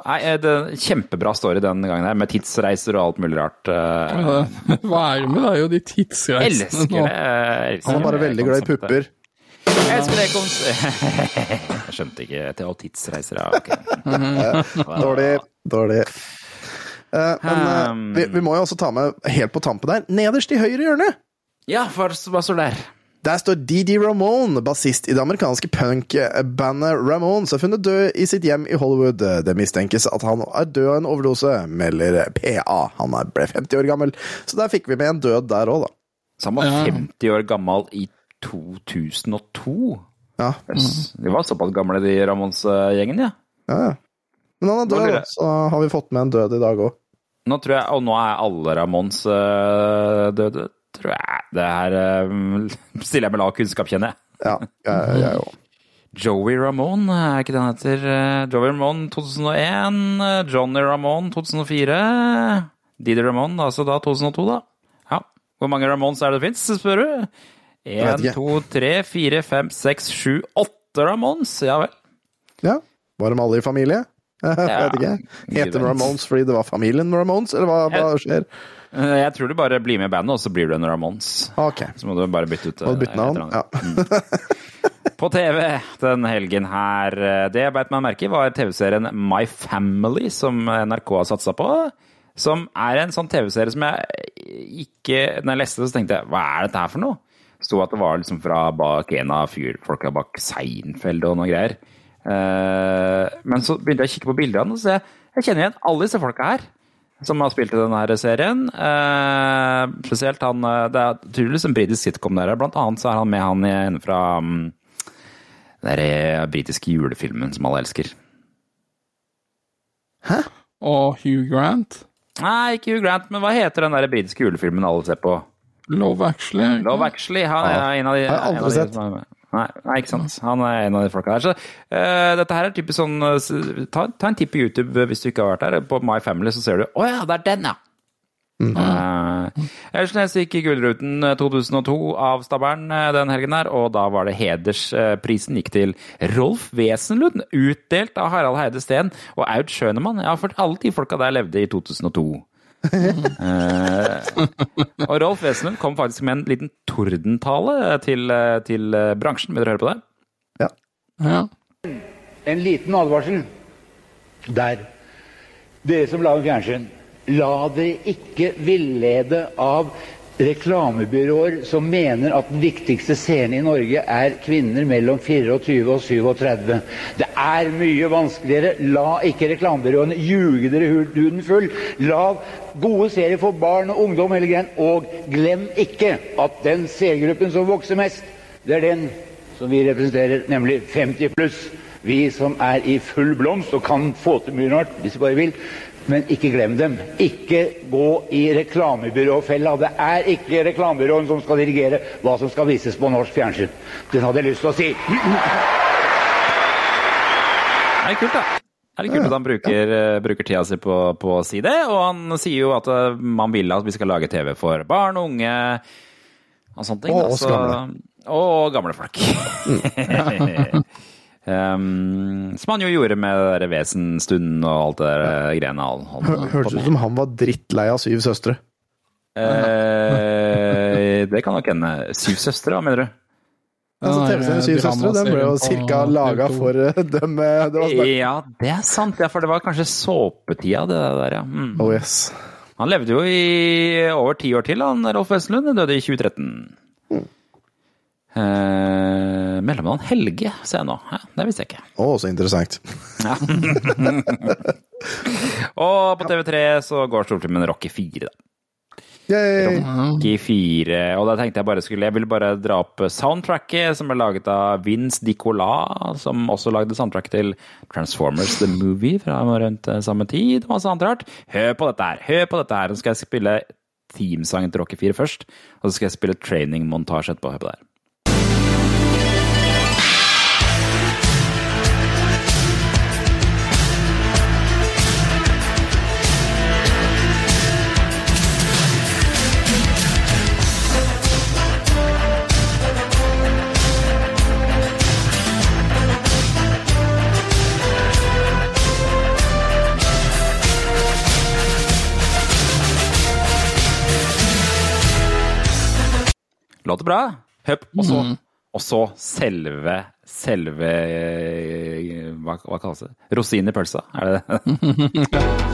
Nei, det er en kjempebra story den gangen her, med tidsreiser og alt mulig rart. eh. Hva er det med deg og de tidsreisene Elsker nå? det. elsker Han er bare veldig glad i pupper. Jeg elsker det konseptet. *laughs* Jeg skjønte ikke til å tidsreiser, ja. Okay. *laughs* Dårlig. Dårlig. Eh, men eh, vi, vi må jo også ta med, helt på tampen der, nederst i høyre hjørne, Ja, hva, står der? der står Didi Ramone, bassist i det amerikanske punk-bandet Ramones, er funnet død i sitt hjem i Hollywood. Det mistenkes at han er død av en overdose, melder PA. Han ble 50 år gammel, så der fikk vi med en død der òg, da. Så han var Ja. 50 år gammel i 2002. Ja. De var såpass gamle, de Ramones-gjengen, ja. Ja, ja. Men han er død, da, så har vi fått med en død i dag òg. Nå tror jeg, og nå er alle Ramones øh, døde, tror jeg. Det her øh, *laughs* stiller jeg med lav kunnskap, kjenner jeg. Ja, jeg, jeg òg. Joey Ramone, er ikke det han heter? Eh, Joey Ramone 2001, eh, Johnny Ramone 2004, Didi Ramone altså da 2002, da. Ja. Hvor mange Ramones er det det fins, spør du? Én, to, tre, fire, fem, seks, sju, åtte Ramones. Ja vel. Ja. Var de alle i familie? *laughs* Jeg vet ikke. Heter Ramones fordi det var familien Ramones, eller hva, hva skjer? Eh, Jeg tror du bare blir med i bandet, og så blir du en Ramones. Ok. Så må du bare bytte ut Må du eh, bytte navn? eller annet. *laughs* På TV den helgen her eh, Det jeg beit meg merke i, var TV-serien My Family, som NRK har satsa på. Som er en sånn TV-serie som jeg ikke Når jeg leste det, så tenkte jeg hva er dette her for noe? Sto at det var liksom fra bak en av fyrfolka bak Seinfeld og noe greier. Men så begynte jeg å kikke på bildene, og så jeg, jeg kjenner igjen alle disse folka her. Som har spilt i denne serien. Eh, spesielt han eh, Det er tydeligvis en britisk sitcom der. Blant annet så er han med han i fra um, den eh, britiske julefilmen som alle elsker. Hæ? Og Hugh Grant. Nei, ikke Hugh Grant, men hva heter den der britiske julefilmen alle ser på? Love Actually. Love Actually. Han er Ja. en av de, Har jeg aldri sett. Nei, nei, ikke sant. Han er en av de folka der. Så uh, dette her er typisk sånn uh, ta, ta en titt på YouTube hvis du ikke har vært der. På My Family så ser du Å ja, det er den, ja! Eh, Elsnes gikk i Gullruten eh, 2002 av Stabern eh, den helgen her, og da var det hedersprisen gikk til Rolf Wesenlund, utdelt av Harald Heide Steen og Aud Schønemann. Ja, for alle de folka der levde i 2002. Eh, og Rolf Wesenlund kom faktisk med en liten tordentale til, til bransjen. Vil dere høre på det? Ja. En liten advarsel der. Dere som lager fjernsyn, la dere ikke villede av reklamebyråer som mener at den viktigste scenen i Norge er kvinner mellom 24 og 37. Det er mye vanskeligere. La ikke reklamebyråene ljuge dere huden full. La gode serier for barn og ungdom hele greien. Og glem ikke at den seergruppen som vokser mest, det er den som vi representerer, nemlig 50 pluss. Vi som er i full blomst og kan få til mye rart hvis vi bare vil. Men ikke glem dem. Ikke gå i reklamebyråfella. Det er ikke reklamebyråen som skal dirigere hva som skal vises på norsk fjernsyn. Den hadde jeg lyst til å si. Det er kult, da. Det er kult at han bruker, eh, bruker tida si på, på å si det, og han sier jo at eh, man vil at vi skal lage TV for barn og unge og sånne ting. Og da, oss så- gamle. Og gamle folk. *laughs* *laughs* um, som han jo gjorde med Vesenstunden og alt det der eh, greiene. han han, Hørtes ut som han var drittlei av Syv søstre. Eh, det kan nok hende. Syv søstre, hva mener du? Altså, TV-serien Syv søstre den ble jo cirka laga for eh, dem eh, det var Ja, det er sant. Ja, for det var kanskje såpetida, det der, ja. Mm. Oh yes. Han levde jo i over ti år til, han Rolf Wesenlund. Døde i 2013. Eh, Mellomnavn Helge, ser jeg nå. Ja, det visste jeg ikke. Å, så interessant. Ja. *laughs* og på TV3 så går storfilmen Rocky 4, da. Yay. Rocky 4. Og da tenkte jeg bare skulle Jeg ville bare dra opp soundtracket som ble laget av Vince Dicola, som også lagde soundtracket til Transformers The Movie fra rundt eh, samme tid. Masse annet rart. Hør på dette her! Hør på dette her! Nå skal jeg spille teamsangen til Rocky 4 først, og så skal jeg spille training-montasje etterpå. Hør på det her. Låter bra. Høp. Og så, og så selve Selve eh, Hva, hva kalles det? Rosinen i pølsa, er det det? *laughs*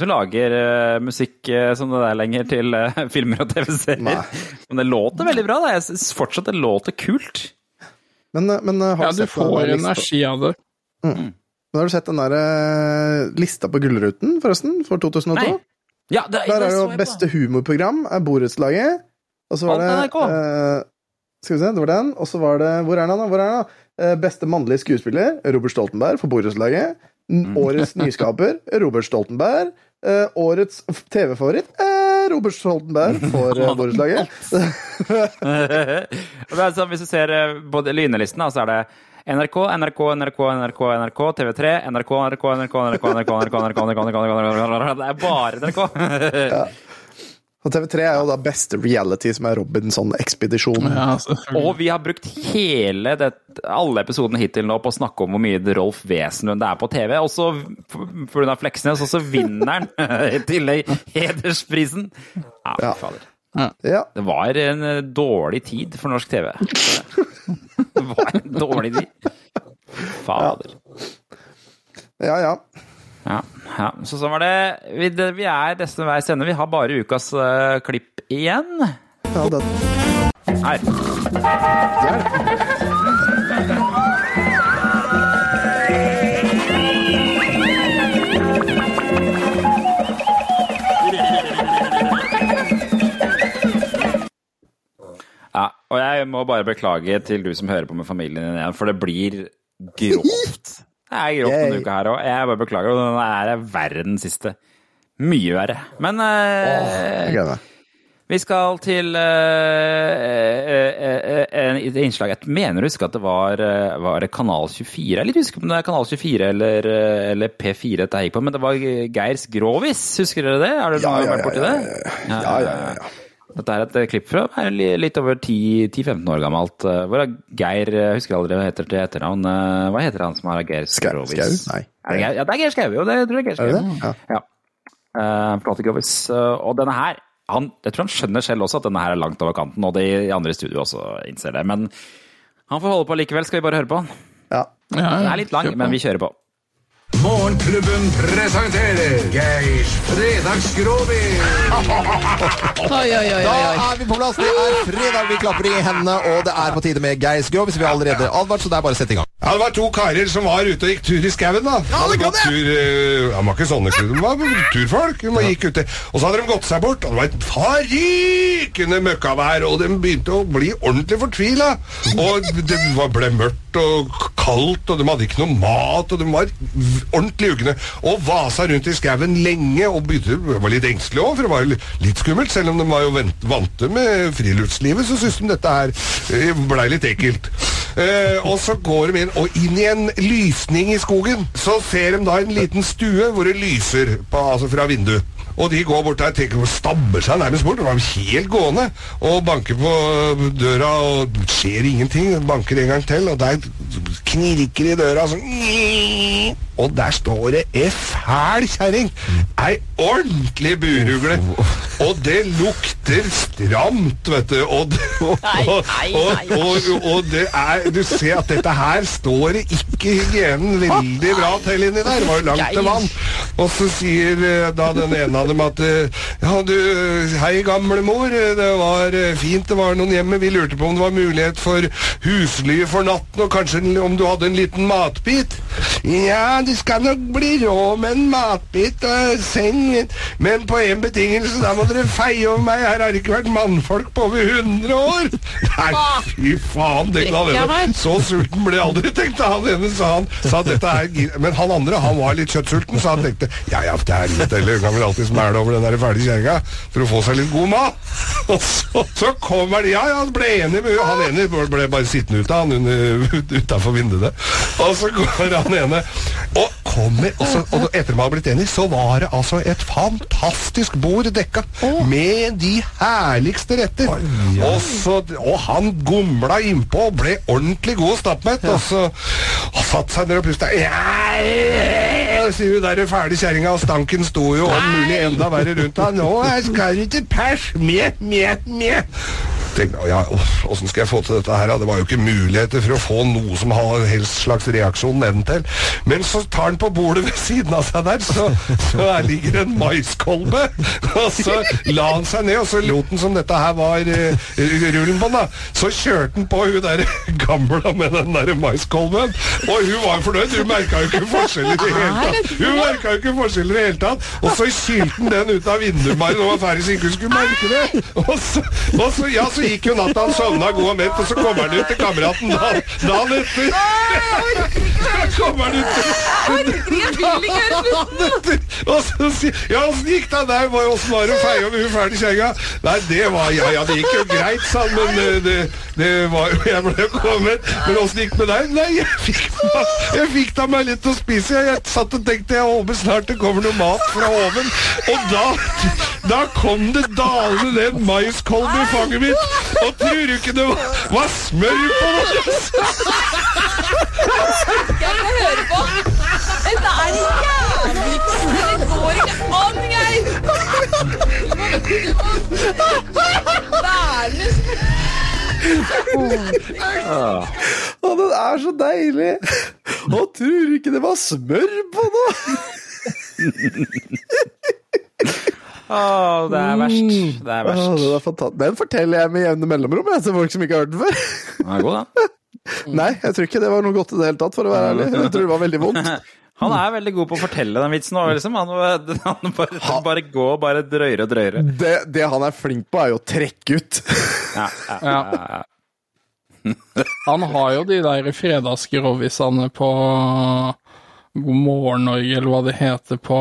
som lager uh, musikk uh, som det der lenger til uh, *laughs* filmer og TV-serier. Men det låter veldig bra. Da. Jeg syns fortsatt det låter kult. Men, men har Ja, du sett får den, energi av det. Mm. Men har du sett den der lista på Gullruten, forresten, for 2002? Nei. Ja, det, Der er det jo beste humorprogram er Borettslaget. Og så var det Alt eh, Skal vi se, det var den. Og så var det Hvor er den, da? Hvor er den, da? Beste mannlige skuespiller, Robert Stoltenberg for Borettslaget. N- Årets nyskaper, Robert Stoltenberg. Eh, årets TV-favoritt, er Robert Stoltenberg for uh, Borettslaget. Er sånn, hvis du ser eh, på lynelisten, så er det NRK, NRK, NRK, NRK, NRK, TV3, NRK, NRK, NRK, NRK, NRK, NRK, NRK, NRK, NRK, NRK, Det er bare NRK. Og TV3 er jo da beste reality, som er Robinson-ekspedisjonen. Og vi har brukt hele det, alle episodene hittil nå på å snakke om hvor mye Rolf Wesenlund det er på TV. Og så pga. Fleksnes, og så vinner han *laughs* i tillegg hedersprisen. Ja, fy fader. Ja. Det var en eh, dårlig tid for norsk TV. *laughs* Det var en dårlig tid. Fader. Ja, ja. Ja, ja. Så sånn var det. Vi, det, vi er nesten veis ende. Vi har bare ukas uh, klipp igjen. Ja, det, Her. Ja, og jeg må bare beklage til du som hører på med familien din igjen, for det blir grovt. Det er grovt denne uka her òg. Jeg bare beklager. Den er verre den siste. Mye verre. Men eh, jeg vi skal til eh, eh, eh, eh, et innslag Jeg mener å huske at det var, var det Kanal 24. Jeg er litt usikker på om det er Kanal 24 eller, eller P4 dette gikk på, men det var Geirs Grovis. Husker dere det? Har dere Ja, ja, vært borti det? ja, ja, ja, ja. Dette er et eh, klipp fra er litt over 10-15 år gammelt. eh, Hvor er Geir Jeg husker aldri hva heter til etternavn. eh, Hva heter han som har Geir Skrovis? Skau? Nei. Er det Geir? Ja, det er Geir Skau, jo. Det tror jeg er Geir Er det Skau. Ja. Ja. Uh, eh, og denne her han, Jeg tror han skjønner selv også at denne her er langt over kanten, og de i andre i studio også innser det. Men han får holde på likevel. Skal vi bare høre på? Ja. Den er litt lang, men vi kjører på. Morgenklubben presenterer Geirs Fredagsgrovis. Oi, oi, oi, oi, Da oi. er vi på plass. Det er fredag, vi klapper i hendene, og det er på tide med Geirs Grovis. Vi har allerede advart, så det er bare å sette i gang. Ja, Det var to karer som var ute og gikk tur i skauen. da. Ja, det kan tur, uh, De var ikke sånne de var turfolk. De gikk ute. Og så hadde de gått seg bort, og det var et farikende møkkavær, og de begynte å bli ordentlig fortvila. Og det ble mørkt og kaldt, og de hadde ikke noe mat, og de var ordentlig ugne. Og vasa rundt i skauen lenge, og begynte, var litt engstelige òg, for det var litt skummelt. Selv om de var jo vante med friluftslivet, så syntes de dette her eh, blei litt ekkelt. Uh, og så går de inn, og inn i en lysning i skogen, så ser de da en liten stue hvor det lyser på, altså fra vinduet. Og de går bort der, tenker, stabber seg nærmest bort, og var helt gående, og banker på døra, og det skjer ingenting. Banker en gang til, og der knirker i døra sånn. Og der står det ei fæl kjerring. Ei ordentlig burugle. Og det lukter stramt, vet du. Og, og, og, og, og, og det er Du ser at dette her står det ikke hygienen veldig bra til inni der. Det var jo langt til vann. Og så sier eh, da den ene av dem at eh, Ja, du, hei gamlemor. eh, Det var eh, fint det var noen hjemme. Vi lurte på om det var mulighet for husly for natten, og kanskje om du hadde en liten matbit? Ja, det skal nok bli råd med en matbit og seng, men på én betingelse. Da må dere feie over meg. Her har det ikke vært mannfolk på over 100 år. Nei, fy faen. Det. Så sulten ble jeg aldri, tenkte han ene, sa han. Sa dette er, men han andre han var litt kjøttsulten, så han tenkte ja ja, det er litt eller kan alltid smæle over den der ferdige kjerringa for å få seg litt god mat. *laughs* Og så, så kommer de, ja ja, han ble enig med Han ene ble bare sittende ute, han utafor vinduet. Og så går han ene og kommer og, så, og etter de har blitt enige, så var det altså et fantastisk bord dekka med de herligste retter. Og, så, og han gomla innpå og ble ordentlig god og stappmett. Og så og satt seg ned og pusta. Ja, sier hun der fæle kjerringa, og stanken sto jo om mulig enda verre rundt han. Nå skal du til pers! Mjau, mjau, mjau tenkte ja, åssen skal jeg få til dette her? Det var jo ikke muligheter for å få noe som har helst slags reaksjon nedentil. Men så tar han på bordet ved siden av seg der, så, så her ligger en maiskolbe. Og så la han seg ned, og så lot han som dette her var uh, rullen på den. da. Så kjørte han på hun der *laughs* gamla med den der maiskolben, og hun var fornøyd. Hun merka jo ikke forskjell i det hele tatt. Hun merka jo ikke forskjell i det hele tatt. Og så kylte han den ut av vinduet bare når han var ferdig, så ikke hun skulle merke det. Og så, og så, ja, så gikk jo natta, han sovna god og mett, og så kommer han ut til kameraten dagen, etter. Så kommer han ut dagen etter. Og så sier Ja, åssen gikk det der? Åssen var det å feie med hun fæle kjerringa? Nei, det var Ja, ja, det gikk jo greit, sa han, men eh, det, det var jo Jeg ble kommet. Men åssen gikk det med deg? Nei, jeg fikk, jeg fikk da meg litt å spise. Jeg, jeg satt og tenkte jeg håper snart det kommer noe mat fra oven. Og da da kom det dalende ned en i fanget mitt. Og tror du ikke det var, var smør på det? Jeg vil høre på. Dette er jævlig. Det går ikke an, Geir. Å, den er så deilig! Og tror du ikke det var smør på noe? Å, det er verst. Det er verst. Å, det er. Den forteller jeg med jevne mellomrom jeg, til folk som ikke har hørt den før. Den er god, da. *laughs* Nei, jeg tror ikke det var noe godt i det hele tatt, for å være ærlig. Jeg tror det var veldig vondt. *laughs* Han er veldig god på å fortelle den vitsen òg, liksom. Han, *laughs* han bare, bare går og bare drøyere og drøyere. Det, det han er flink på, er jo å trekke ut. Ja, ja, ja, ja. Han har jo de der fredagsgrovisene på God morgen Norge, eller hva det heter på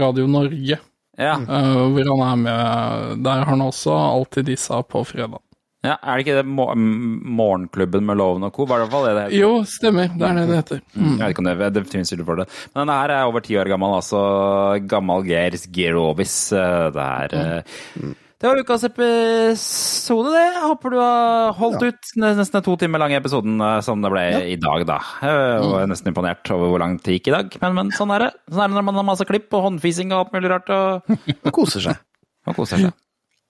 Radio Norge. Ja. Uh, hvor han er med Der har han også alltid disse på fredag. Ja, Er det ikke det mo Morgenklubben med Loven og co.? Var det fall det det heter? Jo, stemmer. Det er det det heter. Mm. Jeg vet ikke om det, det finnes for det. Men denne her er over ti år gammel, altså. Gammel Geirs Gerovis. eh, Det er eh, Det var ukas episode, det. Jeg håper du har holdt ut den nesten to timer lange episoden eh, som det ble i dag, da. Jeg var nesten imponert over hvor langt det gikk i dag, men, men sånn er det. Sånn er det når man har masse klipp og håndfising og alt mulig rart. Og koser *laughs* seg. Og koser seg.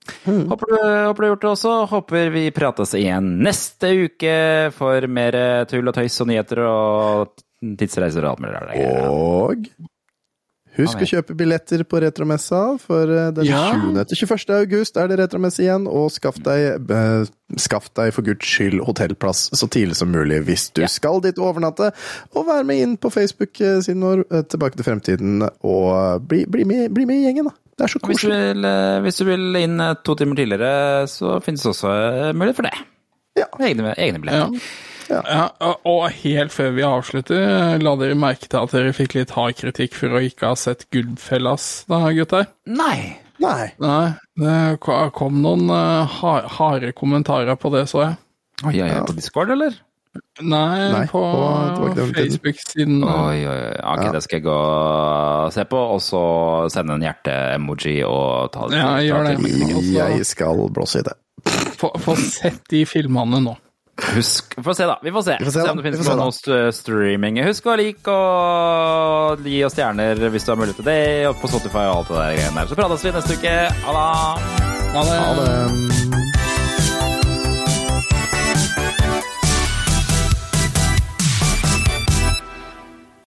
*laughs* Håper, du, håper du har gjort det også. Håper vi prates igjen neste uke for mer tull og tøys og nyheter og tidsreiser og alt mulig rart. Og husk å kjøpe billetter på Retromessa, for eh, den Ja. 20. til 21. august er det retromesse igjen, og skaff deg, eh, skaff deg for guds skyld hotellplass så tidlig som mulig hvis du skal dit og overnatte. Og vær med inn på Facebook-siden vår, eh, Tilbake til fremtiden, og bli, bli, med, bli med i gjengen, da. Det er så koselig. Hvis du, vil, eh, hvis du vil inn eh, to timer tidligere, så finnes det også eh, mulighet for det. Ja. Egne, egne billetter. Ja, og- og helt før vi avslutter, la dere merke til at dere fikk litt hard kritikk for å ikke ha sett Goodfellas da, gutter? Nei. Nei. Nei, det kom noen eh, harde kommentarer på det, så jeg. Oi, oi, oi, på Discord, eller? Nei, Nei, på, på-. Facebook-siden. Oi, oi, oi. Ok, det skal jeg gå og se på, og så sende en hjerte-emoji og ta det. Ja, ta gjør det. Jeg skal blåse i det. Få få sett de filmene nå. Husk, Vi får se, da. Vi får se. Vi får se, se om det finnes noe st- streaming. Husk å like og gi oss stjerner hvis du har mulighet til det, og på Spotify og alt det der greiene der. Så prates vi neste uke. Ha det! Ha det. Ha det.